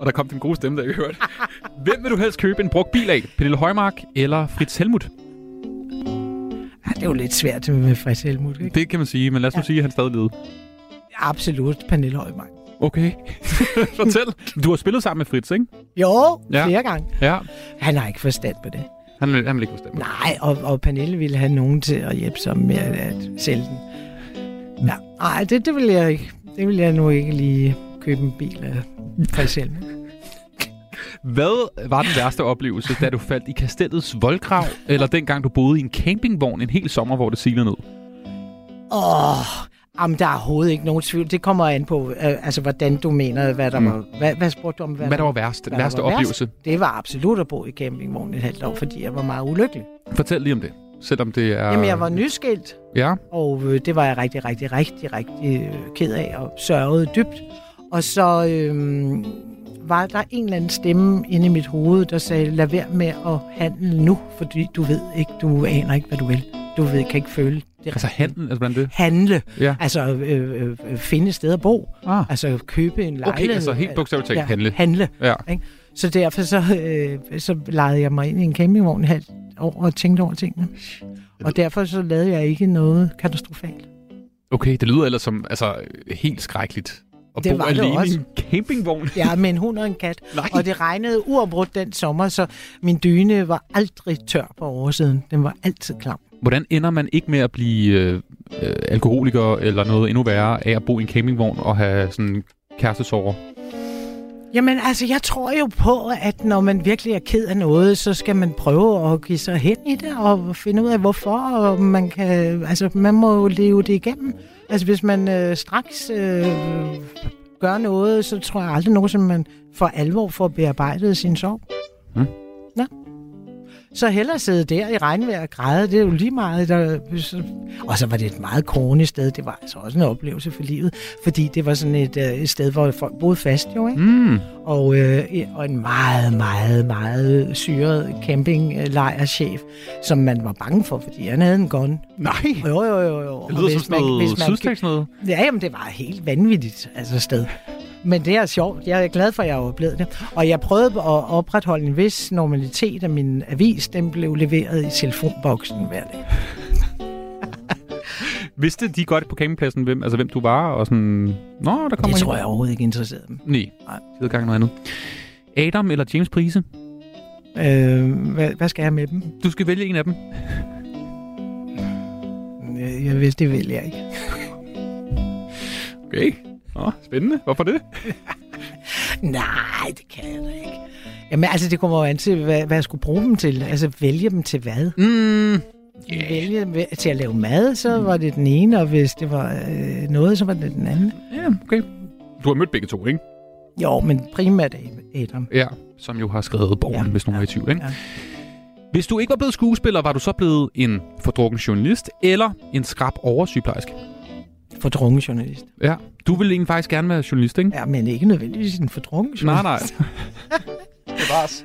Og der kom den gode stemme, der jeg hørte. Hvem vil du helst købe en brugt bil af? Pernille Højmark eller Fritz Helmut? Ja, det er jo lidt svært med Fritz Helmut, ikke? Det kan man sige, men lad os nu sige, at han stadig levede. Absolut, Pernille Højmark. Okay. Fortæl. Du har spillet sammen med Fritz, ikke? Jo, Ja. ja. flere gange. Ja. Han har ikke forstand på det. Han vil, han vil ikke forstå. Nej, og, og Pernille ville have nogen til at hjælpe sig med at, at sælge den. Ja, nej, det, det vil jeg ikke. Det vil jeg nu ikke lige købe en bil af for selv. Hvad var den værste oplevelse, da du faldt i kastellets voldgrav, eller dengang du boede i en campingvogn en hel sommer, hvor det silede ned? Åh, jamen, der er overhovedet ikke nogen tvivl. Det kommer an på, øh, altså, hvordan du mener, hvad der Mm. var... Hvad, hvad spurgte du om? Hvad der var værst? hvad Værste var oplevelse? Det var absolut at bo i campingvogn et halvt år, fordi jeg var meget ulykkelig. Fortæl lige om det, selvom det er... Jamen, jeg var nyskilt, Ja, Og øh, det var jeg rigtig, rigtig, rigtig, rigtig øh, ked af og sørgede dybt. Og så øh, var der en eller anden stemme inde i mit hoved, der sagde, lad være med at handle nu, fordi du ved ikke, du aner ikke, hvad du vil. Du ved, kan ikke føle Det er Altså handel, altså blandt det? handle. Ja. Altså øh, øh, finde et sted at bo. Ah. Altså købe en lejlighed. Okay, altså helt bogstaveligt talt ja, handle. Handle. Ja. Ikke? Så derfor så, øh, så lejede jeg mig ind i en campingvogn halvt år og tænkte over tingene. Og derfor så lavede jeg ikke noget katastrofalt. Okay, det lyder ellers som altså, helt skrækkeligt. At Det bo var det alene også. i en campingvogn. Ja, med en hund og en kat. Nej. Og det regnede uafbrudt den sommer, så min dyne var aldrig tør på oversiden. Den var altid klam. Hvordan ender man ikke med at blive øh, øh, alkoholiker eller noget endnu værre af at bo i en campingvogn og have sådan kærestesorger? Jamen, altså, jeg tror jo på, at når man virkelig er ked af noget, så skal man prøve at give sig hen i det og finde ud af, hvorfor. Og man kan, altså, man må jo leve det igennem. Altså, hvis man øh, straks øh, gør noget, så tror jeg aldrig nogensinde, man for alvor får bearbejdet sin sorg. Mm. Så hellere sidde der i regnvejr og græde, det er jo lige meget. Der, og så var det et meget kronisk sted. Det var altså også en oplevelse for livet, fordi det var sådan et, øh, et sted, hvor folk boede fast jo, ikke? Mm. Og, øh, og en meget, meget, meget syret campinglejrchef, som man var bange for, fordi han havde en gun. Nej! Jo, jo, jo. jo. Det lyder som sådan noget sydstags noget. Ja, jamen, det var helt vanvittigt altså, sted. Men det er sjovt. Jeg er glad for, at jeg har oplevet det. Og jeg prøvede at opretholde en vis normalitet, at min avis den blev leveret i telefonboksen hver dag. Vidste de godt på campingpladsen, hvem, altså, hvem du var? Og sådan, Nå, der kommer Det tror en. jeg overhovedet ikke interesserede dem. Nej, de havde gang noget andet. Adam eller James Prise? Øh, hvad, hvad skal jeg med dem? Du skal vælge en af dem. Jeg, jeg vidste, det vil jeg ikke. Okay. Nå, spændende. Hvorfor det? Nej, det kan jeg da ikke. Jamen, altså, det kommer jo an til, hvad, hvad jeg skulle bruge dem til. Altså, vælge dem til hvad? Mm, yeah. Vælge dem til at lave mad, så var det den ene, og hvis det var øh, noget, så var det den anden. Ja, okay. Du har mødt begge to, ikke? Jo, men primært Adam. Ja, som jo har skrevet Borgen, ja. hvis nogen er i tvivl, ikke? Ja. Hvis du ikke var blevet skuespiller, var du så blevet en fordrukken journalist eller en skrab oversygeplejerske? Fordrukken journalist. Ja, du ville egentlig faktisk gerne være journalist, ikke? Ja, men ikke nødvendigvis en fordrukken Nej, journalist. nej.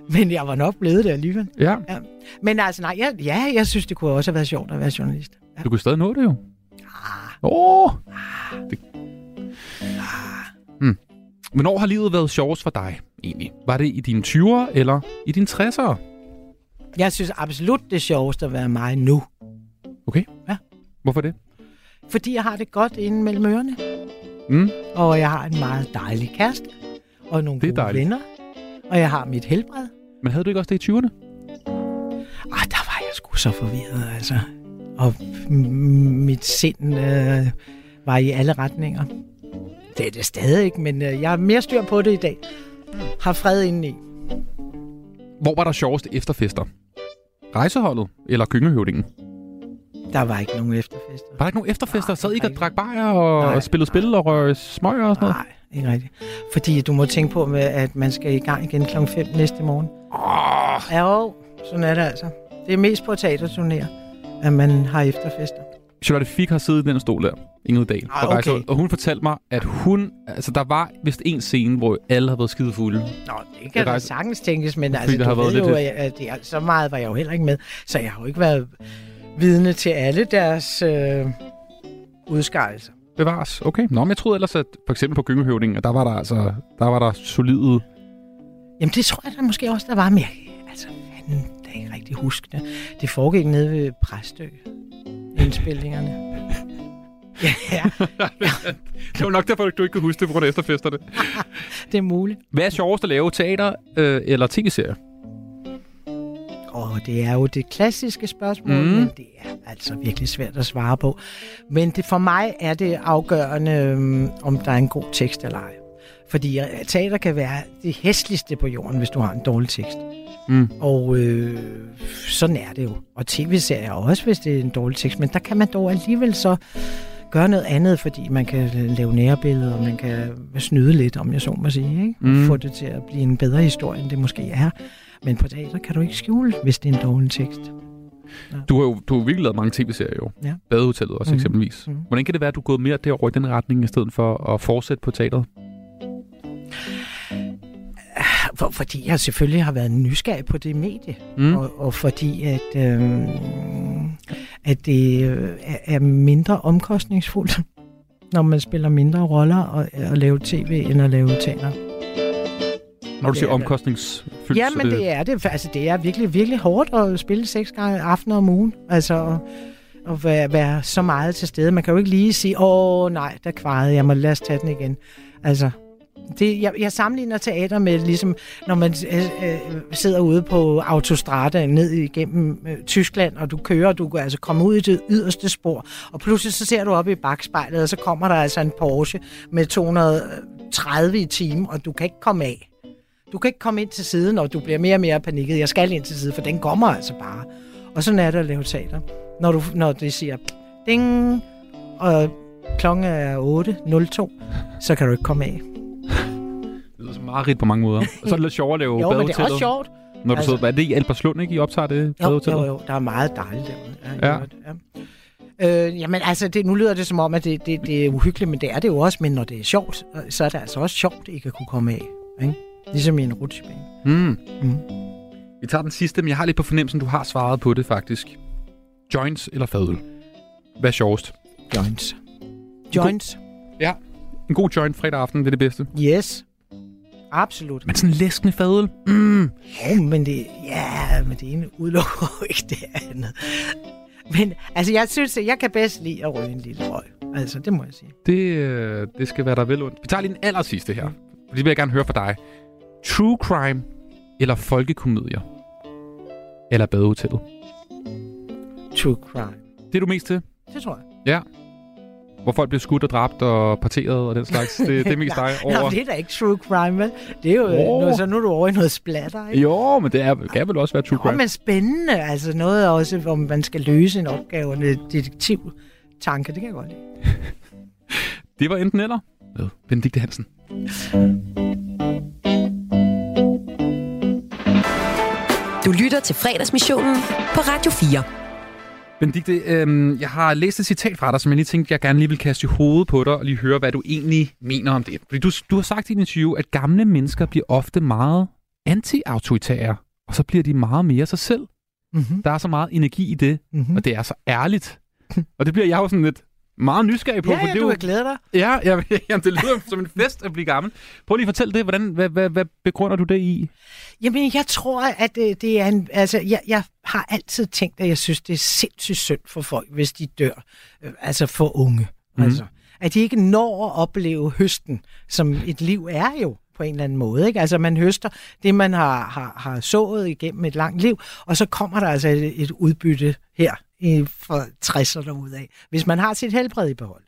Men jeg var nok blevet det alligevel. Ja. ja. Men altså, nej, jeg, ja, jeg synes, det kunne også have været sjovt at være journalist. Ja. Du kunne stadig nå det jo. Åh! Oh. Det... Hmm. Hvornår har livet været sjovest for dig, egentlig? Var det i dine 20'ere eller i dine 60'ere? Jeg synes absolut, det er sjovest at være mig nu. Okay. Ja. Hvorfor det? Fordi jeg har det godt inde mellem ørerne. Mm. Og jeg har en meget dejlig kæreste. Og nogle Det er gode dejligt. venner. Og jeg har mit helbred. Men havde du ikke også det i 20'erne? Ah, der var jeg sgu så forvirret, altså. Og mit sind øh, var i alle retninger. Det er det stadig ikke, men øh, jeg har mere styr på det i dag. Har fred indeni. Hvor var der sjovest efterfester? Rejseholdet eller gyngehøvdingen? Der var ikke nogen efterfester. Var der ikke nogen efterfester? Sad I ikke og drak bajer og Nej. spillede spil og røg smøger og sådan noget? Nej, ikke rigtigt. Fordi du må tænke på, med, at man skal i gang igen kl. 5 næste morgen. Oh. Ja, jo, sådan er det altså. Det er mest på teaterturnéer, at man har efterfester. Charlotte Fik har siddet i den stol der, Ingrid Dahl, Ah, okay. Rejseholdet, og hun fortalte mig, at hun, altså der var vist en scene, hvor alle havde været skide fulde. Nå, det kan da rejse- sagtens tænkes, men Fordi altså, du ved jo, at, det, så meget var jeg jo heller ikke med. Så jeg har jo ikke været vidne til alle deres øh, udskejelser. Bevares. Okay. Nå, men jeg troede ellers, at for eksempel på gyngehøvdingen, der var der altså, der var der solide... Jamen, det tror jeg da måske også, der var mere. Altså, fanden, det er ikke rigtig huske det. Det foregik nede ved Præstø. Indspillingerne. ja, ja, det var nok derfor, du ikke kunne huske det på grund af efterfesterne. det er muligt. Hvad er sjovest at lave? Teater øh, eller tv-serier? Og det er jo det klassiske spørgsmål, Mm. men det er altså virkelig svært at svare på. Men det, for mig er det afgørende, øhm, om der er en god tekst eller ej. Fordi øh, teater kan være det hæsligste på jorden, hvis du har en dårlig tekst. Mm. Og øh, sådan er det jo. Og tv-serier også, hvis det er en dårlig tekst. Men der kan man dog alligevel så gøre noget andet, fordi man kan lave nærbilleder, og man kan snyde lidt, om jeg så må sige. Ikke? Mm. få det til at blive en bedre historie, end det måske er. Men på teater kan du ikke skjule, hvis det er en dårlig tekst. Du har jo du har virkelig lavet mange tv-serier jo. Ja. Badehotellet også Mhm. eksempelvis. Mhm. Hvordan kan det være, at du er gået mere derover i den retning, i stedet for at fortsætte på teateret? For, fordi jeg selvfølgelig har været nysgerrig på det medie. Mm. Og, og fordi at, øhm, at det øh, er- er mindre omkostningsfuldt, når man spiller mindre roller og, og lave tv, end at lave teater. Når du siger er omkostningsfyldt, Ja, men det er det. Altså, det er virkelig, virkelig hårdt at spille seks gange aftener om ugen. Altså, at, være, være så meget til stede. Man kan jo ikke lige sige, åh nej, der kvarede jeg mig, lad os tage den igen. Altså, det, jeg, jeg sammenligner teater med, ligesom, når man øh, øh, sidder ude på autostradaen ned igennem øh, Tyskland, og du kører, og du kan altså komme ud i det yderste spor, og pludselig så ser du op i bagspejlet, og så kommer der altså en Porsche med 230 i timen, og du kan ikke komme af. Du kan ikke komme ind til siden, og du bliver mere og mere panikket. Jeg skal ind til siden, for den kommer altså bare. Og sådan er det at lave teater. Når, du, når det siger ding, og klokken er 8.02, så kan du ikke komme af. Det lyder som meget rigt på mange måder. Og så er det lidt sjovt at lave Jo, men det er også sjovt. Når du Altså- sidder, er det i Alberslund, ikke? I optager det Jo, jo, jo, der er meget dejligt derude. Ja. ja. Øh, jamen altså, det, nu lyder det som om, at det, det, det er uhyggeligt, men det er det jo også. Men når det er sjovt, så er det altså også sjovt ikke at kunne komme af. Ikke? Ligesom i en rutsjebane. Mm. Mm. Vi tager den sidste, men jeg har lidt på fornemmelsen, du har svaret på det faktisk. Joints eller fadøl? Hvad er sjovest? Joints. Joints. Ja. En god joint fredag aften, det er det bedste. Yes. Absolut. Men sådan en læskende fadøl? Mm. Jo, men det, ja, men det ene udelukker jo ikke det andet. Men altså, jeg synes, at jeg kan bedst lide at ryge en lille røg. Altså, det må jeg sige. Det, øh, det skal være der vel ondt. Vi tager lige den aller sidste her. Det vil jeg gerne høre fra dig. True crime eller folkekomedier? Eller badehotellet? True crime. Det er du mest til? Det tror jeg. Ja. Hvor folk bliver skudt og dræbt og parteret og den slags. Det, det er mest dig over. Nå, det er da ikke true crime, vel? Det er jo, oh. noget, så nu er du over i noget splatter, ikke? Jo, men det er, kan vel også være true Jo, crime. men spændende. Altså noget også, hvor man skal løse en opgave, en detektivtanke, det kan jeg godt lide. Det var enten eller med Benedikte Hansen. Du lytter til fredagsmissionen på Radio 4. Benedikte, øhm, jeg har læst et citat fra dig, som jeg lige tænkte, jeg gerne lige vil kaste i hovedet på dig og lige høre, hvad du egentlig mener om det. Fordi du, du har sagt i din interview, at gamle mennesker bliver ofte meget anti-autoritære, og så bliver de meget mere sig selv. Mm-hmm. Der er så meget energi i det, mm-hmm. og det er så ærligt. og det bliver jeg jo sådan lidt meget nysgerrig på. Ja, for ja, det er du jo, kan glæde dig. Ja, ja, jamen, det lyder som en fest at blive gammel. Prøv lige at fortælle det. Hvordan, hvad, hvad, hvad begrunder du det i? Jamen, jeg tror, at det, det er en... Altså, jeg, jeg har altid tænkt, at jeg synes, det er sindssygt synd for folk, hvis de dør. Øh, altså for unge. Mm. Altså, at de ikke når at opleve høsten, som et liv er jo på en eller anden måde. Ikke? Altså, man høster det, man har, har, har sået igennem et langt liv, og så kommer der altså et, et udbytte her i, for 60'erne ud af, hvis man har sit helbred i behold.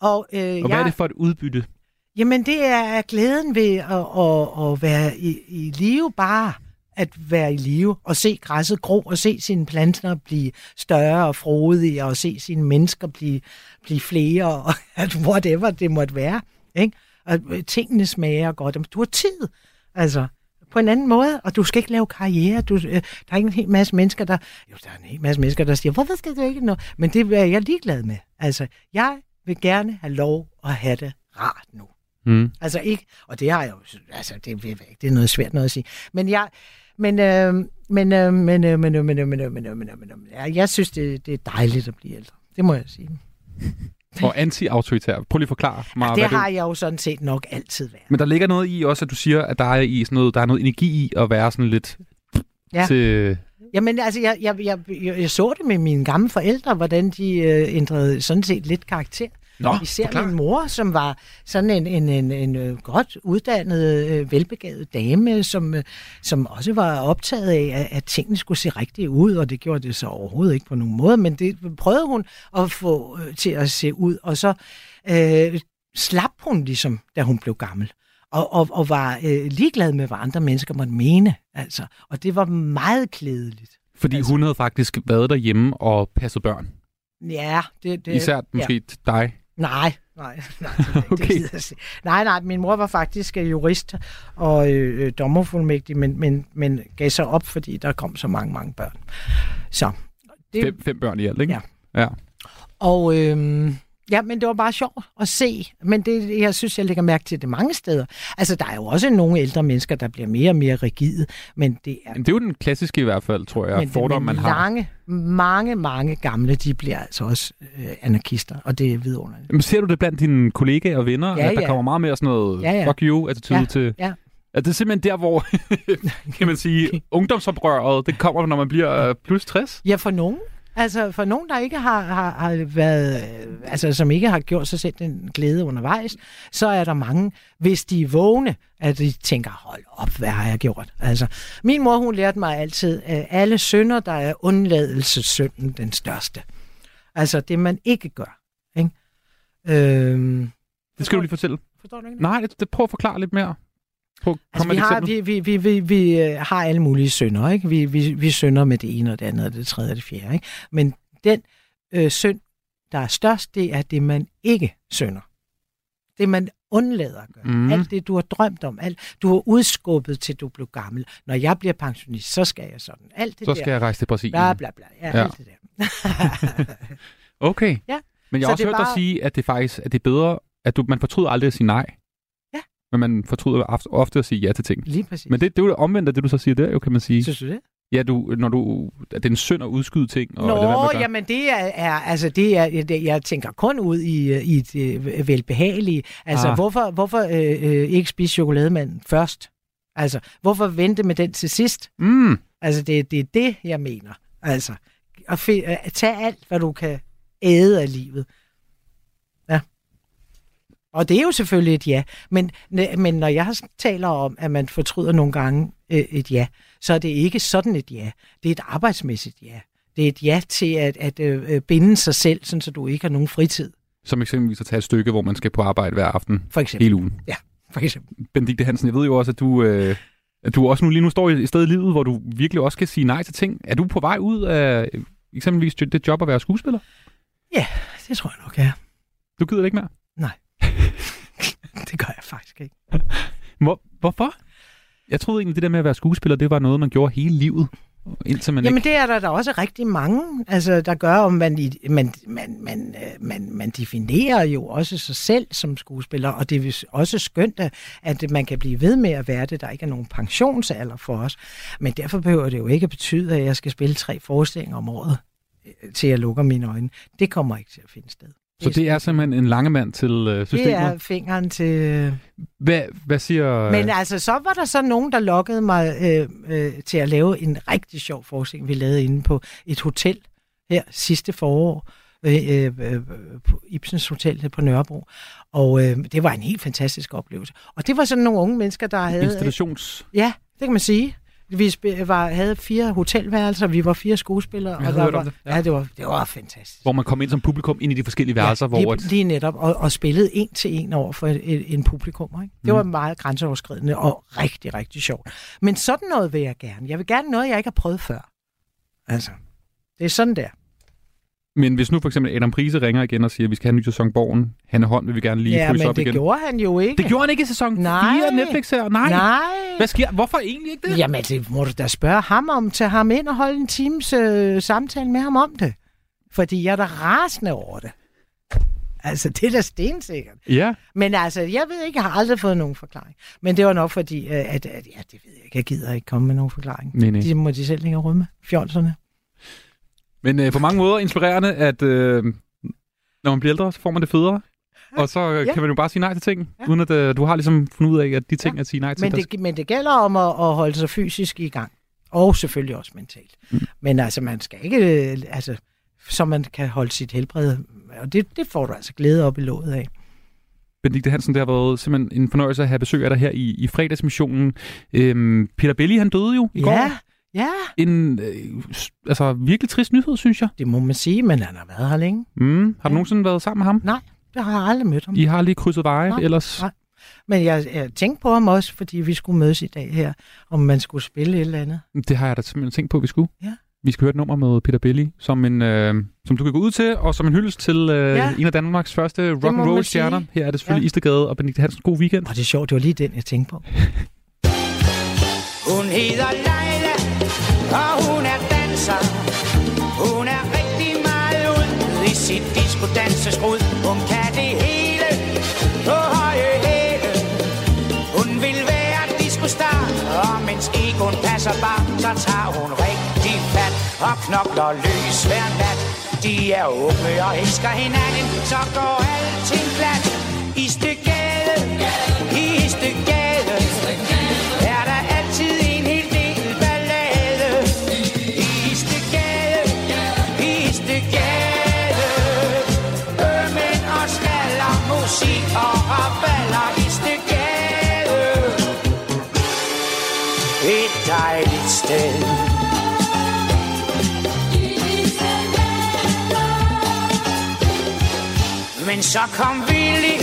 Og, øh, Og hvad er det for et udbytte? Jamen, det er glæden ved at, at, at være i, i live, bare at være i live, og se græsset gro, og se sine planter blive større og frodige, og se sine mennesker blive, blive flere, og at whatever det måtte være. Ikke? Og øh, tingene smager godt. Du har tid, altså på en anden måde, og du skal ikke lave karriere. Du, øh, der er ikke en hel masse mennesker, der... Jo, der er en hel masse mennesker, der siger, hvorfor skal du ikke nå? Men det er jeg ligeglad med. Altså, jeg vil gerne have lov at have det rart nu. Mm. Altså ikke, og det har jeg jo, altså det, det er noget svært noget at sige. Men jeg, men, øh, men, øh, men, øh, men, øh, men, øh, men, øh, men, øh, men, øh, men, øh, jeg synes, det, det er dejligt at blive ældre. Det må jeg sige. Og anti-autoritær. Prøv lige at forklare mig, det hvad har jeg jo sådan set nok altid været. Men der ligger noget i også, at du siger, at der er, i sådan noget, der er noget energi i at være sådan lidt Ja. til... Jamen altså, jeg, jeg, jeg, jeg, jeg så det med mine gamle forældre, hvordan de øh, ændrede sådan set lidt karakter. Nå, Især forklar. min mor, som var sådan en, en, en, en øh, godt uddannet, øh, velbegavet dame, som, øh, som også var optaget af, at, at tingene skulle se rigtige ud, og det gjorde det så overhovedet ikke på nogen måde, men det prøvede hun at få til at se ud, og så øh, slap hun ligesom, da hun blev gammel. Og, og, og var øh, ligeglad med, hvad andre mennesker måtte mene. Altså. Og det var meget klædeligt. Fordi altså... hun havde faktisk været derhjemme og passet børn. Ja, det... det Især måske ja. dig. Nej, nej, nej, det, okay. det nej, nej, min mor var faktisk øh, jurist og øh, øh, dommerfuldmægtig, men, men, men gav sig op, fordi der kom så mange, mange børn. Så. Det... Fem, fem børn i alt, ikke? Ja. ja. Og, øh, Ja, men det var bare sjovt at se. Men det, jeg synes, jeg lægger mærke til det mange steder. Altså, der er jo også nogle ældre mennesker, der bliver mere og mere rigide, men det er... Men det er jo den klassiske i hvert fald, tror jeg, men, fordom, men man har. lange, mange, mange gamle, de bliver altså også øh, anarkister, og det er vidunderligt. Men ser du det blandt dine kollegaer og venner, Ja, at der ja. kommer meget mere sådan noget Ja, ja. fuck you-attitude Ja, til... ja. At det er simpelthen der, hvor, kan man sige, ungdomsoprøret, det kommer, når man bliver øh, plus 60? Ja, for nogen. Altså for nogen, der ikke har, har, har været, øh, altså som ikke har gjort sig selv den glæde undervejs, så er der mange, hvis de er vågne, at de tænker, hold op, hvad har jeg gjort? Altså, min mor, hun lærte mig altid, at alle synder, der er undladelsessynden den største. Altså det, man ikke gør. Ikke? Øhm, Det skal du lige fortælle. Forstår du ikke Nej, det, det, prøv at forklare lidt mere. Prøv, Altså, vi, har, vi, vi, vi, vi, vi øh, har alle mulige synder, ikke? Vi, vi, vi synder med det ene og det andet og det tredje og det fjerde, ikke? Men den øh, synd, der er størst, det er det, man ikke synder. Det, man undlader at gøre. Mm. Alt det, du har drømt om. Alt, du har udskubbet, til du blev gammel. Når jeg bliver pensionist, så skal jeg sådan. Alt det Så der. skal jeg rejse til Brasilien. Bla, bla, bla. Ja, Ja. alt det der. Okay. Ja. Men jeg Så har også hørt er dig bare- sige, at det faktisk at det er bedre, at du, man fortryder aldrig at sige nej. Men man fortryder ofte, at sige ja til ting. Lige præcis. Men det, det er jo det omvendt af det, du så siger der, jo, kan man sige. Synes du det? Ja, du, når du, at det er en synd at udskyde ting. Og Nå, gøre. jamen det er, er altså det er, det, jeg tænker kun ud i, øh, i det øh, velbehagelige. Altså, Ah. hvorfor, hvorfor øh, øh, ikke spise chokolademanden først? Altså, hvorfor vente med den til sidst? Mm. Altså, det, det er det, jeg mener. Altså, at, at tage alt, hvad du kan æde af livet. Og det er jo selvfølgelig et ja. Men, men når jeg taler om, at man fortryder nogle gange øh, et ja, så er det ikke sådan et ja. Det er et arbejdsmæssigt ja. Det er et ja til at, at øh, binde sig selv, sådan, så du ikke har nogen fritid. Som eksempelvis at tage et stykke, hvor man skal på arbejde hver aften. For eksempel. Hele ugen. Ja, for eksempel. Benedikte Hansen, jeg ved jo også, at du, øh, at du også nu lige nu står i et sted i livet, hvor du virkelig også skal sige nej til ting. Er du på vej ud af øh, eksempelvis det job at være skuespiller? Ja, det tror jeg nok, ja. Du gider det ikke mere? Det gør jeg faktisk ikke. Hvor, hvorfor? Jeg troede egentlig, det der med at være skuespiller, det var noget, man gjorde hele livet. Indtil man Jamen ikke... det er der, der også rigtig mange, altså, der gør, om man, man, man, man, man, man definerer jo også sig selv som skuespiller, og det er også skønt, at- at man kan blive ved med at være det. Der ikke er nogen pensionsalder for os. Men derfor behøver det jo ikke at betyde, at jeg skal spille tre forestillinger om året, øh, til jeg lukker mine øjne. Det kommer ikke til at finde sted. Så det er simpelthen en langemand til øh, systemet? Det er fingeren til... Hvad, hvad siger... Men altså, så var der så nogen, der lokkede mig øh, øh, til at lave en rigtig sjov forskning, vi lavede inde på et hotel her sidste forår, øh, øh, øh, på Ibsens Hotel på Nørrebro. Og øh, det var en helt fantastisk oplevelse. Og det var sådan nogle unge mennesker, der havde... Installations... Ja, det kan man sige. Vi var, havde fire hotelværelser, vi var fire skuespillere. Jeg og der hørt om var, det, ja. ja, det var, det var fantastisk. Hvor man kom ind som publikum ind i de forskellige værelser, ja, hvor... lige, lige netop, og, og spillede en til en over for et, et, en publikum. Ikke? Det Mm. var meget grænseoverskridende og rigtig, rigtig sjovt. Men sådan noget vil jeg gerne. Jeg vil gerne noget, jeg ikke har prøvet før. Altså, det er sådan der. Men hvis nu for eksempel Adam Prise ringer igen og siger, at vi skal have en ny sæson Borgen, Hanne Hånd vil vi gerne lige ja, fryse men op det igen. gjorde han jo ikke. Det gjorde han ikke i sæson Nej. 4 af Netflix her. Nej. Nej. Hvad sker? Hvorfor egentlig ikke det? Jamen, det må du da spørge ham om. Tage ham ind og holde en times øh, samtale med ham om det. Fordi jeg er da rasende over det. Altså, det er da stensikkert. Ja. Men altså, jeg ved ikke, jeg har aldrig fået nogen forklaring. Men det var nok fordi, øh, at, at ja, det ved jeg ikke, jeg gider ikke komme med nogen forklaring. Nej, nej. De må de selv ikke rømme, fjolserne. Men øh, på mange måder inspirerende, at øh, når man bliver ældre, så får man det federe. Og så øh, Ja. kan man jo bare sige nej til ting, ja. uden at øh, du har ligesom fundet ud af, at de ting, at sige nej til, Men det, men det gælder om at, at holde sig fysisk i gang. Og selvfølgelig også mentalt. Mm. Men altså, man skal ikke, øh, altså, så man kan holde sit helbred. Og det, det får du altså glæde op i låget af. Benedikte Hansen, det har været simpelthen en fornøjelse at have besøg af dig her i, i fredagsmissionen. Øhm, Peter Belli, han døde jo i Ja, går. Ja. En øh, altså, virkelig trist nyhed, synes jeg. Det må man sige, men han har været her længe. Mm. Har du nogensinde været sammen med ham? Nej, det har jeg aldrig mødt ham. I har lige krydset veje Nej, ellers? Nej. Men jeg, jeg tænkte på ham også, fordi vi skulle mødes i dag her, om man skulle spille et eller andet. Det har jeg da simpelthen tænkt på, at vi skulle. Ja. Vi skal høre et nummer med Peter Belli, som, en, øh, som du kan gå ud til, og som en hyldest til øh, Ja. en af Danmarks første rock and roll stjerner. Her er det selvfølgelig Ja. ja. Istegade og Benedikte Hansen. God weekend. Og det er sjovt, det var lige den, jeg tænkte på. Hun hedder Leila, sig. Hun er rigtig meget ud i sit diskodansesrod Hun kan det hele på høje hæle. Hun vil være diskostar Og mens egoen passer bare Så tager hun rigtig fat. Og knokler løs hver nat. De er unge og elsker hinanden Så går alting glat. Men så kom Willy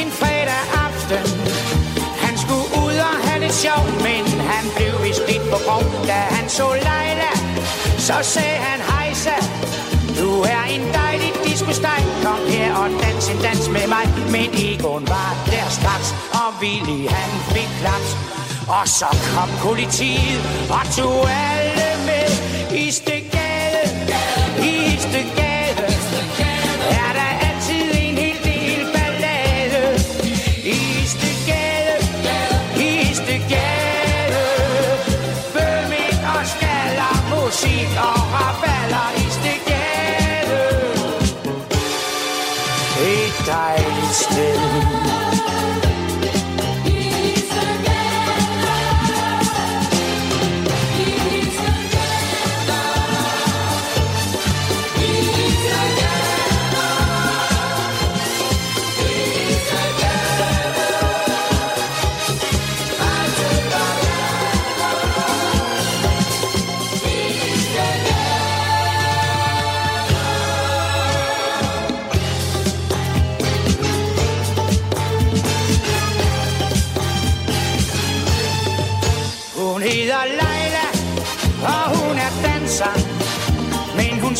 en fredag aften. Han skulle ud og have lidt sjov, men han blev vist lidt på grov. Da han så Leila, så sagde han hejsa. Du er en dejlig discosteg, kom her og dans en dans med mig. Men Egon var der straks, og Willy han fik klaps. Og så kom politiet og tog alle med i Stegade, i Stegade.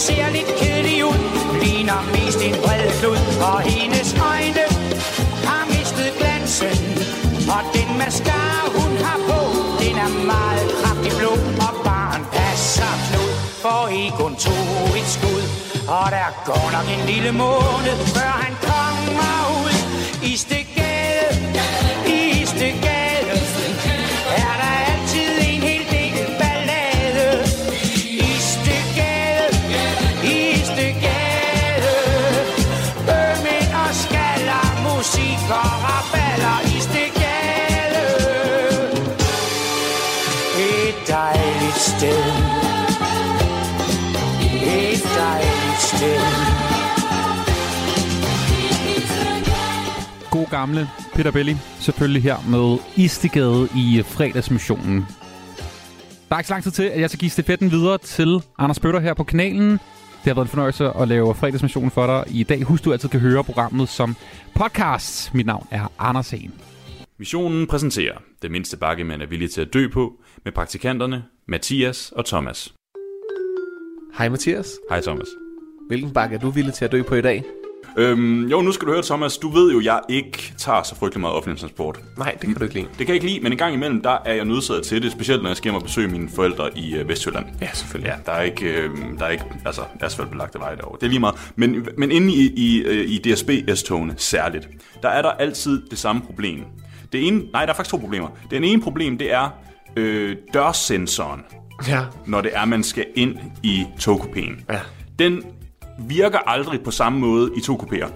Ser lidt kedelig ud, ligner mest en bred klud. Og hendes øjne har mistet glansen. Og den mascara, hun har på, den er meget kraftig blå. Og barn passer knud for Egon tog et skud. Og der går nok en lille måned, før han kommer ud i Stegade, God gamle Peter Belli, selvfølgelig her med Istegade i fredagsmissionen. Der er ikke så lang tid til, at jeg skal give stafetten videre til Anders Bøtter her på kanalen. Det har været en fornøjelse at lave fredagsmissionen for dig i dag. Husk, du altid kan høre programmet som podcast. Mit navn er Anders Hagen. Missionen præsenterer det mindste bakke, man er villig til at dø på, med praktikanterne Mathias og Thomas. Hej Mathias. Hej Thomas. Hvilken bakke er du villig til at dø på i dag? Øhm, jo, nu skal du høre, Thomas. Du ved jo, jeg ikke tager så frygtelig meget offentlig transport. Nej, det kan du ikke lide. Det kan jeg ikke lide, men en gang imellem, der er jeg nødsaget til det. Specielt når jeg skal hjem og besøge mine forældre i øh, Vestjylland. Ja, selvfølgelig. Ja, der er ikke, øh, der er ikke altså, asfaltbelagte veje derovre. Det er lige meget. Men, men inde i, i, øh, i DSB S-togene særligt, der er der altid det samme problem. Det ene, nej, der er faktisk to problemer. Det ene problem, det er øh, dørsensoren. Ja. Når det er, man skal ind i togkupéen. Ja. Den virker aldrig på samme måde i to kupéer.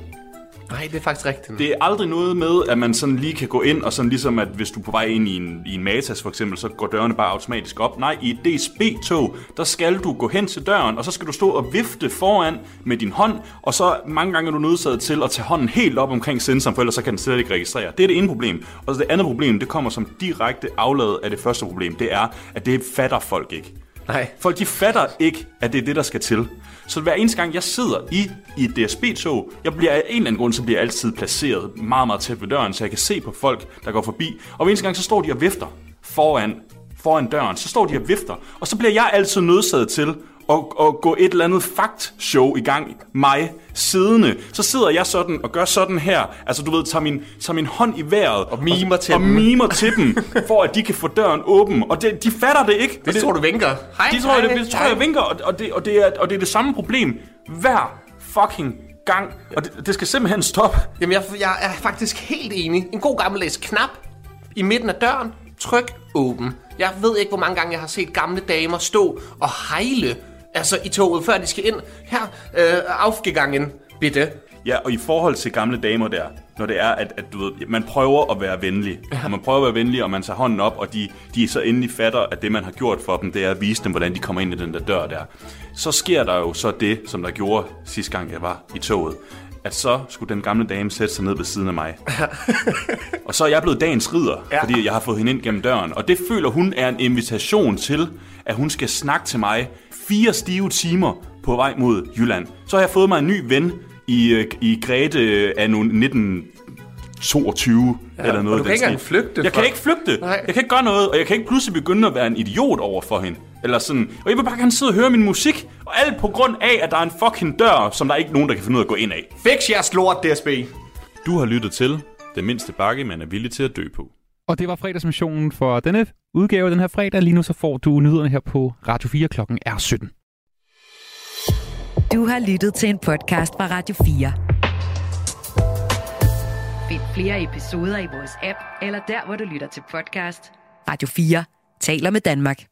Nej, det er faktisk rigtigt. Det er aldrig noget med, at man sådan lige kan gå ind, og sådan ligesom, at hvis du er på vej ind i en, i en Matas for eksempel, så går dørene bare automatisk op. Nej, i et DSB-tog, der skal du gå hen til døren, og så skal du stå og vifte foran med din hånd, og så mange gange er du nødsaget til at tage hånden helt op omkring sensoren, for ellers så kan den slet ikke registrere. Det er det ene problem. Og så det andet problem, det kommer som direkte aflad af det første problem, det er, at det fatter folk ikke. Nej. Folk de fatter ikke, at det er det, der skal til. Så hver eneste gang, jeg sidder i, i et DSB-tog, jeg bliver af en eller anden grund, så bliver jeg altid placeret meget, meget tæt ved døren, så jeg kan se på folk, der går forbi. Og hver eneste gang, så står de og vifter foran, foran døren. Så står de og vifter. Og så bliver jeg altid nødsaget til at, at gå et eller andet fakt-show i gang. Mig siddende. Så sidder jeg sådan og gør sådan her. Altså du ved, tager min, tager min hånd i vejret. Og mimer til og, dem. Og mimer til dem, for at de kan få døren åben. Og det, de fatter det ikke. Det tror du vinker. Hej, de tror, det, hej, det tror hej. jeg vinker, og, og, det, og, det er, og det er det samme problem hver fucking gang. Og det, det skal simpelthen stoppe. Jamen, jeg, jeg er faktisk helt enig. En god gammeldags knap i midten af døren. Tryk åben. Jeg ved ikke, hvor mange gange jeg har set gamle damer stå og hejle altså i toget, før de skal ind. Her, øh, afgegangen, bitte. Ja, og i forhold til gamle damer der, når det er, at, at du ved, man prøver at være venlig, og man prøver at være venlig, og man tager hånden op, og de, de så endelig fatter, at det, man har gjort for dem, det er at vise dem, hvordan de kommer ind i den der dør der. Så sker der jo så det, som der gjorde sidste gang, jeg var i toget, at så skulle den gamle dame sætte sig ned ved siden af mig. og så er jeg blevet dagens ridder, ja. fordi jeg har fået hende ind gennem døren. Og det føler hun er en invitation til, at hun skal snakke til mig fire stive timer på vej mod Jylland. Så har jeg fået mig en ny ven i, øh, i Grete øh, af 1922 Ja, eller og noget. du af kan ikke engang flygte Jeg fra- kan ikke flygte. Nej. Jeg kan ikke gøre noget, og jeg kan ikke pludselig begynde at være en idiot over for hende. Eller sådan. Og jeg vil bare gerne sidde og høre min musik, og alt på grund af, at der er en fucking dør, som der er ikke nogen, der kan finde ud af at gå ind af. Fix jeres lort, DSB. Du har lyttet til Den mindste bakke, man er villig til at dø på. Og det var fredagsmissionen for denne udgave den her fredag. Lige nu så får du nyhederne her på Radio 4 klokken er 17. Du har lyttet til en podcast fra Radio 4. Find flere episoder i vores app, eller der, hvor du lytter til podcast. Radio 4 taler med Danmark.